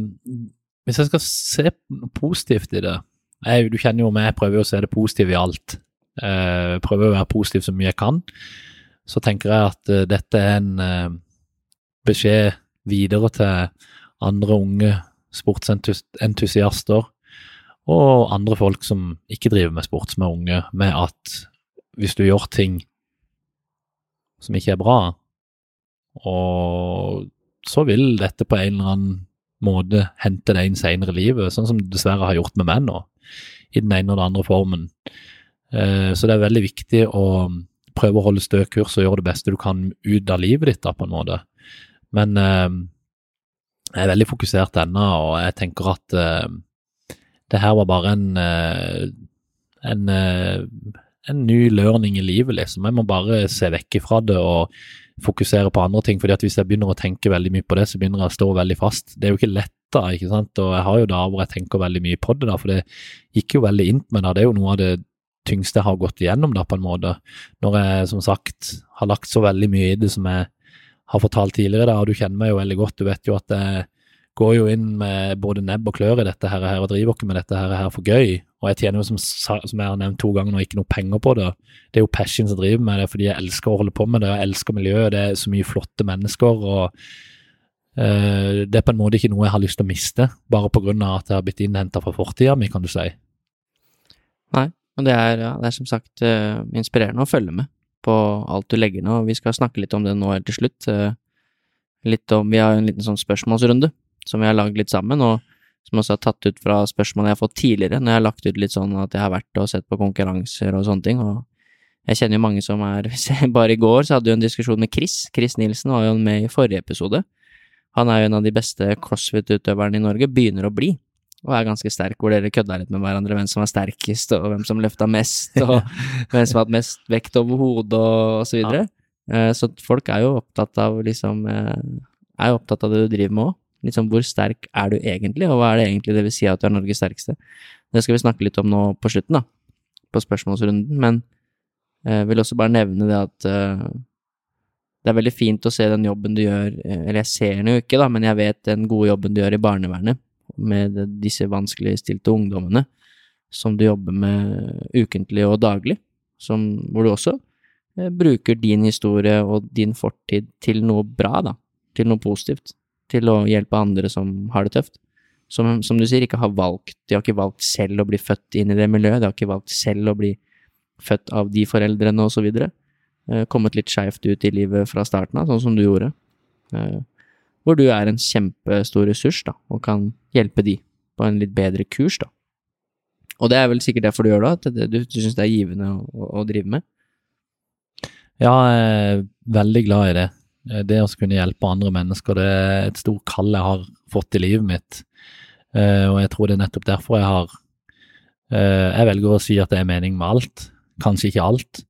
[SPEAKER 2] hvis jeg skal se positivt i det jeg, Du kjenner jo meg, jeg prøver jo å se det positive i alt. Eh, prøver å være positiv så mye jeg kan så tenker jeg at eh, dette er en uh, beskjed videre til andre unge sportsentusiaster og andre folk som ikke driver med sport, som er unge, med at hvis du gjør ting som ikke er bra, og så vil dette på en eller annen måte hente deg inn senere i livet, sånn som det dessverre har gjort med meg nå, i den ene og den andre formen. Uh, så det er veldig viktig å prøve å holde stø kurs og gjøre det beste du kan ut av livet ditt, da, på en måte. Men eh, jeg er veldig fokusert ennå, og jeg tenker at eh, det her var bare en, eh, en, eh, en ny learning i livet, liksom. Jeg må bare se vekk ifra det og fokusere på andre ting. fordi at hvis jeg begynner å tenke veldig mye på det, så begynner jeg å stå veldig fast. Det er jo ikke lett da, ikke sant. Og jeg har jo dager hvor jeg tenker veldig mye på det, da, for det gikk jo veldig inn på meg da. Det er jo noe av det tyngste jeg har gått igjennom, da, på en måte. Når jeg som sagt har lagt så veldig mye i det som jeg har fortalt tidligere, da, og du kjenner meg jo veldig godt. Du vet jo at jeg går jo inn med både nebb og klør i dette her, og driver ikke med dette her for gøy. Og jeg tjener jo, som, som jeg har nevnt to ganger nå, ikke noe penger på det. Det er jo passion som driver med det, fordi jeg elsker å holde på med det. Jeg elsker miljøet, det er så mye flotte mennesker. og uh, Det er på en måte ikke noe jeg har lyst til å miste, bare av at jeg har blitt innhenta fra fortida mi, kan du si.
[SPEAKER 1] Nei, og det er, ja, det er som sagt uh, inspirerende å følge med på alt du legger ned, og vi skal snakke litt om det nå helt til slutt. Uh, litt om, Vi har en liten sånn spørsmålsrunde som vi har lagd litt sammen, og som også er tatt ut fra spørsmål jeg har fått tidligere, når jeg har lagt ut litt sånn at jeg har vært og sett på konkurranser og sånne ting, og jeg kjenner jo mange som er <laughs> Bare i går så hadde vi en diskusjon med Chris. Chris Nielsen var jo med i forrige episode. Han er jo en av de beste crossfit-utøverne i Norge, begynner å bli, og er ganske sterk, hvor dere kødda litt med hverandre, hvem som var sterkest, og hvem som løfta mest, og <laughs> hvem som har hatt mest vekt over hodet, og så videre. Ja. Eh, så folk er jo opptatt av liksom eh, Er jo opptatt av det du driver med òg. Liksom, hvor sterk er du egentlig, og hva er det egentlig det vil si at du er Norges sterkeste? Det skal vi snakke litt om nå på slutten, da, på spørsmålsrunden, men jeg eh, vil også bare nevne det at uh, det er veldig fint å se den jobben du gjør, eh, eller jeg ser den jo ikke, da, men jeg vet den gode jobben du gjør i barnevernet, med disse vanskeligstilte ungdommene, som du jobber med ukentlig og daglig, som, hvor du også eh, bruker din historie og din fortid til noe bra, da, til noe positivt til å hjelpe andre som har det tøft. Som, som, du sier, ikke har valgt De har ikke valgt selv å bli født inn i det miljøet, de har ikke valgt selv å bli født av de foreldrene, videre. Eh, kommet litt skeivt ut i livet fra starten av, sånn som du gjorde. Eh, hvor du er en kjempestor ressurs, da, og kan hjelpe de på en litt bedre kurs, da. Og det er vel sikkert derfor du gjør det, at du, du syns det er givende å, å, å drive med?
[SPEAKER 2] Ja, jeg er veldig glad i det. Eh, det å kunne hjelpe andre mennesker, det er et stort kall jeg har fått i livet mitt. Eh, og jeg tror det er nettopp derfor jeg har eh, Jeg velger å si at det er mening med alt. Kanskje ikke alt,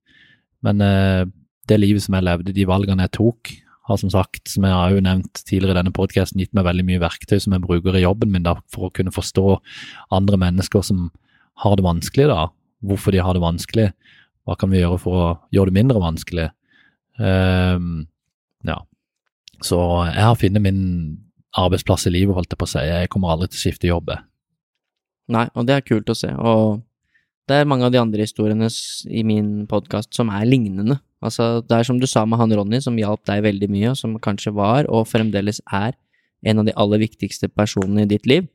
[SPEAKER 2] men det livet som jeg levde, de valgene jeg tok, har som sagt, som jeg har jo nevnt tidligere i denne podkasten, gitt meg veldig mye verktøy som jeg bruker i jobben min da, for å kunne forstå andre mennesker som har det vanskelig, da. Hvorfor de har det vanskelig. Hva kan vi gjøre for å gjøre det mindre vanskelig? Um, ja. Så jeg har funnet min arbeidsplass i livet, holdt jeg på å si. Jeg kommer aldri til å skifte jobb.
[SPEAKER 1] Nei, og det er kult å se. Og det er mange av de andre historiene i min podkast som er lignende. Altså, det er som du sa med han Ronny, som hjalp deg veldig mye, og som kanskje var, og fremdeles er, en av de aller viktigste personene i ditt liv.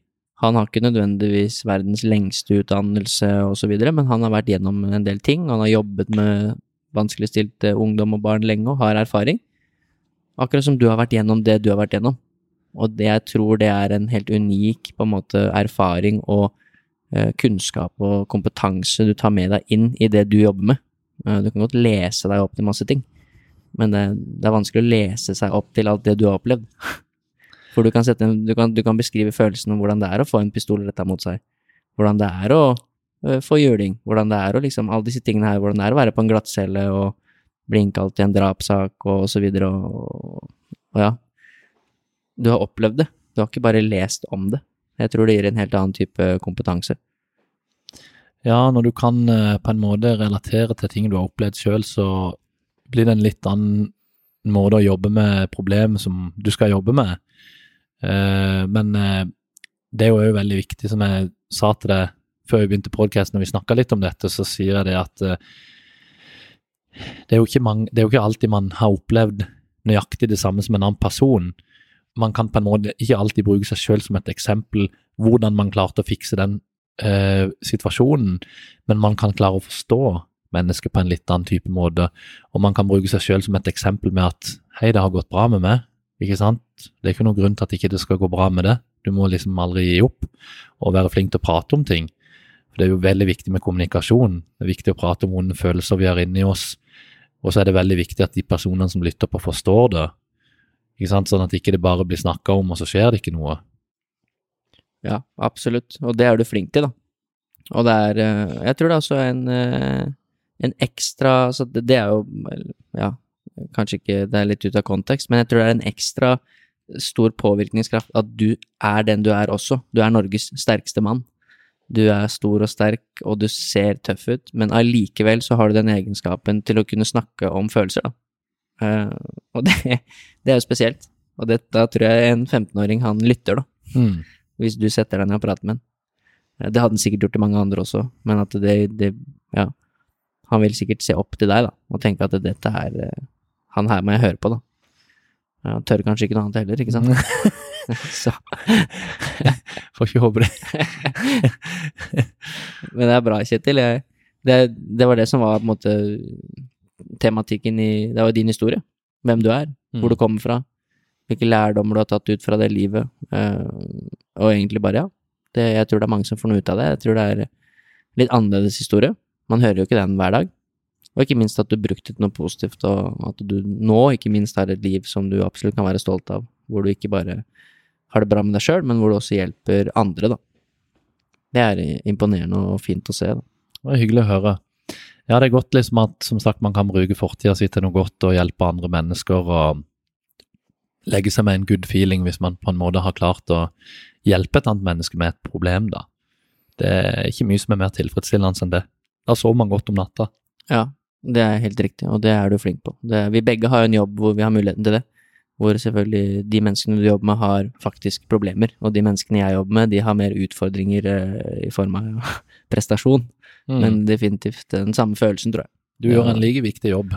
[SPEAKER 1] Han har ikke nødvendigvis verdens lengste utdannelse osv., men han har vært gjennom en del ting. Han har jobbet med vanskeligstilte ungdom og barn lenge og har erfaring. Akkurat som du har vært gjennom det du har vært gjennom. Og det, jeg tror det er en helt unik på en måte erfaring og eh, kunnskap og kompetanse du tar med deg inn i det du jobber med. Eh, du kan godt lese deg opp til masse ting, men det, det, er vanskelig å lese seg opp til alt det du har opplevd. <laughs> For du kan, sette, du kan, du kan beskrive følelsen om hvordan det er å få en pistol retta mot seg. Hvordan det er å uh, få juling. Hvordan det er å liksom Alle disse tingene her. Hvordan det er å være på en glattcelle og bli innkalt i en drapssak og, og videre, og, og ja. Du har opplevd det, du har ikke bare lest om det. Jeg tror det gir en helt annen type kompetanse.
[SPEAKER 2] Ja, når du kan eh, på en måte relatere til ting du har opplevd sjøl, så blir det en litt annen måte å jobbe med problemet som du skal jobbe med. Eh, men eh, det er jo òg veldig viktig, som jeg sa til deg før vi begynte podkasten, når vi snakka litt om dette, så sier jeg det at det er, mange, det er, jo ikke alltid man har opplevd nøyaktig det samme som en annen person. Man kan på en måte ikke alltid bruke seg selv som et eksempel hvordan man klarte å fikse den eh, situasjonen, men man kan klare å forstå mennesket på en litt annen type måte, og man kan bruke seg selv som et eksempel med at hei, det har gått bra med meg, ikke sant? Det er ikke noen grunn til at ikke det skal gå bra med det. Du må liksom aldri gi opp og være flink til å prate om ting. For Det er jo veldig viktig med kommunikasjon. Det er viktig å prate om vonde følelser vi har inni oss og så er det veldig viktig at de personene som lytter på, forstår det. Ikke sant? Sånn at ikke det bare blir snakka om, og så skjer det ikke noe.
[SPEAKER 1] Ja, absolutt. Og det er du flink til, da. Og det er eh, Jeg tror det er også en, eh, en ekstra Så det, det er jo Ja, kanskje ikke det er litt ut av kontekst, men jeg tror det er en ekstra stor påvirkningskraft at du er den du er også. Du er Norges sterkeste mann. Du er stor og sterk, og du ser tøff ut, men allikevel så har du den egenskapen til å kunne snakke om følelser, da. Uh, og <laughs> det, det er jo spesielt. Og det, da tror jeg en 15-åring, han lytter, da.
[SPEAKER 2] Mm.
[SPEAKER 1] Hvis du setter deg ned og prater med han. Eh, Det hadde han sikkert gjort til mange andre også, men at det, det Ja. Han vil sikkert se opp til deg, da, og tenke at dette her eh, Han her må jeg høre på, da. Han tør kanskje ikke noe annet heller, ikke sant? <laughs> <laughs> Så, <laughs>
[SPEAKER 2] Får ikke håpe det. <laughs>
[SPEAKER 1] men det er bra, Kjetil. Det, det var det som var på en måte tematikken i Det var din historie. Hvem du er, hvor
[SPEAKER 2] Mm.
[SPEAKER 1] du kommer fra, hvilke lærdommer du har tatt ut fra det livet, eh, og egentlig bare, ja. Det, jeg tror det er mange som får noe ut av det. Jeg tror det er litt annerledes historie. Man hører jo ikke den hver dag. Og ikke minst at du brukte noe positivt, og at du nå ikke minst har et liv som du absolutt kan være stolt av, hvor du ikke bare har det bra med deg sjøl, men hvor du også hjelper andre, da. Det er imponerende og fint å se, da.
[SPEAKER 2] Det var hyggelig å høre. Ja, det er godt liksom at som sagt, man kan bruke fortida si til noe godt og hjelpe andre mennesker og legge seg med en good feeling hvis man på en måte har klart å hjelpe et annet menneske med et problem, da. Det er ikke mye som er mer tilfredsstillende enn det. Da sover man godt om natta.
[SPEAKER 1] Ja, det er helt riktig, og det er du flink på. Det, vi begge har en jobb hvor vi har muligheten til det. Hvor selvfølgelig de menneskene du jobber med, har faktisk problemer. Og de menneskene jeg jobber med, de har mer utfordringer eh, i form av <laughs> prestasjon.
[SPEAKER 2] Mm.
[SPEAKER 1] Men definitivt den samme følelsen, tror jeg.
[SPEAKER 2] du gjør en like viktig jobb.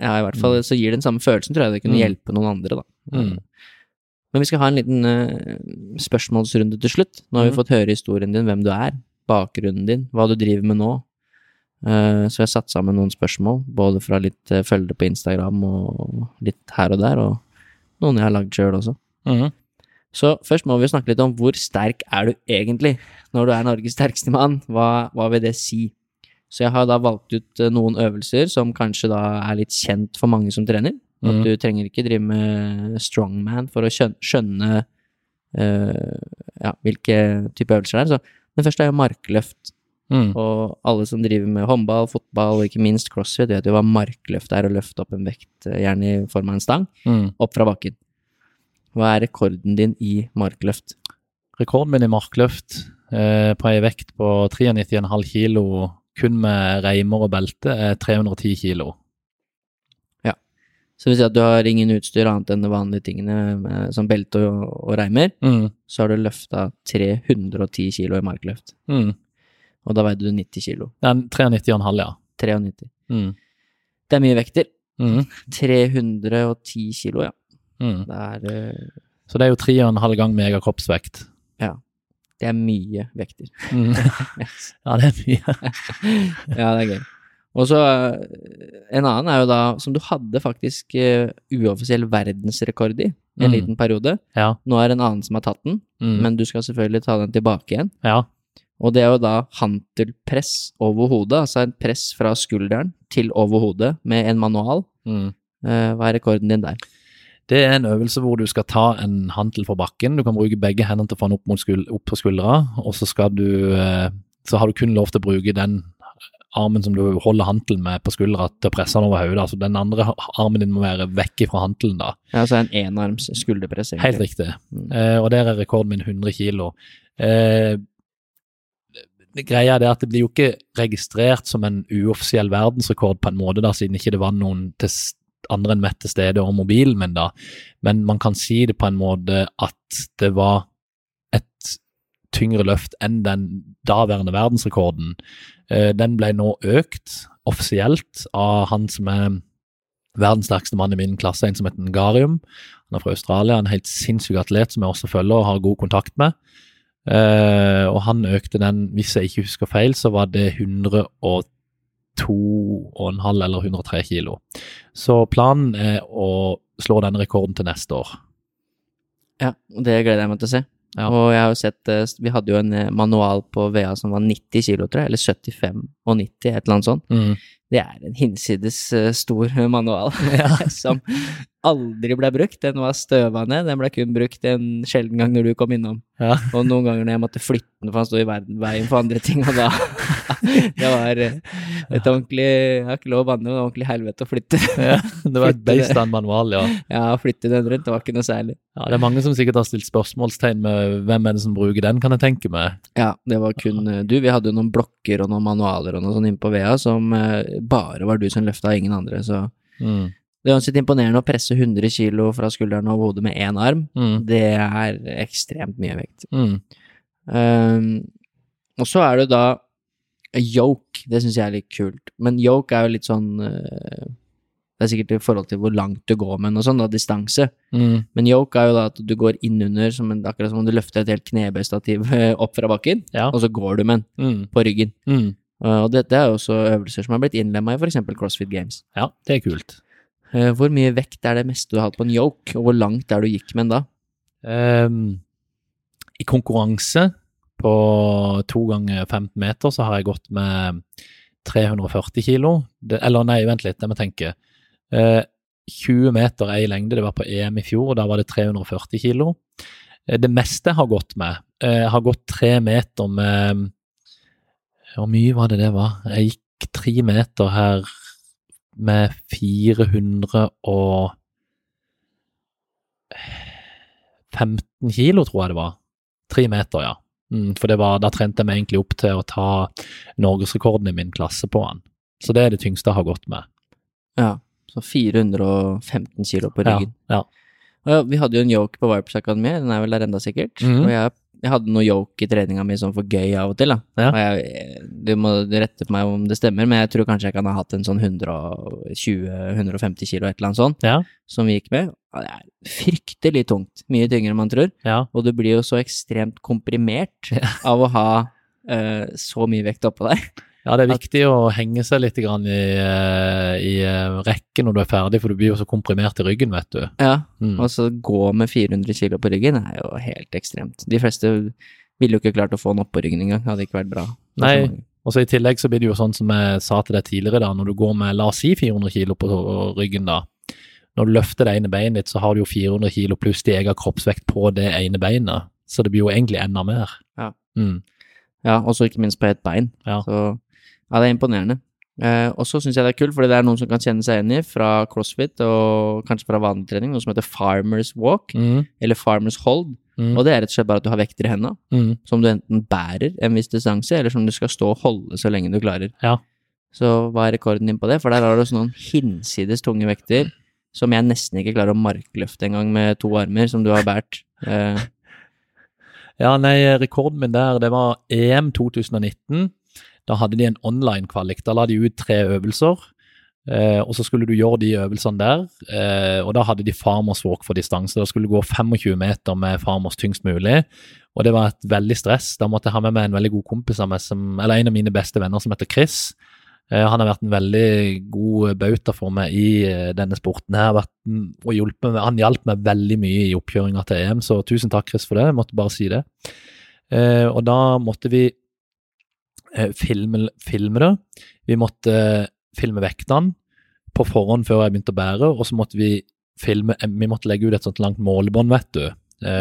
[SPEAKER 1] Ja, i hvert fall så gir det den samme følelsen, tror jeg. Det kunne
[SPEAKER 2] Mm.
[SPEAKER 1] hjelpe noen andre, da.
[SPEAKER 2] Mm.
[SPEAKER 1] Men vi skal ha en liten uh, spørsmålsrunde til slutt. Nå har vi
[SPEAKER 2] Mhm.
[SPEAKER 1] fått høre historien din, hvem du er, bakgrunnen din, hva du driver med nå. Uh, så jeg har satt sammen noen spørsmål, både fra litt uh, følgere på Instagram og litt her og der, og noen jeg har lagd sjøl også.
[SPEAKER 2] Mhm.
[SPEAKER 1] Så først må vi snakke litt om hvor sterk er du egentlig? Når du er Norges sterkeste mann, hva, hva vil det si? Så jeg har da valgt ut eh, noen øvelser som kanskje da er litt kjent for mange som trener. At
[SPEAKER 2] Mhm.
[SPEAKER 1] du trenger ikke drive med strongman for å skjønne, eh, ja, hvilke type øvelser det er. Så den første er jo markløft.
[SPEAKER 2] Mm.
[SPEAKER 1] Og alle som driver med håndball, fotball og ikke minst crossfit, vet jo hva markløft er, å løfte opp en vekt, eh, gjerne i form av en stang,
[SPEAKER 2] Mm.
[SPEAKER 1] opp fra bakken. Hva er rekorden din i markløft?
[SPEAKER 2] Rekorden min i markløft eh, på ei vekt på 93,5 kilo kun med reimer og belte er 310 kilo.
[SPEAKER 1] Ja, Så at du har ingen utstyr annet enn de vanlige tingene med, som belte og, og reimer,
[SPEAKER 2] Mm.
[SPEAKER 1] så har du løfta 310 kilo i markløft.
[SPEAKER 2] Mm.
[SPEAKER 1] Og da veide du 90 kilo.
[SPEAKER 2] Det er 93,5, ja.
[SPEAKER 1] 93.
[SPEAKER 2] Mm.
[SPEAKER 1] Det er mye vekter.
[SPEAKER 2] Mm. <laughs>
[SPEAKER 1] 310 kilo, ja.
[SPEAKER 2] Mm.
[SPEAKER 1] Det er, uh...
[SPEAKER 2] Så det er jo tre og en halv gang megakroppsvekt.
[SPEAKER 1] det er mye vekter.
[SPEAKER 2] Mm. <laughs> <laughs> ja, det er mye.
[SPEAKER 1] ja, det er gøy. Og så eh, en annen er jo da, som du hadde faktisk uh, uoffisiell verdensrekord i, en
[SPEAKER 2] Mm.
[SPEAKER 1] liten periode.
[SPEAKER 2] Ja.
[SPEAKER 1] Nå er det en annen som har tatt den,
[SPEAKER 2] Mm.
[SPEAKER 1] men du skal selvfølgelig ta den tilbake igjen.
[SPEAKER 2] ja.
[SPEAKER 1] Og det er jo da hantelpress over hodet, altså en press fra skulderen til over hodet med en manual.
[SPEAKER 2] Mm.
[SPEAKER 1] Eh, hva er rekorden din der?
[SPEAKER 2] Det er en øvelse hvor du skal ta en hantel fra bakken. Du kan bruke begge hendene til å få den opp, mot skul opp på skuldra, og så du eh, Så har du kun lov til å bruke den armen som du holder hantelen med på skuldra til å presse den over hodet. Altså den andre armen din må være vekk fra hantelen da.
[SPEAKER 1] Ja, altså en enarms skulderpress,
[SPEAKER 2] Helt riktig.
[SPEAKER 1] Mm.
[SPEAKER 2] Eh, og der er rekorden min 100 kilo. Eh, greia er at det blir jo ikke registrert som en uoffisiell verdensrekord på en måte, da, siden ikke det var noen til andre enn meg til stede og mobilen min, da. Men man kan si det på en måte at det var et tyngre løft enn den daværende verdensrekorden. Eh, den ble nå økt offisielt av han som er verdens sterkeste mann i min klasse, en som heter Ngarium. Han er fra Australia, en helt sinnssyk atlet som jeg også følger og har god kontakt med. Eh, og han økte den, hvis jeg ikke husker feil, så var det 102,5 eller 103 kilo. Så planen er å slå denne rekorden til neste år.
[SPEAKER 1] Ja, og det gleder jeg meg til å se.
[SPEAKER 2] Ja.
[SPEAKER 1] Og jeg har jo sett, eh, vi hadde jo en eh, manual på VA som var 90 kilo, tror jeg, eller 75 og 90, et eller annet sånt.
[SPEAKER 2] Mm.
[SPEAKER 1] Det er en hinsides eh, stor manual <laughs> som aldri ble brukt. Den var støva ned, den ble kun brukt en sjelden gang når du kom innom.
[SPEAKER 2] Ja.
[SPEAKER 1] Og noen ganger når jeg måtte flytte den, for han sto i veien for andre ting, og da <laughs> Det var eh, et ordentlig Jeg har ikke lov å banne, men ordentlig helvete å flytte.
[SPEAKER 2] ja. Det var et on manual, ja.
[SPEAKER 1] Ja, flytte den rundt, det var ikke noe særlig.
[SPEAKER 2] ja. Det er mange som sikkert har stilt spørsmålstegn med hvem er det som bruker den, kan jeg tenke meg.
[SPEAKER 1] Ja, det var kun eh, du. Vi hadde jo noen blokker og noen manualer og noe sånt inne på VEA som eh, bare var du som løfta, ingen andre, så
[SPEAKER 2] Mm.
[SPEAKER 1] Det er uansett imponerende å presse 100 kilo fra skulderen over hodet med én arm.
[SPEAKER 2] Mm.
[SPEAKER 1] Det er ekstremt mye vekt.
[SPEAKER 2] Mm.
[SPEAKER 1] Um, og så er det da yoke. Det syns jeg er litt kult. Men yoke er jo litt sånn uh, Det er sikkert i forhold til hvor langt du går med noe og sånn, da, distanse.
[SPEAKER 2] Mm.
[SPEAKER 1] Men yoke er jo da at du går innunder, som en, akkurat som om du løfter et helt knebøystativ eh, opp fra bakken,
[SPEAKER 2] Ja.
[SPEAKER 1] og så går du med den
[SPEAKER 2] Mm.
[SPEAKER 1] på ryggen. Uh, og dette er jo også øvelser som har blitt innlemma i f.eks. CrossFit Games.
[SPEAKER 2] Ja, det er kult.
[SPEAKER 1] Uh, hvor mye vekt er det meste du har hatt på en yoke, og hvor langt er du gikk med den da?
[SPEAKER 2] Um, I konkurranse på to ganger 15 meter så har jeg gått med 340 kilo. Det, eller nei, vent litt, det må jeg tenke. Uh, 20 meter er i lengde, det var på EM i fjor, og da var det 340 kilo. Eh, det meste jeg har gått med, eh, har gått tre meter med Hvor mye var det det var? Jeg gikk tre meter her med 400 og 15 kilo, tror jeg det var. Tre meter, ja. Mm, for det var, da trente jeg meg egentlig opp til å ta norgesrekorden i min klasse på han. Så det er det tyngste jeg har gått med.
[SPEAKER 1] Ja, så 415 kilo på ryggen.
[SPEAKER 2] Ja,
[SPEAKER 1] ja, vi hadde jo en yoke på Vipers Akademi, den er vel der enda sikkert.
[SPEAKER 2] Mm.
[SPEAKER 1] Og jeg, jeg hadde noe yoke i treninga mi sånn for gøy av og til, da.
[SPEAKER 2] Ja.
[SPEAKER 1] Og jeg, du må rette på meg om det stemmer, men jeg tror kanskje jeg kan ha hatt en sånn 120-150 kilo, et eller annet sånt,
[SPEAKER 2] ja,
[SPEAKER 1] som vi gikk med. Det er fryktelig tungt. Mye tyngre enn man tror.
[SPEAKER 2] ja.
[SPEAKER 1] Og du blir jo så ekstremt komprimert av å ha uh, så mye vekt oppå deg.
[SPEAKER 2] Ja det er viktig å henge seg litt grann i, eh, i eh, rekken når du er ferdig, for du blir jo så komprimert i ryggen, vet du.
[SPEAKER 1] Ja,
[SPEAKER 2] Mm.
[SPEAKER 1] Og så gå med 400 kilo på ryggen er jo helt ekstremt. De fleste ville jo ikke klart å få den opp på ryggen engang, hadde ikke vært bra.
[SPEAKER 2] Nei. Og så I tillegg så blir det jo sånn som jeg sa til deg tidligere, da, når du går med la oss si 400 kilo på ryggen, da. Når du løfter det ene beinet ditt, så har du jo 400 kilo pluss din egen kroppsvekt på det ene beinet. Så det blir jo egentlig enda mer.
[SPEAKER 1] Ja.
[SPEAKER 2] Mm.
[SPEAKER 1] Ja, og så ikke minst på ett bein.
[SPEAKER 2] Ja.
[SPEAKER 1] Så ja, det er imponerende. Eh, og så syns jeg det er kult, fordi det er noen som kan kjenne seg igjen i fra crossfit og kanskje fra vanlig trening, noe som heter farmers walk,
[SPEAKER 2] Mm.
[SPEAKER 1] eller farmers hold.
[SPEAKER 2] Mm.
[SPEAKER 1] Og det er rett og slett bare at du har vekter i hendene,
[SPEAKER 2] Mm.
[SPEAKER 1] som du enten bærer en viss distanse, eller som du skal stå og holde så lenge du klarer.
[SPEAKER 2] Ja.
[SPEAKER 1] Så hva er rekorden din på det? For der har du også noen hinsides tunge vekter som jeg nesten ikke klarer å markløfte engang med to armer, som du har båret. Eh, <laughs>
[SPEAKER 2] Ja, nei, rekorden min der, det var EM 2019. Da hadde de en online-kvalik. Da la de ut tre øvelser, eh, og så skulle du gjøre de øvelsene der. Eh, og da hadde de farmers walk for distanse. Da skulle du gå 25 meter med farmers tyngst mulig. Og det var et veldig stress. Da måtte jeg ha med meg en veldig god kompis av meg, som, eller en av mine beste venner som heter Chris. Eh, han har vært en veldig god bauta for meg i eh, denne sporten. her, vært, mm, og hjulpet Han hjalp meg veldig mye i oppkjøringa til EM, så tusen takk, Chris, for det. Jeg måtte bare si det. Eh, og da måtte vi eh, filme, filme det. Vi måtte eh, filme vektene på forhånd før jeg begynte å bære, og så måtte vi filme eh, Vi måtte legge ut et sånt langt målebånd, vet du,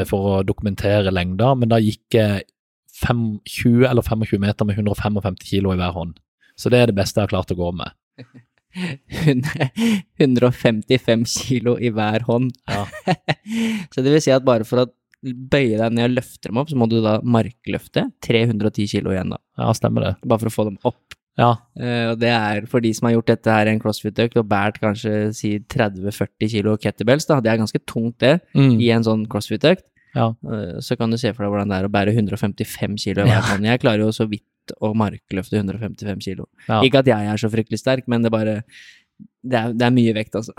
[SPEAKER 2] for å dokumentere lengda, men da gikk jeg fem- 20 eller 25 meter med 155 kilo i hver hånd. Så det er det beste jeg har klart å gå med.
[SPEAKER 1] 155 kilo i hver hånd.
[SPEAKER 2] Ja. <laughs>
[SPEAKER 1] så det vil si at bare for å bøye deg ned og løfte dem opp, så må du da markløfte 310 kilo igjen, da.
[SPEAKER 2] Ja, stemmer det.
[SPEAKER 1] Bare for å få dem opp.
[SPEAKER 2] Ja,
[SPEAKER 1] Uh, og det er for de som har gjort dette her i en crossfit-økt og båret kanskje si 30-40 kilo kettlebells, da. Det er ganske tungt, det,
[SPEAKER 2] mm.
[SPEAKER 1] i en sånn crossfit-økt.
[SPEAKER 2] ja.
[SPEAKER 1] Uh, så kan du se for deg hvordan det er å bære 155 kilo hver hånd. Jeg klarer jo så vidt å markløfte 155 kilo.
[SPEAKER 2] ja.
[SPEAKER 1] Ikke at jeg er så fryktelig sterk, men det bare det er, det er mye vekt, altså.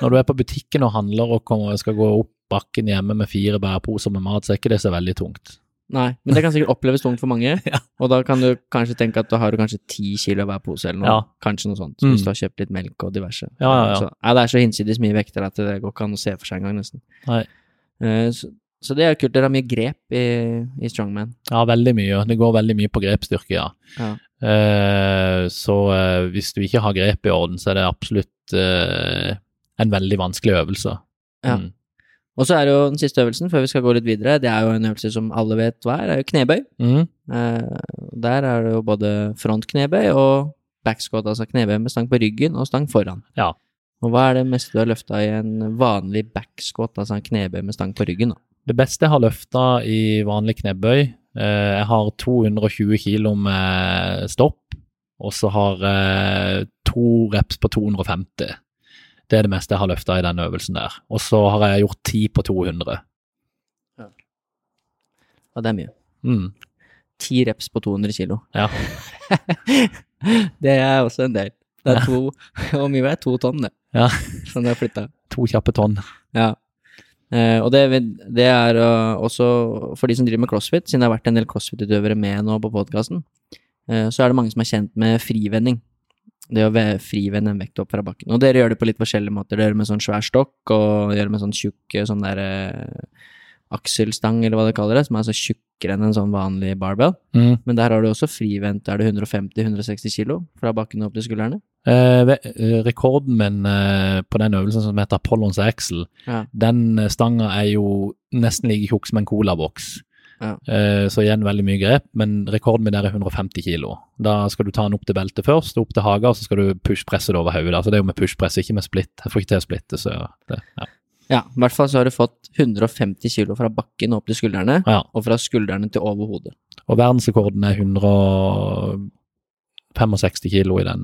[SPEAKER 2] Når du er på butikken og handler og kommer, skal gå opp bakken hjemme med fire bæreposer med mat, så er ikke det så veldig tungt.
[SPEAKER 1] Nei, men det kan sikkert oppleves tungt for mange. <laughs>
[SPEAKER 2] Ja.
[SPEAKER 1] Og da kan du kanskje tenke at da har du kanskje ti kilo hver pose, eller noe.
[SPEAKER 2] Ja.
[SPEAKER 1] Kanskje noe sånt.
[SPEAKER 2] Mm.
[SPEAKER 1] Hvis du har kjøpt litt melk og diverse.
[SPEAKER 2] Ja.
[SPEAKER 1] Så, det er så hinsides mye vekter at det går ikke an å se for seg engang, nesten. Eh, så, Så det er kult. Dere har mye grep i, i strongman.
[SPEAKER 2] Ja, veldig mye. Det går veldig mye på grepsstyrke, ja.
[SPEAKER 1] Ja.
[SPEAKER 2] Eh, så uh, hvis du ikke har grep i orden, så er det absolutt en veldig vanskelig øvelse.
[SPEAKER 1] Ja.
[SPEAKER 2] Mm.
[SPEAKER 1] Og så er jo den siste øvelsen, før vi skal gå litt videre. Det er jo en øvelse som alle vet hva er, det er jo knebøy.
[SPEAKER 2] Mm.
[SPEAKER 1] Eh, der er det jo både frontknebøy og backscot, altså knebøy med stang på ryggen og stang foran.
[SPEAKER 2] Ja.
[SPEAKER 1] Og hva er det meste du har løfta i en vanlig backscot, altså en knebøy med stang på ryggen? da?
[SPEAKER 2] Det beste jeg har løfta i vanlig knebøy eh, Jeg har 220 kilo med stopp, og så har jeg to reps på 250. Det er det meste jeg har løfta i den øvelsen der. Og så har jeg gjort ti på 200.
[SPEAKER 1] Ja, det er mye.
[SPEAKER 2] Mm.
[SPEAKER 1] Ti reps på 200 kilo.
[SPEAKER 2] Ja. <laughs>
[SPEAKER 1] det er også en del. Det er to Hvor mye det? To tonn, det.
[SPEAKER 2] Ja.
[SPEAKER 1] Som du har flytta.
[SPEAKER 2] To kjappe tonn.
[SPEAKER 1] Ja. Eh, og det, det er uh, også for de som driver med crossfit, siden det har vært en del crossfit-utøvere med nå på podkasten, eh, så er det mange som er kjent med frivending. Det å frivende en vekt opp fra bakken. Og dere gjør det på litt forskjellige måter. Dere gjør det med sånn svær stokk, og gjør det med sånn tjukk sånn der eh, akselstang, eller hva de kaller det, som er så tjukkere enn en sånn vanlig barbell.
[SPEAKER 2] Mm.
[SPEAKER 1] Men der har du også frivendt, er det 150-160 kilo fra bakken opp til skuldrene?
[SPEAKER 2] Eh, eh, rekorden min eh, på den øvelsen som heter Apollons Axel,
[SPEAKER 1] Ja.
[SPEAKER 2] den eh, stanga er jo nesten like tjukk som en colaboks.
[SPEAKER 1] Ja.
[SPEAKER 2] Eh, så igjen veldig mye grep, men rekorden min er 150 kilo. Da skal du ta den opp til beltet først, opp til haga, og så skal du pushpresse det over hodet. Altså det er jo med pushpress, ikke med splitt. Jeg får ikke til å splitte, så det, ja.
[SPEAKER 1] Ja, i hvert fall så har du fått 150 kilo fra bakken opp til skuldrene,
[SPEAKER 2] ja.
[SPEAKER 1] og fra skuldrene til over hodet.
[SPEAKER 2] Og verdensrekorden er 165 kilo i den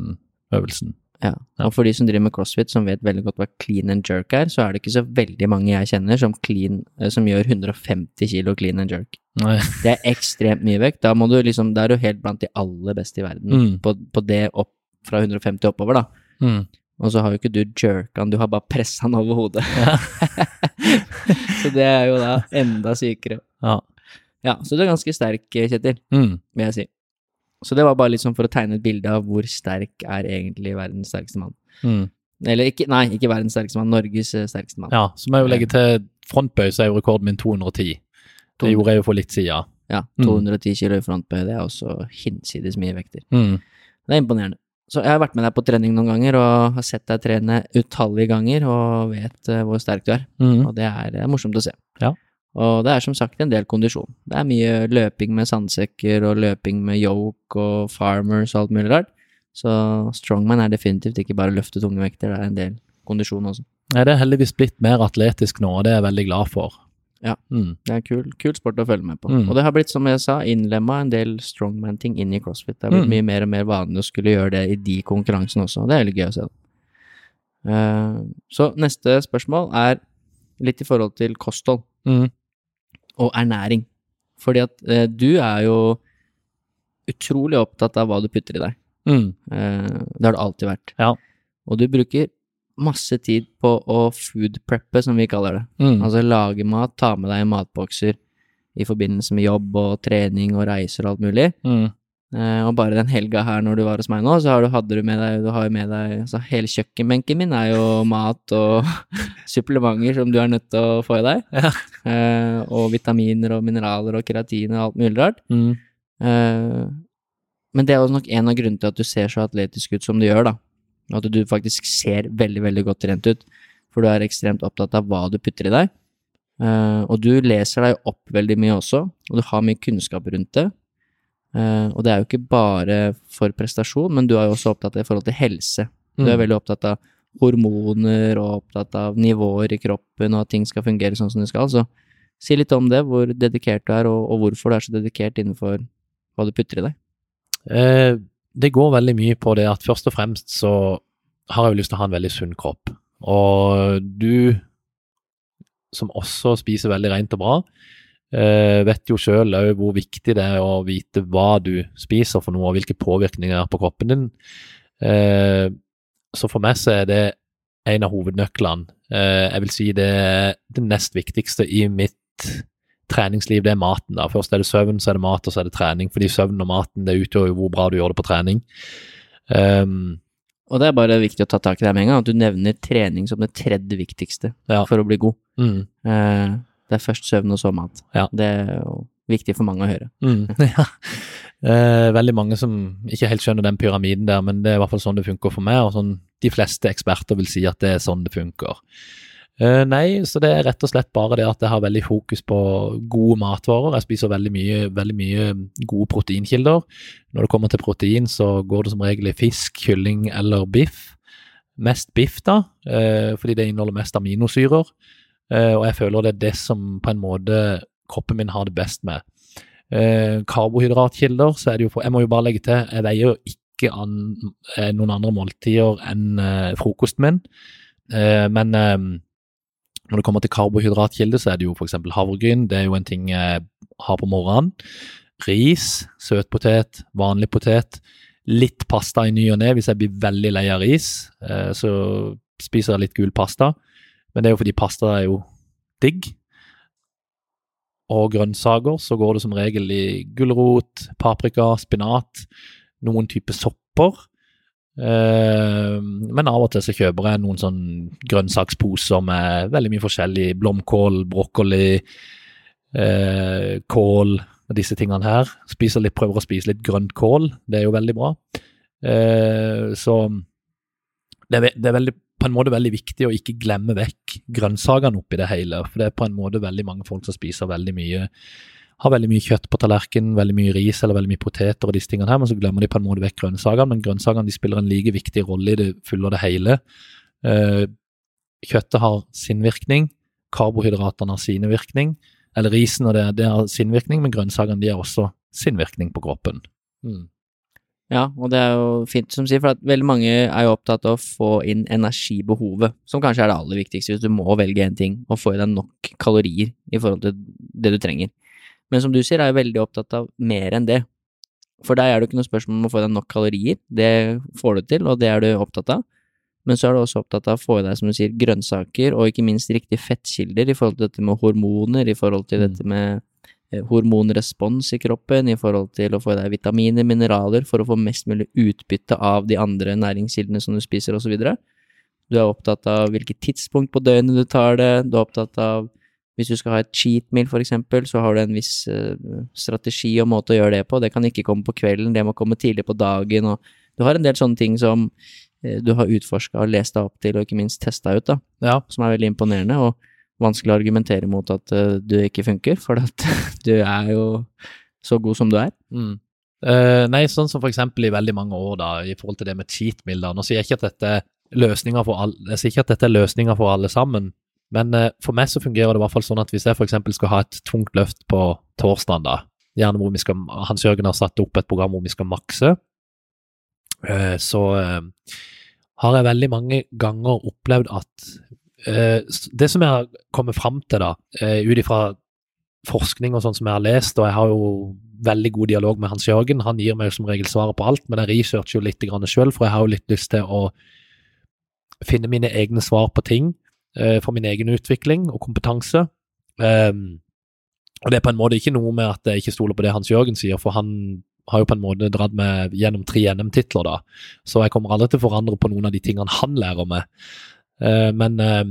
[SPEAKER 2] øvelsen.
[SPEAKER 1] Ja.
[SPEAKER 2] Ja.
[SPEAKER 1] Og for de som driver med crossfit, som vet veldig godt hva clean and jerk er, så er det ikke så veldig mange jeg kjenner som, clean, eh, som gjør 150 kilo clean and jerk.
[SPEAKER 2] Nei. <laughs>
[SPEAKER 1] Det er ekstremt mye vekt. Da, du liksom, da er du helt blant de aller beste i verden
[SPEAKER 2] Mm.
[SPEAKER 1] på, på det opp fra 150 oppover, da.
[SPEAKER 2] Mm.
[SPEAKER 1] Og så har jo ikke du jerka du har bare pressa den over hodet. <laughs> så det er jo da enda sykere.
[SPEAKER 2] Ja.
[SPEAKER 1] Ja, så du er ganske sterk, Kjetil,
[SPEAKER 2] Mm.
[SPEAKER 1] vil jeg si. Så det var bare litt sånn for å tegne et bilde av hvor sterk er egentlig verdens sterkeste mann.
[SPEAKER 2] Mm.
[SPEAKER 1] Eller ikke, nei, ikke verdens sterkeste mann, Norges eh, sterkeste mann.
[SPEAKER 2] Ja, så må jeg jo legge til frontbøy, så er jo rekorden min 210. Det gjorde jeg jo for litt siden.
[SPEAKER 1] Ja,
[SPEAKER 2] Mm.
[SPEAKER 1] 210 kilo i frontbøy, det er også hinsides mye vekter.
[SPEAKER 2] Mm.
[SPEAKER 1] Det er imponerende. Så jeg har vært med deg på trening noen ganger, og har sett deg trene utallige ganger, og vet eh, hvor sterk du er.
[SPEAKER 2] Mm.
[SPEAKER 1] Og det er, det er morsomt å se.
[SPEAKER 2] Ja.
[SPEAKER 1] Og det er som sagt en del kondisjon. Det er mye løping med sandsekker, og løping med yoke og farmers og alt mulig rart. Så strongman er definitivt ikke bare å løfte tunge vekter, det er en del kondisjon også.
[SPEAKER 2] Nei, det er heldigvis blitt mer atletisk nå, og det er jeg veldig glad for.
[SPEAKER 1] Ja.
[SPEAKER 2] Mm.
[SPEAKER 1] Det er kul, kul sport å følge med på.
[SPEAKER 2] Mm.
[SPEAKER 1] Og det har blitt, som jeg sa, innlemma en del strongman-ting inn i crossfit. Det har blitt
[SPEAKER 2] Mm.
[SPEAKER 1] mye mer og mer vanlig å skulle gjøre det i de konkurransene også, og det er veldig gøy å se. Uh, så neste spørsmål er litt i forhold til kosthold
[SPEAKER 2] Mm.
[SPEAKER 1] Og ernæring. Fordi at eh, du er jo utrolig opptatt av hva du putter i deg.
[SPEAKER 2] Mm.
[SPEAKER 1] Eh, det har du alltid vært.
[SPEAKER 2] Ja.
[SPEAKER 1] Og du bruker masse tid på å food preppe, som vi kaller det.
[SPEAKER 2] Mm.
[SPEAKER 1] Altså lage mat, ta med deg matbokser i forbindelse med jobb og trening og reiser og alt mulig.
[SPEAKER 2] Mm.
[SPEAKER 1] Eh, og bare den helga her når du var hos meg nå, så har du, hadde du med deg, du har jo med deg altså Hele kjøkkenbenken min er jo mat og <laughs> supplementer som du er nødt til å få i deg.
[SPEAKER 2] Ja.
[SPEAKER 1] Eh, og vitaminer og mineraler og keratin og alt mulig rart.
[SPEAKER 2] Mm.
[SPEAKER 1] Eh, men det er jo nok en av grunnene til at du ser så atletisk ut som du gjør, da. At du faktisk ser veldig, veldig godt trent ut. For du er ekstremt opptatt av hva du putter i deg. Eh, og du leser deg opp veldig mye også, og du har mye kunnskap rundt det. Eh, og det er jo ikke bare for prestasjon, men du er jo også opptatt av i forhold til helse. Du er
[SPEAKER 2] Mm.
[SPEAKER 1] veldig opptatt av hormoner og opptatt av nivåer i kroppen, og at ting skal fungere sånn som det skal. Så si litt om det, hvor dedikert du er, og, og hvorfor du er så dedikert innenfor hva du putter i deg.
[SPEAKER 2] Eh, det går veldig mye på det at først og fremst så har jeg jo lyst til å ha en veldig sunn kropp. Og du, som også spiser veldig rent og bra, eh, vet jo sjøl òg hvor viktig det er å vite hva du spiser for noe, og hvilke påvirkninger er på kroppen din. Eh, så for meg så er det en av hovednøklene. Eh, jeg vil si det er det nest viktigste i mitt treningsliv, det er maten. da. Først er det søvn, så er det mat, og så er det trening. Fordi søvn og maten det utgjør jo hvor bra du gjør det på trening. Um,
[SPEAKER 1] Og det er bare viktig å ta tak i det med en gang, at du nevner trening som det tredje viktigste
[SPEAKER 2] Ja.
[SPEAKER 1] for å bli god.
[SPEAKER 2] mm,
[SPEAKER 1] Eh, Det er først søvn og så mat.
[SPEAKER 2] Ja.
[SPEAKER 1] Det er jo viktig for mange å høre.
[SPEAKER 2] Mm, <laughs> <laughs> ja. Eh, veldig mange som ikke helt skjønner den pyramiden der, men det er i hvert fall sånn det funker for meg, og sånn de fleste eksperter vil si at det er sånn det funker. Eh, nei, så det er rett og slett bare det at jeg har veldig fokus på gode matvarer. Jeg spiser veldig mye, veldig mye gode proteinkilder. Når det kommer til protein, så går det som regel i fisk, kylling eller biff. Mest biff, da, eh, fordi det inneholder mest aminosyrer. Eh, og jeg føler det er det som på en måte kroppen min har det best med. Eh, karbohydratkilder, så er det jo for Jeg må jo bare legge til, jeg veier jo ikke an eh, noen andre måltider enn frokosten min. Men når det kommer til karbohydratkilder, så er det jo f.eks. havregryn. Det er jo en ting jeg har på morgenen. Ris, søtpotet, vanlig potet. Litt pasta i ny og ne hvis jeg blir veldig lei av ris. Så spiser jeg litt gul pasta. Men det er jo fordi pasta er jo digg og grønnsaker, så går det som regel i gulrot, paprika, spinat, noen typer sopper. Eh, men av og til så kjøper jeg noen sånn grønnsaksposer med veldig mye forskjellig. Blomkål, brokkoli, eh, kål og disse tingene her. Spiser litt, prøver å spise litt grønt kål, det er jo veldig bra. Eh, så det er veldig, på en måte veldig viktig å ikke glemme vekk grønnsakene oppi det hele. For det er på en måte veldig mange folk som spiser veldig mye har veldig mye kjøtt på tallerkenen, veldig mye ris eller veldig mye poteter og disse tingene her, men så glemmer de på en måte vekk grønnsakene. Men grønnsakene spiller en like viktig rolle i det fulle og det hele. Eh, kjøttet har sin virkning, karbohydratene har sine virkning, eller risen og det, det har sin virkning, men grønnsakene har også sin virkning på kroppen. Mm.
[SPEAKER 1] Ja, og det er jo fint som sier, for at veldig mange er jo opptatt av å få inn energibehovet, som kanskje er det aller viktigste hvis du må velge en ting, og få i deg nok kalorier i forhold til det du trenger. Men som du sier, er jeg veldig opptatt av mer enn det. For deg er det jo ikke noe spørsmål om å få i deg nok kalorier, det får du til, og det er du opptatt av. Men så er du også opptatt av å få i deg, som du sier, grønnsaker, og ikke minst riktige fettkilder i forhold til dette med hormoner, i forhold til
[SPEAKER 2] Mm.
[SPEAKER 1] dette med hormonrespons i kroppen, i forhold til å få i deg vitaminer, mineraler, for å få mest mulig utbytte av de andre næringskildene som du spiser, osv. Du er opptatt av hvilket tidspunkt på døgnet du tar det, du er opptatt av hvis du skal ha et cheat meal, eksempel, så har du en viss eh, strategi og måte å gjøre det på. Det kan ikke komme på kvelden, det må komme tidlig på dagen, og du har en del sånne ting som eh, du har utforska og lest deg opp til, og ikke minst testa ut, da,
[SPEAKER 2] Ja,
[SPEAKER 1] som er veldig imponerende, og vanskelig å argumentere mot at eh, du ikke funker, for at <laughs> du er jo så god som du er.
[SPEAKER 2] Mm. Uh, nei, sånn som for eksempel i veldig mange år, da, i forhold til det med cheat meal. Nå sier jeg ikke at dette er løsninger for alle, jeg sier ikke at dette er løsninger for alle sammen, men uh, for meg så fungerer det i hvert fall sånn at hvis jeg for eksempel skal ha et tungt løft på torsdag, da, gjerne hvor vi skal, Hans Jørgen har satt opp et program hvor vi skal makse, uh, så har jeg veldig mange ganger opplevd at det som jeg har kommet fram til, da, eh, ut ifra forskning og sånn som jeg har lest, og jeg har jo veldig god dialog med Hans Jørgen. Han gir meg jo som regel svaret på alt, men jeg researcher jo litt sjøl, for jeg har jo litt lyst til å finne mine egne svar på ting eh, for min egen utvikling og kompetanse. Ehm, og det er på en måte ikke noe med at jeg ikke stoler på det Hans Jørgen sier, for han har jo på en måte dratt meg gjennom tre NM-titler, da, så jeg kommer aldri til å forandre på noen av de tingene han lærer meg. Eh, men eh,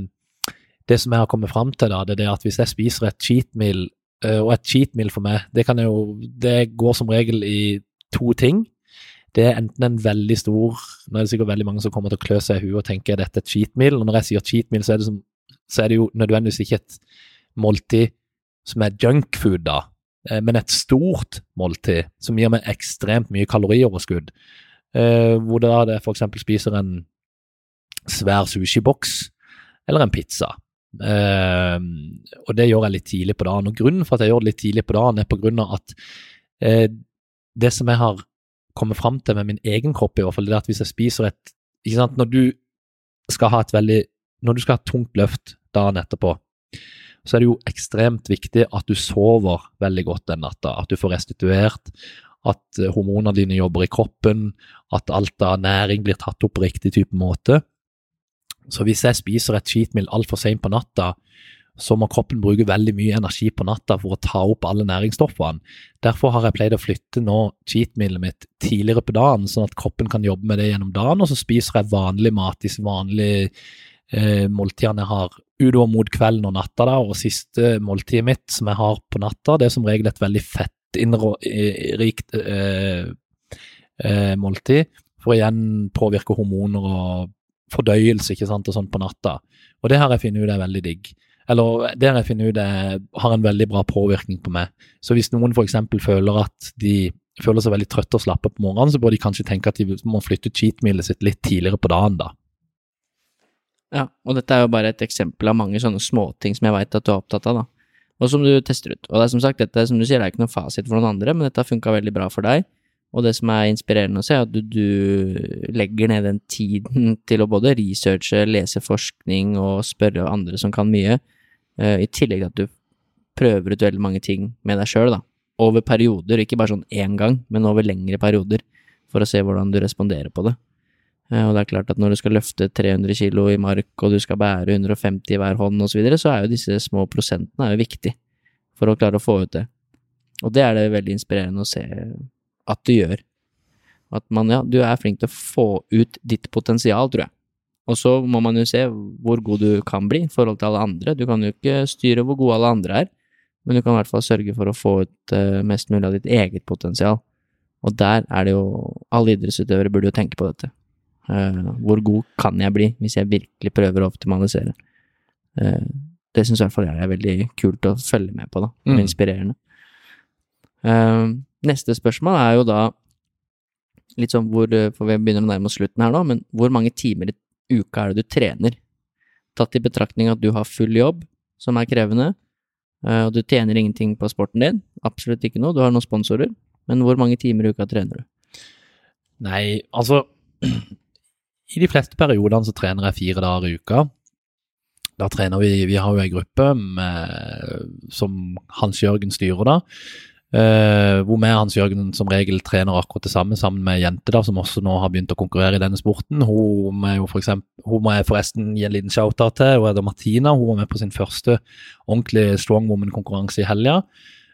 [SPEAKER 2] det som jeg har kommet fram til, da, det er det at hvis jeg spiser et cheat meal, eh, og et cheat meal for meg, det, jo, det går som regel i to ting. Det er enten en veldig stor Nå er det sikkert veldig mange som kommer til å klø seg i huet og tenker er dette et cheat meal, og når jeg sier cheat meal, så er det, som, så er det jo nødvendigvis ikke et måltid som er junkfood, da, men et stort måltid som gir meg ekstremt mye kalorioverskudd. Eh, hvor da det eksempel spiser en svær sushiboks eller en pizza. Uh, og det gjør jeg litt tidlig på dagen. Og grunnen for at jeg gjør det litt tidlig på dagen, er på grunn av at uh, det som jeg har kommet fram til med min egen kropp, i hvert fall, det er at hvis jeg spiser et ikke sant, Når du skal ha et veldig Når du skal ha et tungt løft dagen etterpå, så er det jo ekstremt viktig at du sover veldig godt den natta. At du får restituert, at eh, hormonene dine jobber i kroppen, at alt av næring blir tatt opp på riktig type måte. Så hvis jeg spiser et cheatmeal altfor seint på natta, så må kroppen bruke veldig mye energi på natta for å ta opp alle næringsstoffene. Derfor har jeg pleid å flytte nå cheatmealet mitt tidligere på dagen, sånn at kroppen kan jobbe med det gjennom dagen, og så spiser jeg vanlig mat i vanlige eh, måltidene jeg har utover mot kvelden og natta, da, og siste måltidet mitt som jeg har på natta, det er som regel et veldig fettrikt eh, eh, måltid, for å igjen påvirke hormoner og fordøyelse ikke sant, og sånn på natta. Og det har jeg funnet ut er veldig digg. Eller det har jeg funnet ut er, har en veldig bra påvirkning på meg. Så hvis noen f.eks. føler at de føler seg veldig trøtte og slappe på morgenen, så bør de kanskje tenke at de må flytte cheatmealet sitt litt tidligere på dagen, da.
[SPEAKER 1] Ja, og dette er jo bare et eksempel av mange sånne småting som jeg veit at du er opptatt av, da. Og som du tester ut. Og det er som sagt, dette som du sier, det er ikke noen fasit for noen andre, men dette har funka veldig bra for deg. Og det som er inspirerende å se, er at du, du, legger ned den tiden <laughs> til å både researche, lese forskning og spørre andre som kan mye, uh, i tillegg til at du prøver ut veldig mange ting med deg sjøl, da. Over perioder, ikke bare sånn én gang, men over lengre perioder, for å se hvordan du responderer på det. Uh, og det er klart at når du skal løfte 300 kilo i mark, og du skal bære 150 i hver hånd osv., så, videre, så er jo disse små prosentene er jo viktig for å klare å få ut det. Og det er det veldig inspirerende å se at du gjør. At man, ja, du er flink til å få ut ditt potensial, tror jeg. Og så må man jo se hvor god du kan bli i forhold til alle andre. Du kan jo ikke styre hvor gode alle andre er, men du kan i hvert fall sørge for å få ut uh, mest mulig av ditt eget potensial. Og der er det jo Alle idrettsutøvere burde jo tenke på dette. Uh, hvor god kan jeg bli hvis jeg virkelig prøver å optimalisere? Uh, det syns i hvert fall jeg er veldig kult å følge med på, da.
[SPEAKER 2] Mm.
[SPEAKER 1] inspirerende. Neste spørsmål er jo da litt sånn hvor For vi begynner å nærme oss slutten her nå, men hvor mange timer i uka er det du trener? Tatt i betraktning at du har full jobb, som er krevende, eh, og du tjener ingenting på sporten din, absolutt ikke noe, du har noen sponsorer, men hvor mange timer i uka trener du?
[SPEAKER 2] Nei, altså <clears throat> I de fleste periodene så trener jeg fire dager i uka. Da trener vi Vi har jo ei gruppe med, som Hans Jørgen styrer, da. Eh, hvor vi Hans Jørgen som regel trener akkurat det samme, sammen med ei jente da, som også nå har begynt å konkurrere i denne sporten. Hun må jeg, for eksempel, hun må jeg forresten gi en liten shout-out til. Hun heter Martina. Hun var med på sin første ordentlige strong woman-konkurranse i helga.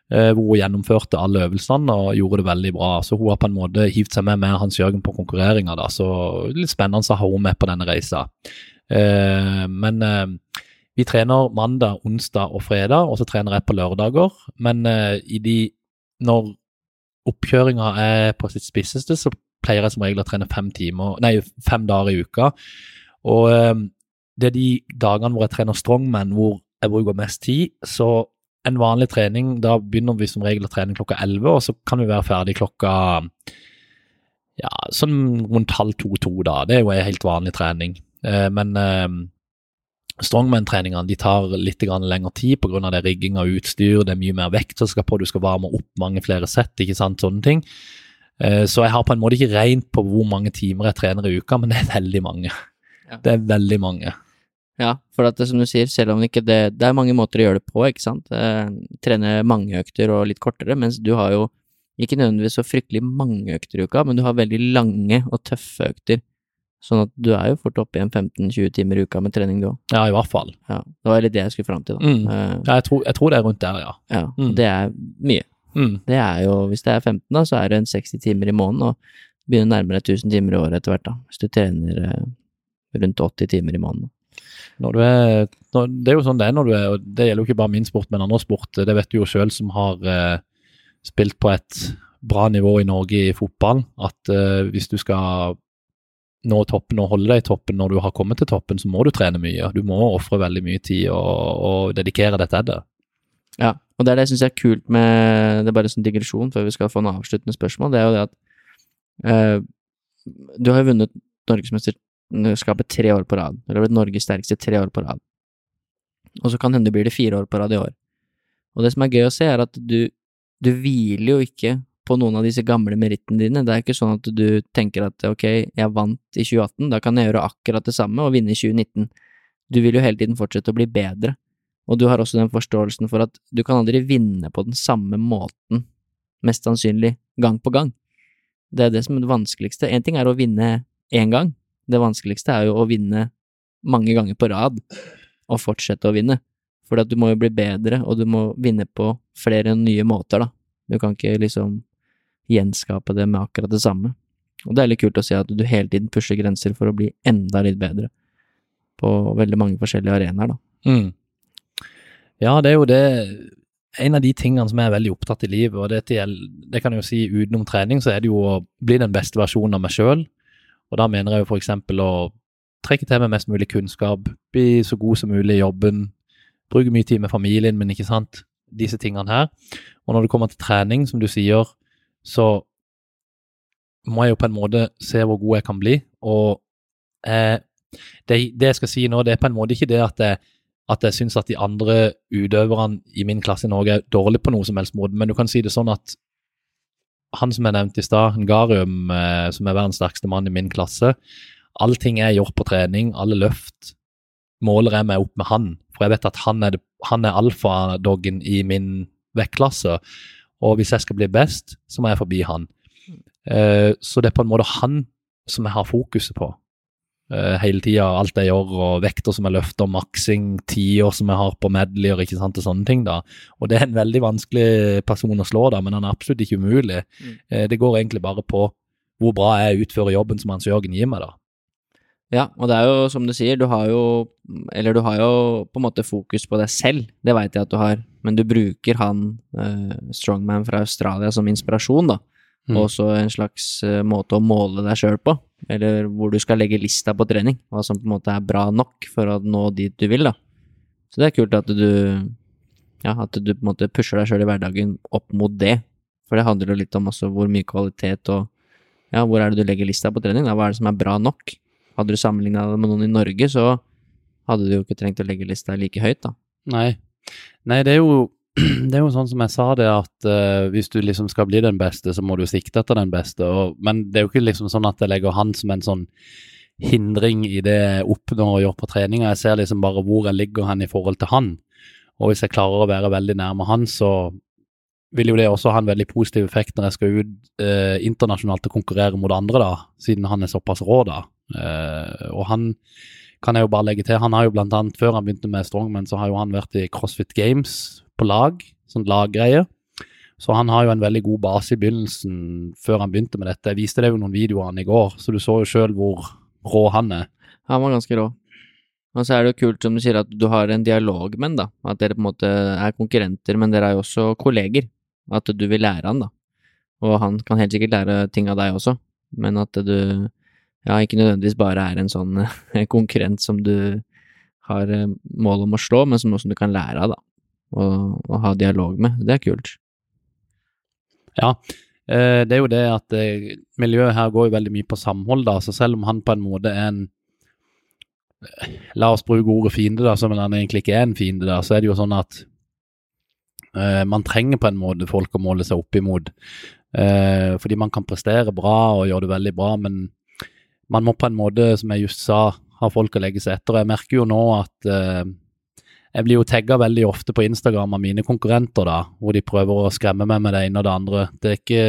[SPEAKER 2] Uh, hvor hun gjennomførte alle øvelsene og gjorde det veldig bra. Så hun har på en måte hivd seg med med Hans Jørgen på konkurreringa. Så litt spennende å ha henne med på denne reisa. Uh, men vi trener mandag, onsdag og fredag, og så trener jeg på lørdager. Men i de når oppkjøringa er på sitt spisseste, så pleier jeg som regel å trene fem timer, nei, fem dager i uka. Og eh, det er de dagene hvor jeg trener strongman, hvor jeg bruker mest tid. Så en vanlig trening, da begynner vi som regel å trene klokka elleve, og så kan vi være ferdig klokka ja, sånn rundt halv to-to, da. Det er jo en helt vanlig trening. Eh, men eh, strongman-treningene de tar litt lengre tid pga. rigging av utstyr, det er mye mer vekt som skal på, du skal varme opp mange flere sett, ikke sant, sånne ting. Eh, Så jeg har på en måte ikke regnet på hvor mange timer jeg trener i uka, men det er veldig mange.
[SPEAKER 1] Ja.
[SPEAKER 2] Det er veldig mange.
[SPEAKER 1] Ja, for at det, som du sier, selv om ikke det Det er mange måter å gjøre det på, ikke sant. Eh, trene mange økter og litt kortere, mens du har jo ikke nødvendigvis så fryktelig mange økter i uka, men du har veldig lange og tøffe økter. Sånn at du er jo fort oppe i en 15-20 timer i uka med trening, du òg.
[SPEAKER 2] Ja, i hvert fall.
[SPEAKER 1] Ja, det var litt det jeg skulle fram til, da.
[SPEAKER 2] Mm.
[SPEAKER 1] Eh,
[SPEAKER 2] Ja, jeg, tror, jeg tror det er rundt der, ja.
[SPEAKER 1] ja,
[SPEAKER 2] Mm.
[SPEAKER 1] det er mye.
[SPEAKER 2] Mm.
[SPEAKER 1] Det er jo, hvis det er 15, da, så er det en 60 timer i måneden, og begynner nærmere 1000 timer i året etter hvert, da. Hvis du trener eh, rundt 80 timer i måneden.
[SPEAKER 2] Når du er, når, det er jo sånn det er når du er, og det gjelder jo ikke bare min sport, men andre sport. Det vet du jo sjøl som har eh, spilt på et bra nivå i Norge i fotball, at eh, hvis du skal nå toppen og holde deg i toppen når du har kommet til toppen, så må du trene mye. Du må ofre veldig mye tid og, og dedikere deg til det.
[SPEAKER 1] Ja, og det er det jeg syns er kult med Det er bare en sånn digresjon før vi skal få en avsluttende spørsmål. Det er jo det at eh, du har jo vunnet Norgesmesterskapet tre år på rad. Eller blitt Norges sterkeste tre år på rad. Og så kan hende blir det fire år på rad i år. Og det som er gøy å se, er at du, du hviler jo ikke på noen av disse gamle merittene dine. Det er ikke sånn at du tenker at ok, jeg vant i 2018, da kan jeg gjøre akkurat det samme og vinne i 2019. Du vil jo hele tiden fortsette å bli bedre. Og du har også den forståelsen for at du kan aldri vinne på den samme måten, mest sannsynlig, gang på gang. Det er det som er det vanskeligste. En ting er å vinne én gang, det vanskeligste er jo å vinne mange ganger på rad, og fortsette å vinne. For at du må jo bli bedre, og du må vinne på flere nye måter, da. Du kan ikke liksom gjenskape det med akkurat det samme. Og det er litt kult å se at du hele tiden pusher grenser for å bli enda litt bedre. på veldig mange forskjellige arenaer, da.
[SPEAKER 2] Mm. Ja, det er jo det En av de tingene som jeg er veldig opptatt i livet, og det, til, det kan jeg jo si utenom trening, så er det jo å bli den beste versjonen av meg sjøl. Og da mener jeg jo f.eks. å trekke til meg mest mulig kunnskap, bli så god som mulig i jobben, bruke mye tid med familien min, ikke sant. Disse tingene her. Og når det kommer til trening, som du sier, så må jeg jo på en måte se hvor god jeg kan bli. Og eh, det, det, jeg skal si nå, det er på en måte ikke det at jeg at jeg syns at de andre utøverne i min klasse i Norge er dårlige på noe som helst måte, men du kan si det sånn at han som jeg nevnte i stad, Ngarium, eh, som er verdens sterkeste mann i min klasse Allting jeg gjør på trening, alle løft, måler jeg meg opp med han. For jeg vet at han er, er alfadoggen i min vektklasse. Og hvis jeg skal bli best, så må jeg forbi han. Uh, så det er på en måte han som jeg har fokuset på uh, hele tida. Alt jeg gjør, og vekter som jeg løfter, maksing, tider som jeg har på medleyer, ikke sant, og sånne ting. da. Og det er en veldig vanskelig person å slå, da, men han er absolutt ikke umulig. Mm. Uh, det går egentlig bare på hvor bra jeg utfører jobben som Hans Jørgen gir meg, da.
[SPEAKER 1] Ja, og det er jo som du sier, du har jo Eller du har jo på en måte fokus på deg selv, det veit jeg at du har, men du bruker han strongman fra Australia som inspirasjon, da. Mm. Og også en slags måte å måle deg sjøl på eller hvor du skal legge lista på trening, hva som på en måte er bra nok for å nå dit du vil, da. Så det er kult at du ja, at du på en måte pusher deg sjøl i hverdagen opp mot det. For det handler jo litt om også hvor mye kvalitet og ja, hvor er det du legger lista på trening, da, hva er det som er bra nok? Hadde du sammenligna det med noen i Norge, så hadde du jo ikke trengt å legge lista like høyt, da.
[SPEAKER 2] Nei. Nei, det er jo <clears throat> det er jo sånn som jeg sa det, at uh, hvis du liksom skal bli den beste, så må du sikte etter den beste. Og, men det er jo ikke liksom sånn at jeg legger han som en sånn hindring i det jeg oppnår å gjøre på treninga. Jeg ser liksom bare hvor jeg ligger hen i forhold til han. Og hvis jeg klarer å være veldig nærme han, så vil jo det også ha en veldig positiv effekt når jeg skal ut uh, internasjonalt og konkurrere mot andre, da, siden han er såpass rå, da. Uh, og han kan jeg jo bare legge til, han har jo blant annet, før han begynte med Strongman, så har jo han vært i CrossFit Games på lag, sånn laggreie. Så han har jo en veldig god base i begynnelsen, før han begynte med dette. Jeg viste deg jo noen videoer av han i går, så du så jo sjøl hvor rå han er.
[SPEAKER 1] Han var ganske rå. Og så er det jo kult som du sier at du har en dialog med han, da. At dere på en måte er konkurrenter, men dere er jo også kolleger. At du vil lære han, da. Og han kan helt sikkert lære ting av deg også, men at du ja, ikke nødvendigvis bare er en sånn <laughs> konkurrent som du har eh, mål om å slå, men som noe som du kan lære av, da å, ha dialog med. Det er kult.
[SPEAKER 2] Ja, eh, det er jo det at eh, miljøet her går jo veldig mye på samhold, da. Så selv om han på en måte er en eh, La oss bruke ordet fiende, da, som han egentlig ikke er en fiende, da, så er det jo sånn at man trenger på en måte folk å måle seg opp imot. Fordi man kan prestere bra og gjøre det veldig bra, men man må på en måte, som jeg just sa, ha folk å legge seg etter. Jeg merker jo nå at eh, jeg blir jo tagga veldig ofte på Instagram av mine konkurrenter, da, hvor de prøver å skremme meg med det ene og det andre. Det er ikke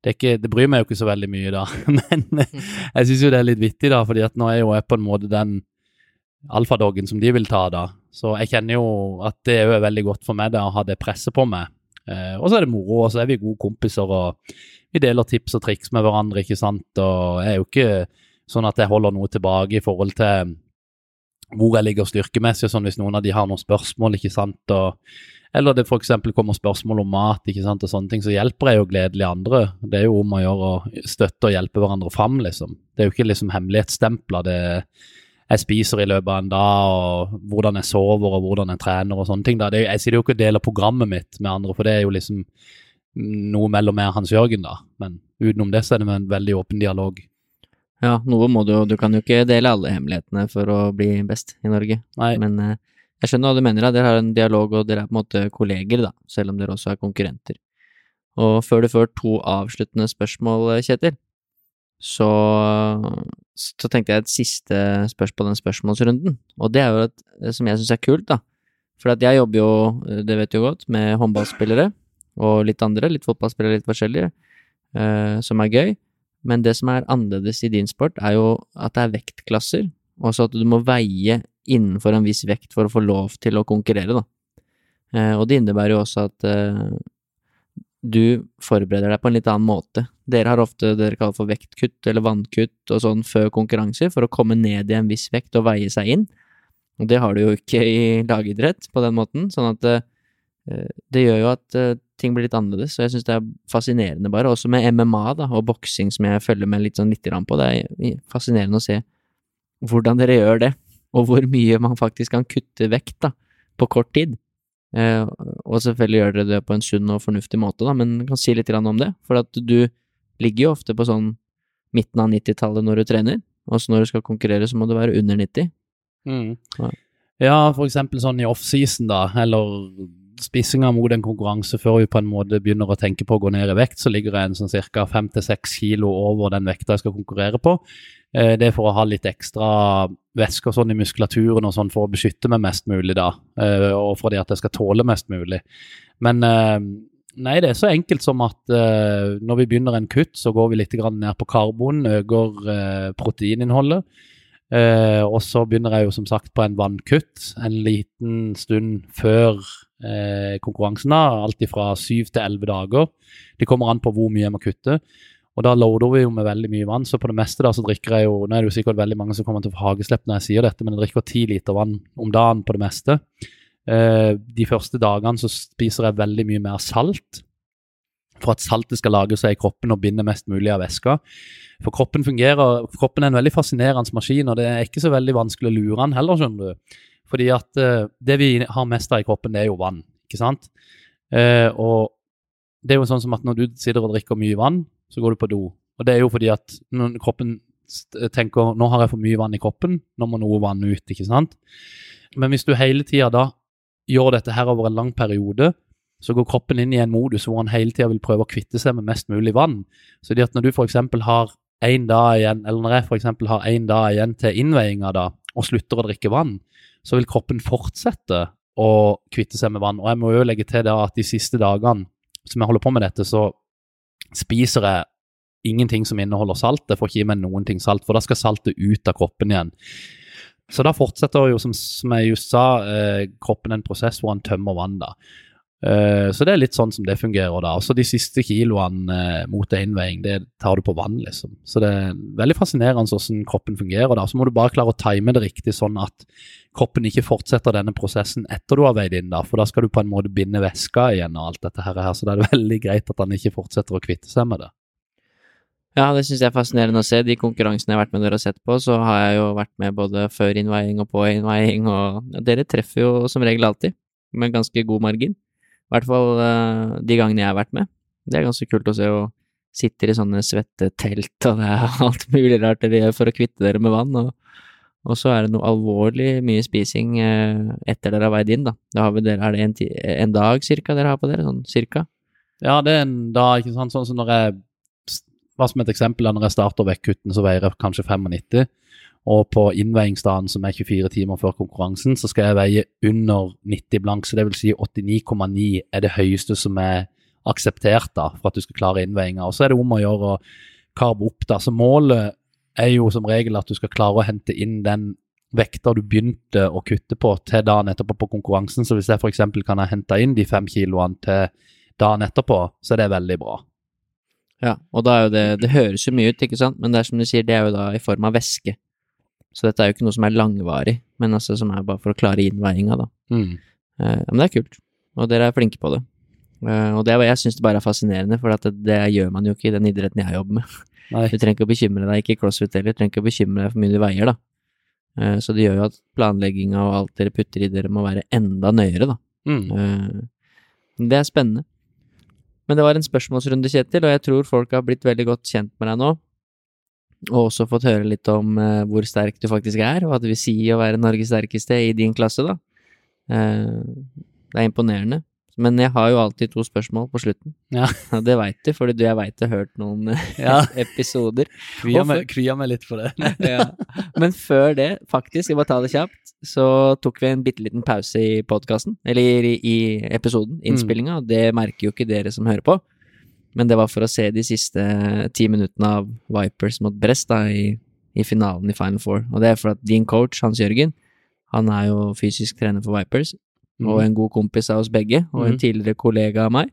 [SPEAKER 2] det, ikke, det bryr meg jo ikke så veldig mye, da. <laughs> Men <laughs> jeg syns jo det er litt vittig, da, fordi at nå er jo jeg på en måte den alfadoggen som de vil ta, da. Så jeg kjenner jo at det er veldig godt for meg da, å ha det presset på meg. Eh, og så er det moro, og så er vi gode kompiser, og vi deler tips og triks med hverandre, ikke sant. Og jeg er jo ikke sånn at jeg holder noe tilbake i forhold til hvor jeg ligger styrkemessig, sånn hvis noen av de har noen spørsmål, ikke sant. Og, eller det f.eks. kommer spørsmål om mat ikke sant, og sånne ting, så hjelper jeg jo gledelig andre. Det er jo om å gjøre å støtte og hjelpe hverandre fram, liksom. Det er jo ikke liksom hemmelighetsstempler det jeg spiser i løpet av en dag, og hvordan jeg sover og hvordan jeg trener og sånne ting. Da. Det, jeg sier jo ikke å dele programmet mitt med andre, for det er jo liksom noe mellom meg og Hans Jørgen, da. Men utenom det så er det en veldig åpen dialog.
[SPEAKER 1] Ja, noe må du jo Du kan jo ikke dele alle hemmelighetene for å bli best i Norge.
[SPEAKER 2] Nei.
[SPEAKER 1] Men eh, jeg skjønner hva du mener. da, Dere har en dialog, og dere er på en måte kolleger, da, selv om dere også er konkurrenter. Og før du får to avsluttende spørsmål, Kjetil, så, så tenkte jeg et siste spørsmål på den spørsmålsrunden. Og det er jo et som jeg syns er kult, da. For jeg jobber jo, det vet du godt, med håndballspillere og litt andre, litt fotballspillere, litt forskjellige, eh, som er gøy. Men det som er annerledes i din sport, er jo at det er vektklasser, og så at du må veie innenfor en viss vekt for å få lov til å konkurrere, da. Eh, og det innebærer jo også at eh, du forbereder deg på en litt annen måte. Dere har ofte det dere kaller for vektkutt eller vannkutt og sånn før konkurranser, for å komme ned i en viss vekt og veie seg inn. Og det har du jo ikke i lagidrett på den måten, sånn at eh, det gjør jo at eh, ting blir litt annerledes, og jeg syns det er fascinerende, bare. Også med MMA da, og boksing, som jeg følger med litt sånn lite grann på. Det er fascinerende å se hvordan dere gjør det, og hvor mye man faktisk kan kutte vekt da, på kort tid. Eh, og selvfølgelig gjør dere det på en sunn og fornuftig måte, da, men kan si litt grann om det. For at du ligger jo ofte på sånn midten av 90-tallet når du trener, og så når du skal konkurrere, så må du være under 90.
[SPEAKER 2] Mm. Ja. ja, for eksempel sånn i offseason, da, eller spissinga mot en konkurranse før vi på en måte begynner å tenke på å gå ned i vekt, så ligger jeg en sånn ca. fem til seks kilo over den vekta jeg skal konkurrere på. Eh, det er for å ha litt ekstra væske og sånn i muskulaturen og sånn for å beskytte meg mest mulig, da. Eh, og fordi at jeg skal tåle mest mulig. Men eh, nei, det er så enkelt som at når vi begynner en kutt, så går vi litt ned på karbon, øker proteininnholdet. Og så begynner jeg jo som sagt på en vannkutt en liten stund før eh, konkurransen. Alt fra syv til elleve dager. Det kommer an på hvor mye jeg må kutte. Og da loader vi jo med veldig mye vann, så på det meste da så drikker jeg jo Nå er det jo sikkert veldig mange som kommer til å få hageslepp når jeg sier dette, men jeg drikker ti liter vann om dagen på det meste. Eh, de første dagene så spiser jeg veldig mye mer salt for at saltet skal lage seg i kroppen og binde mest mulig av væska. For kroppen fungerer, kroppen er en veldig fascinerende maskin, og det er ikke så veldig vanskelig å lure den heller, skjønner du. Fordi at uh, det vi har mest av i kroppen, det er jo vann, ikke sant. Uh, og det er jo sånn som at når du sitter og drikker mye vann, så går du på do. Og det er jo fordi at når kroppen tenker nå har jeg for mye vann i kroppen, nå må noe vann ut, ikke sant. Men hvis du hele tida da gjør dette her over en lang periode, så går kroppen inn i en modus hvor han hele tida vil prøve å kvitte seg med mest mulig vann. Så det at når du f.eks. har én dag igjen, eller når jeg f.eks. har én dag igjen til innveiinga da, og slutter å drikke vann, så vil kroppen fortsette å kvitte seg med vann. Og jeg må jo legge til det at de siste dagene som jeg holder på med dette, så spiser jeg ingenting som inneholder salt. Jeg får ikke i meg noen ting salt, for da skal saltet ut av kroppen igjen. Så da fortsetter jo, som, som jeg just sa, eh, kroppen en prosess hvor han tømmer vann. da. Uh, så det er litt sånn som det fungerer da. Også de siste kiloene uh, mot innveiing, det tar du på vann, liksom. Så det er veldig fascinerende hvordan kroppen fungerer da. Så må du bare klare å time det riktig, sånn at kroppen ikke fortsetter denne prosessen etter du har veid inn, da. For da skal du på en måte binde væska igjen og alt dette her, så da er det <laughs> veldig greit at han ikke fortsetter å kvitte seg med det.
[SPEAKER 1] Ja, det syns jeg er fascinerende å se. De konkurransene jeg har vært med dere og sett på, så har jeg jo vært med både før innveiing og på innveiing, og dere treffer jo som regel alltid, med ganske god margin. I hvert fall uh, de gangene jeg har vært med. Det er ganske kult å se, og sitter i sånne svettetelt, og det er <laughs> alt mulig rart dere gjør for å kvitte dere med vann, og, og så er det noe alvorlig mye spising uh, etter dere har veid inn, da. da har dere, er det en, en, dag cirka dere har på dere? Sånn cirka?
[SPEAKER 2] Ja, det er en dag, ikke sant. Sånn som når jeg Hva som et eksempel, når jeg starter vektkuttene, så veier jeg kanskje 95. Og på innveiingsdagen, som er 24 timer før konkurransen, så skal jeg veie under 90 blank. Så det vil si 89,9 er det høyeste som er akseptert da, for at du skal klare innveiinga. Og så er det om å gjøre å karbe opp. da. Så målet er jo som regel at du skal klare å hente inn den vekta du begynte å kutte på til dagen etterpå på konkurransen. Så hvis jeg f.eks. kan ha henta inn de fem kiloene til dagen etterpå, så er det veldig bra.
[SPEAKER 1] Ja, og da er jo det Det høres jo mye ut, ikke sant, men det er som du sier, det er jo da i form av væske. Så dette er jo ikke noe som er langvarig, men altså som er bare for å klare innveiinga, da. Mm. Eh, men det er kult, og dere er flinke på det. Eh, og det, jeg syns det bare er fascinerende, for det, det, gjør man jo ikke i den idretten jeg jobber med. Nei. Du trenger ikke å bekymre deg, ikke i crossfit heller, du trenger ikke å bekymre deg for mye du veier, da. Eh, så det gjør jo at planlegginga og alt dere putter i dere må være enda nøyere, da. Mm. det er spennende. Men det var en spørsmålsrunde, Kjetil, og jeg tror folk har blitt veldig godt kjent med deg nå og også fått høre litt om uh, hvor sterk du faktisk er, og hva det vil si å være Norges sterkeste i din klasse, da. Uh, det er imponerende. Men jeg har jo alltid to spørsmål på slutten. Ja. <laughs> Og det veit du, fordi du, jeg veit du har hørt noen eh, <laughs> ja. <laughs> episoder.
[SPEAKER 2] Krya meg, meg, litt for det.
[SPEAKER 1] ja. Men før det, faktisk, jeg bare ta det kjapt, så tok vi en bitte liten pause i podkasten, eller i, i episoden, innspillinga, mm. og det merker jo ikke dere som hører på. Men det var for å se de siste ti minuttene av Vipers mot Brest da, i, i, finalen i Final Four. Og det er for at din coach, Hans Jørgen, han er jo fysisk trener for Vipers, mm. og en god kompis av oss begge, og en mhm. tidligere kollega av meg.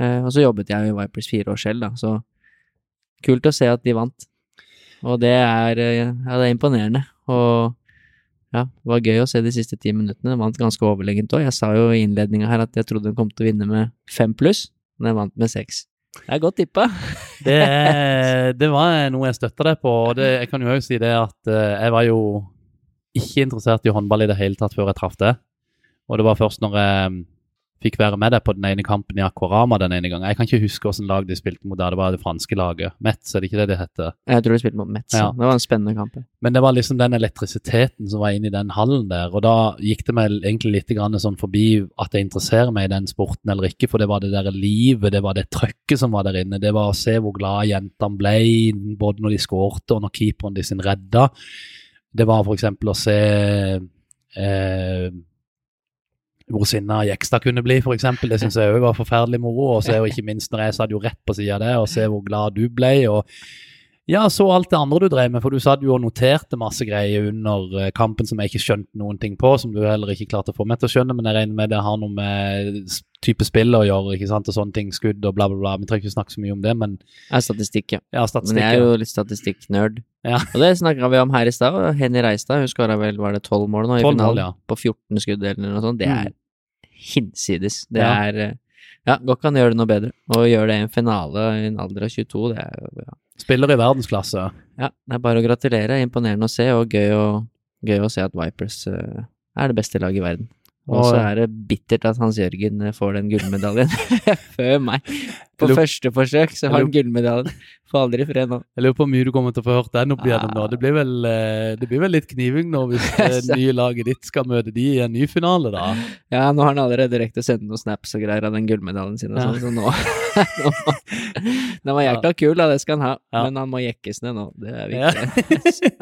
[SPEAKER 1] Eh, og så jobbet jeg i Vipers fire år selv, da, så kult å se at de vant. Og det er, eh, ja, det er imponerende. Og ja, det var gøy å se de siste ti minuttene. Den vant ganske overlegent òg. Jeg sa jo i innledninga her at jeg trodde de kom til å vinne med fem pluss, men den vant med seks. Det er godt tippa. <laughs>
[SPEAKER 2] Det, det, var noe jeg støtta deg på. og det, Jeg kan jo òg si det at eh, jeg var jo ikke interessert i håndball i det hele tatt før jeg traff det. Og det var først når jeg fikk være med deg på den ene kampen i Aquarama den ene gangen. Jeg kan ikke huske hvilket lag de spilte mot der, det var det franske laget. Metz, er det ikke det det heter?
[SPEAKER 1] Jeg tror de spilte mot Metz, ja. det var en spennende kamp.
[SPEAKER 2] Men det var liksom den elektrisiteten som var inne i den hallen der, og da gikk det meg egentlig litt sånn forbi at jeg interesserer meg i den sporten eller ikke, for det var det der livet, det var det trøkket som var der inne. Det var å se hvor glad jentene ble, både når de skårte og når keeperen de sin redda. Det var eksempel å se eh, hvor sinna Jekstad kunne bli, f.eks. Det syns jeg òg var forferdelig moro. Og se ikke minst når jeg satt jo rett på sida av det, og se hvor glad du ble. og ja, så alt det andre du drev med, for du satt jo og noterte masse greier under eh, kampen som jeg ikke skjønte noen ting på, som du heller ikke klarte å få meg til å skjønne, men jeg regner med det har noe med type spill å gjøre, ikke sant, og sånne ting, skudd og bla, bla, bla. Vi trenger ikke snakke så mye om det, men
[SPEAKER 1] er statistikk, ja.
[SPEAKER 2] ja statistikk,
[SPEAKER 1] men jeg er jo litt statistikknerd.
[SPEAKER 2] Ja.
[SPEAKER 1] Og det snakka vi om her i stad. Henny Reistad, hun skåra vel, var det tolv mål nå i finalen?
[SPEAKER 2] Ja.
[SPEAKER 1] På 14 skudd eller noe sånt. Det er hinsides. Det ja. er eh, Ja, godt kan gjøre det noe bedre. Og gjøre det i en finale i en alder av 22, det er jo ja.
[SPEAKER 2] Spiller i verdensklasse.
[SPEAKER 1] Ja, det er bare å gratulere. Imponerende å se, og gøy å, gøy å se at Vipers uh, er det beste laget i verden. Og så er det bittert at Hans Jørgen eh, får den gullmedaljen <laughs> før meg. På første forsøk så har han gullmedaljen. Får aldri fred nå.
[SPEAKER 2] Jeg lurer på hvor mye du kommer til å få hørt den opp igjennom nå. Det blir vel, eh, det blir vel litt kniving nå hvis <laughs> det nye laget ditt skal møte de i en ny finale, da?
[SPEAKER 1] Ja, nå har han allerede rekt å sende noen snaps og greier av den gullmedaljen sin og sånn, så nå, <laughs> nå Den var jækla kul, da, det skal han ha, ja. men han må jekkes ned nå. Det er viktig.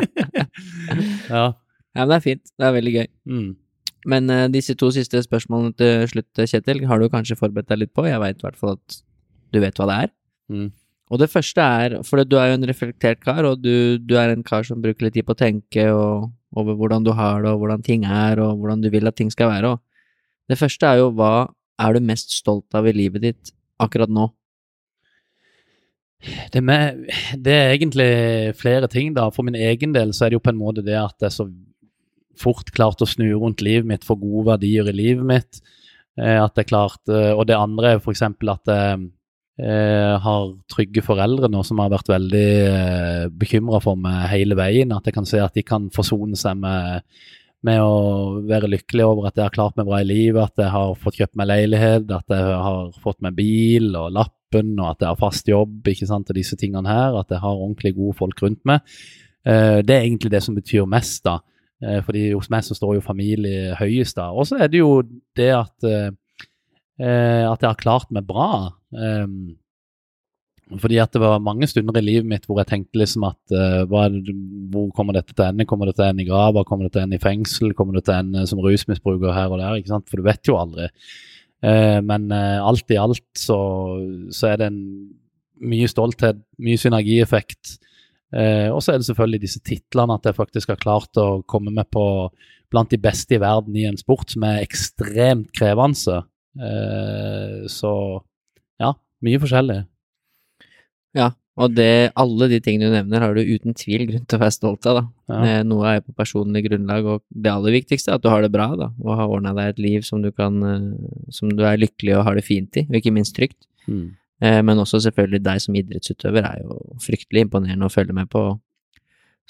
[SPEAKER 2] ja.
[SPEAKER 1] ja, men det er fint. Det er veldig gøy.
[SPEAKER 2] Mm.
[SPEAKER 1] Men uh, disse to siste spørsmålene til slutt, Kjetil, har du kanskje forberedt deg litt på? Jeg veit i hvert fall at du vet hva det er.
[SPEAKER 2] Mm.
[SPEAKER 1] Og det første er, for du er jo en reflektert kar, og du, du, er en kar som bruker litt tid på å tenke og, over hvordan du har det, og hvordan ting er, og hvordan du vil at ting skal være. Og det første er jo hva er du mest stolt av i livet ditt akkurat nå?
[SPEAKER 2] Det, med, det er egentlig flere ting, da. For min egen del så er det jo på en måte det at det er så fort klart å snu rundt livet mitt, for gode verdier i livet mitt. Eh, at det er klart, eh, Og det andre er f.eks. at jeg eh, har trygge foreldre nå som har vært veldig bekymra for meg hele veien. At jeg kan se at de kan forsone seg med, med å være lykkelig over at jeg har klart meg bra i livet, at jeg har fått kjøpt meg leilighet, at jeg har fått meg bil og lappen, og at jeg har fast jobb, ikke sant, og disse tingene her. At jeg har ordentlig gode folk rundt meg. Det er egentlig det som betyr mest, da. Eh, fordi hos meg så står jo familie høyest da. Og så er det jo det at, eh, eh, at jeg har klart meg bra. Um, fordi at det var mange stunder i livet mitt hvor jeg tenkte liksom at uh, det, hvor kommer dette til ende? Kommer det til ende i grava? Kommer det til ende i fengsel? Kommer det til ende som rusmisbruker her og der? ikke sant? For du vet jo aldri. Uh, men uh, alt i alt så, så, er det en mye stolthet, mye synergieffekt Eh, og så er det selvfølgelig disse titlene, at jeg faktisk har klart å komme med på blant de beste i verden i en sport som er ekstremt krevende. Eh, så ja, mye forskjellig.
[SPEAKER 1] Ja, og det, alle de tingene du nevner, har du uten tvil grunn til å være stolt av. da. Ja. Noe er på personlig grunnlag, og det aller viktigste er at du har det bra, da, og har ordna deg et liv som du, kan, eh, som du er lykkelig og har det fint i, og ikke minst trygt.
[SPEAKER 2] Mm.
[SPEAKER 1] Eh, men også selvfølgelig deg som idrettsutøver er jo fryktelig imponerende å følge med på.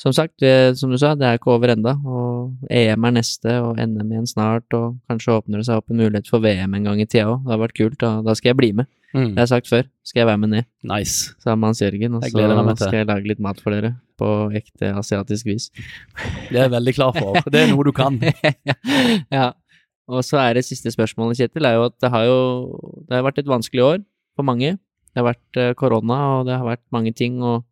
[SPEAKER 1] Som sagt, som du sa, det er ikke over enda, og EM er neste, og NM igjen snart, og kanskje åpner det seg opp en mulighet for VM en gang i tida òg. Det har vært kult, da, da skal jeg bli med.
[SPEAKER 2] Mm.
[SPEAKER 1] Det har jeg sagt før, skal jeg være med ned.
[SPEAKER 2] Nice.
[SPEAKER 1] Sammen med Hans Jørgen, og så skal jeg lage litt mat for dere, på ekte asiatisk vis.
[SPEAKER 2] Det er jeg veldig klar for, <laughs> det er noe du kan.
[SPEAKER 1] ja. Og så er det siste spørsmålet, Kjetil, er jo at det har jo det har vært et vanskelig år for mange. Det har vært eh, korona, og det har vært mange ting, og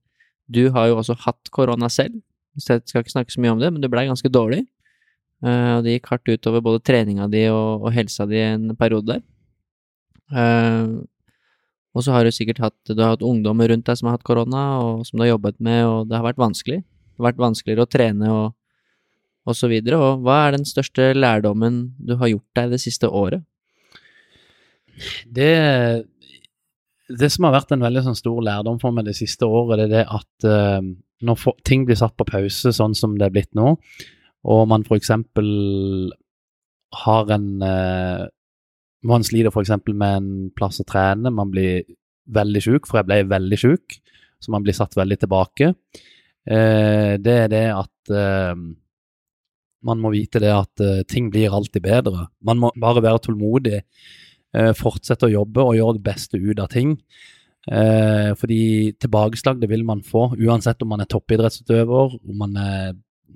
[SPEAKER 1] du har jo også hatt korona selv. Så jeg skal ikke snakke så mye om det, men du blei ganske dårlig. Uh, og det gikk hardt utover både treninga di og, og helsa di en periode der. Uh, og så har du sikkert hatt, du har hatt ungdommer rundt deg som har hatt korona, og som du har jobbet med, og det har vært vanskelig. Det har vært vanskeligere å trene og, og så videre. Og hva er den største lærdommen du har gjort deg det siste året?
[SPEAKER 2] Det det som har vært en veldig sånn stor lærdom for meg det siste året, det er det at uh, når for, ting blir satt på pause, sånn som det er blitt nå, og man f.eks. har en uh, Man sliter f.eks. med en plass å trene, man blir veldig sjuk, for jeg ble veldig sjuk, så man blir satt veldig tilbake. Uh, det er det at man må vite det at ting blir alltid bedre. Man må bare være tålmodig Eh, fortsette å jobbe og gjøre det beste ut av ting. Eh, fordi tilbakeslag det vil man få, uansett om man er toppidrettsutøver, om man er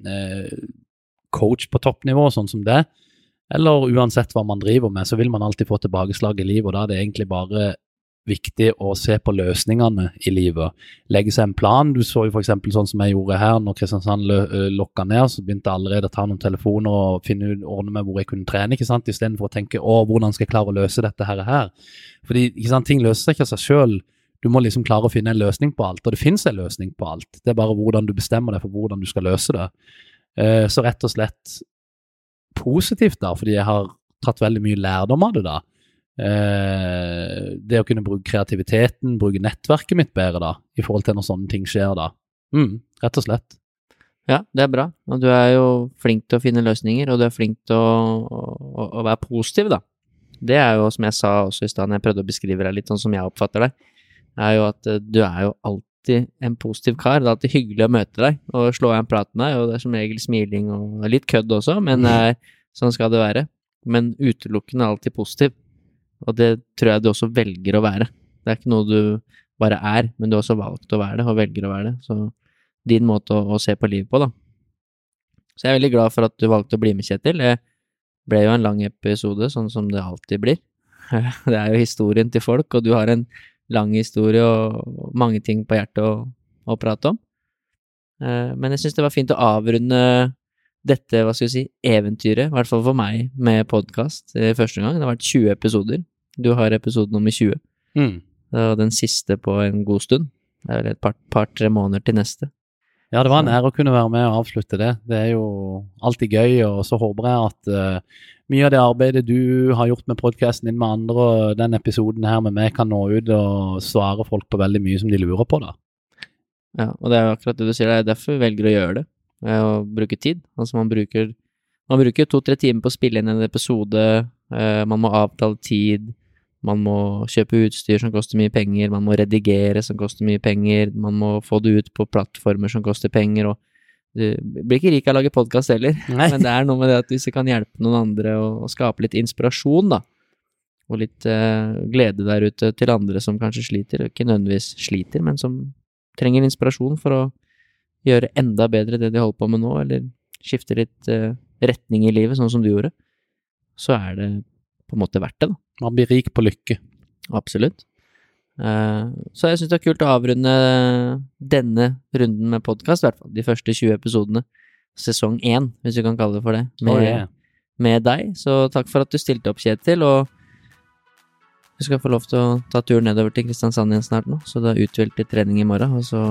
[SPEAKER 2] eh, coach på toppnivå, sånn som det, eller uansett hva man driver med, så vil man alltid få tilbakeslag i livet. og Da er det egentlig bare viktig å se på løsningene i livet. Legge seg en plan. Du så jo f.eks. sånn som jeg gjorde her, når Kristiansand lokka ned, så begynte jeg allerede å ta noen telefoner og finne ut, ordne med hvor jeg kunne trene, ikke sant, istedenfor å tenke å, hvordan skal jeg klare å løse dette her. her. Fordi ikke sant, ting løser seg ikke av seg sjøl. Du må liksom klare å finne en løsning på alt, og det finnes en løsning på alt. Det er bare hvordan du bestemmer deg for hvordan du skal løse det. Så rett og slett positivt, da, fordi jeg har tatt veldig mye lærdom av det, da eh, det å kunne bruke kreativiteten, bruke nettverket mitt bedre da, i forhold til når sånne ting skjer da. Mm, rett og slett.
[SPEAKER 1] Ja, det er bra. Og du er jo flink til å finne løsninger, og du er flink til å, å, å være positiv, da. Det er jo, som jeg sa også i stad, når jeg prøvde å beskrive deg litt sånn som jeg oppfatter deg, er jo at eh, du er jo alltid en positiv kar. Det er alltid hyggelig å møte deg og slå av en prat med deg, og det er som regel smiling og litt kødd også, men mm. sånn skal det være. Men utelukkende alltid positiv. Og det tror jeg du også velger å være. Det er ikke noe du bare er, men du har også valgt å være det, og velger å være det. Så din måte å, å se på livet på, da. Så jeg er veldig glad for at du valgte å bli med, Kjetil. Det ble jo en lang episode, sånn som det alltid blir. <laughs> Det er jo historien til folk, og du har en lang historie og mange ting på hjertet å, å prate om. Eh, men jeg syns det var fint å avrunde dette, hva skal vi si, eventyret, i hvert fall for meg, med podkast eh, første gang. Det har vært 20 episoder. Du har episode nummer 20. Mm. Og den siste på en god stund. Det er vel et par-tre par, måneder til neste.
[SPEAKER 2] Ja, det var en ære å kunne være med og avslutte det. Det er jo alltid gøy, og så håper jeg at uh, mye av det arbeidet du har gjort med podkasten din med andre, og den episoden her med meg, kan nå ut og svare folk på veldig mye som de lurer på, da.
[SPEAKER 1] Ja, og det er jo akkurat det du sier, det er derfor vi velger å gjøre det. Å bruke tid. Altså, man bruker, man bruker to-tre timer på å spille inn en episode, uh, man må avtale tid, man må kjøpe utstyr som koster mye penger, man må redigere som koster mye penger, man må få det ut på plattformer som koster penger, og du blir ikke rik av å lage podkast heller, Nei. <laughs> men det er noe med det at hvis det kan hjelpe noen andre og, skape litt inspirasjon, da, og litt uh, glede der ute til andre som kanskje sliter, ikke nødvendigvis sliter, men som trenger inspirasjon for å gjøre enda bedre det de holder på med nå, eller skifte litt uh, retning i livet, sånn som du gjorde, så er det på en måte verdt det, da.
[SPEAKER 2] Man blir rik på lykke.
[SPEAKER 1] Absolutt. Uh, så jeg syns det er kult å avrunde denne runden med podkast, i hvert fall de første 20 episodene. Sesong én, hvis vi kan kalle det for det, med, oh, yeah. med deg. Så takk for at du stilte opp, Kjetil. Og du skal få lov til å ta turen nedover til Kristiansand igjen snart nå, så du har uthvilt litt trening i morgen. Og så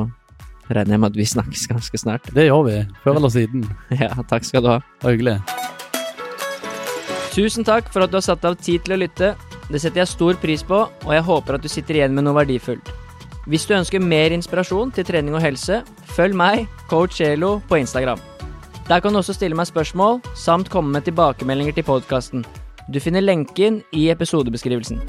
[SPEAKER 1] regner jeg med at vi <laughs> snakkes ganske snart.
[SPEAKER 2] Det gjør vi. Før eller siden. <laughs>
[SPEAKER 1] ja, takk skal du ha.
[SPEAKER 2] Hyggelig.
[SPEAKER 1] Tusen takk for at du har satt av tid til å lytte. Det setter jeg stor pris på, og jeg håper at du sitter igjen med noe verdifullt. Hvis du ønsker mer inspirasjon til trening og helse, følg meg, coach Elo, på Instagram. Der kan du også stille meg spørsmål, samt komme med tilbakemeldinger til podkasten. Du finner lenken i episodebeskrivelsen.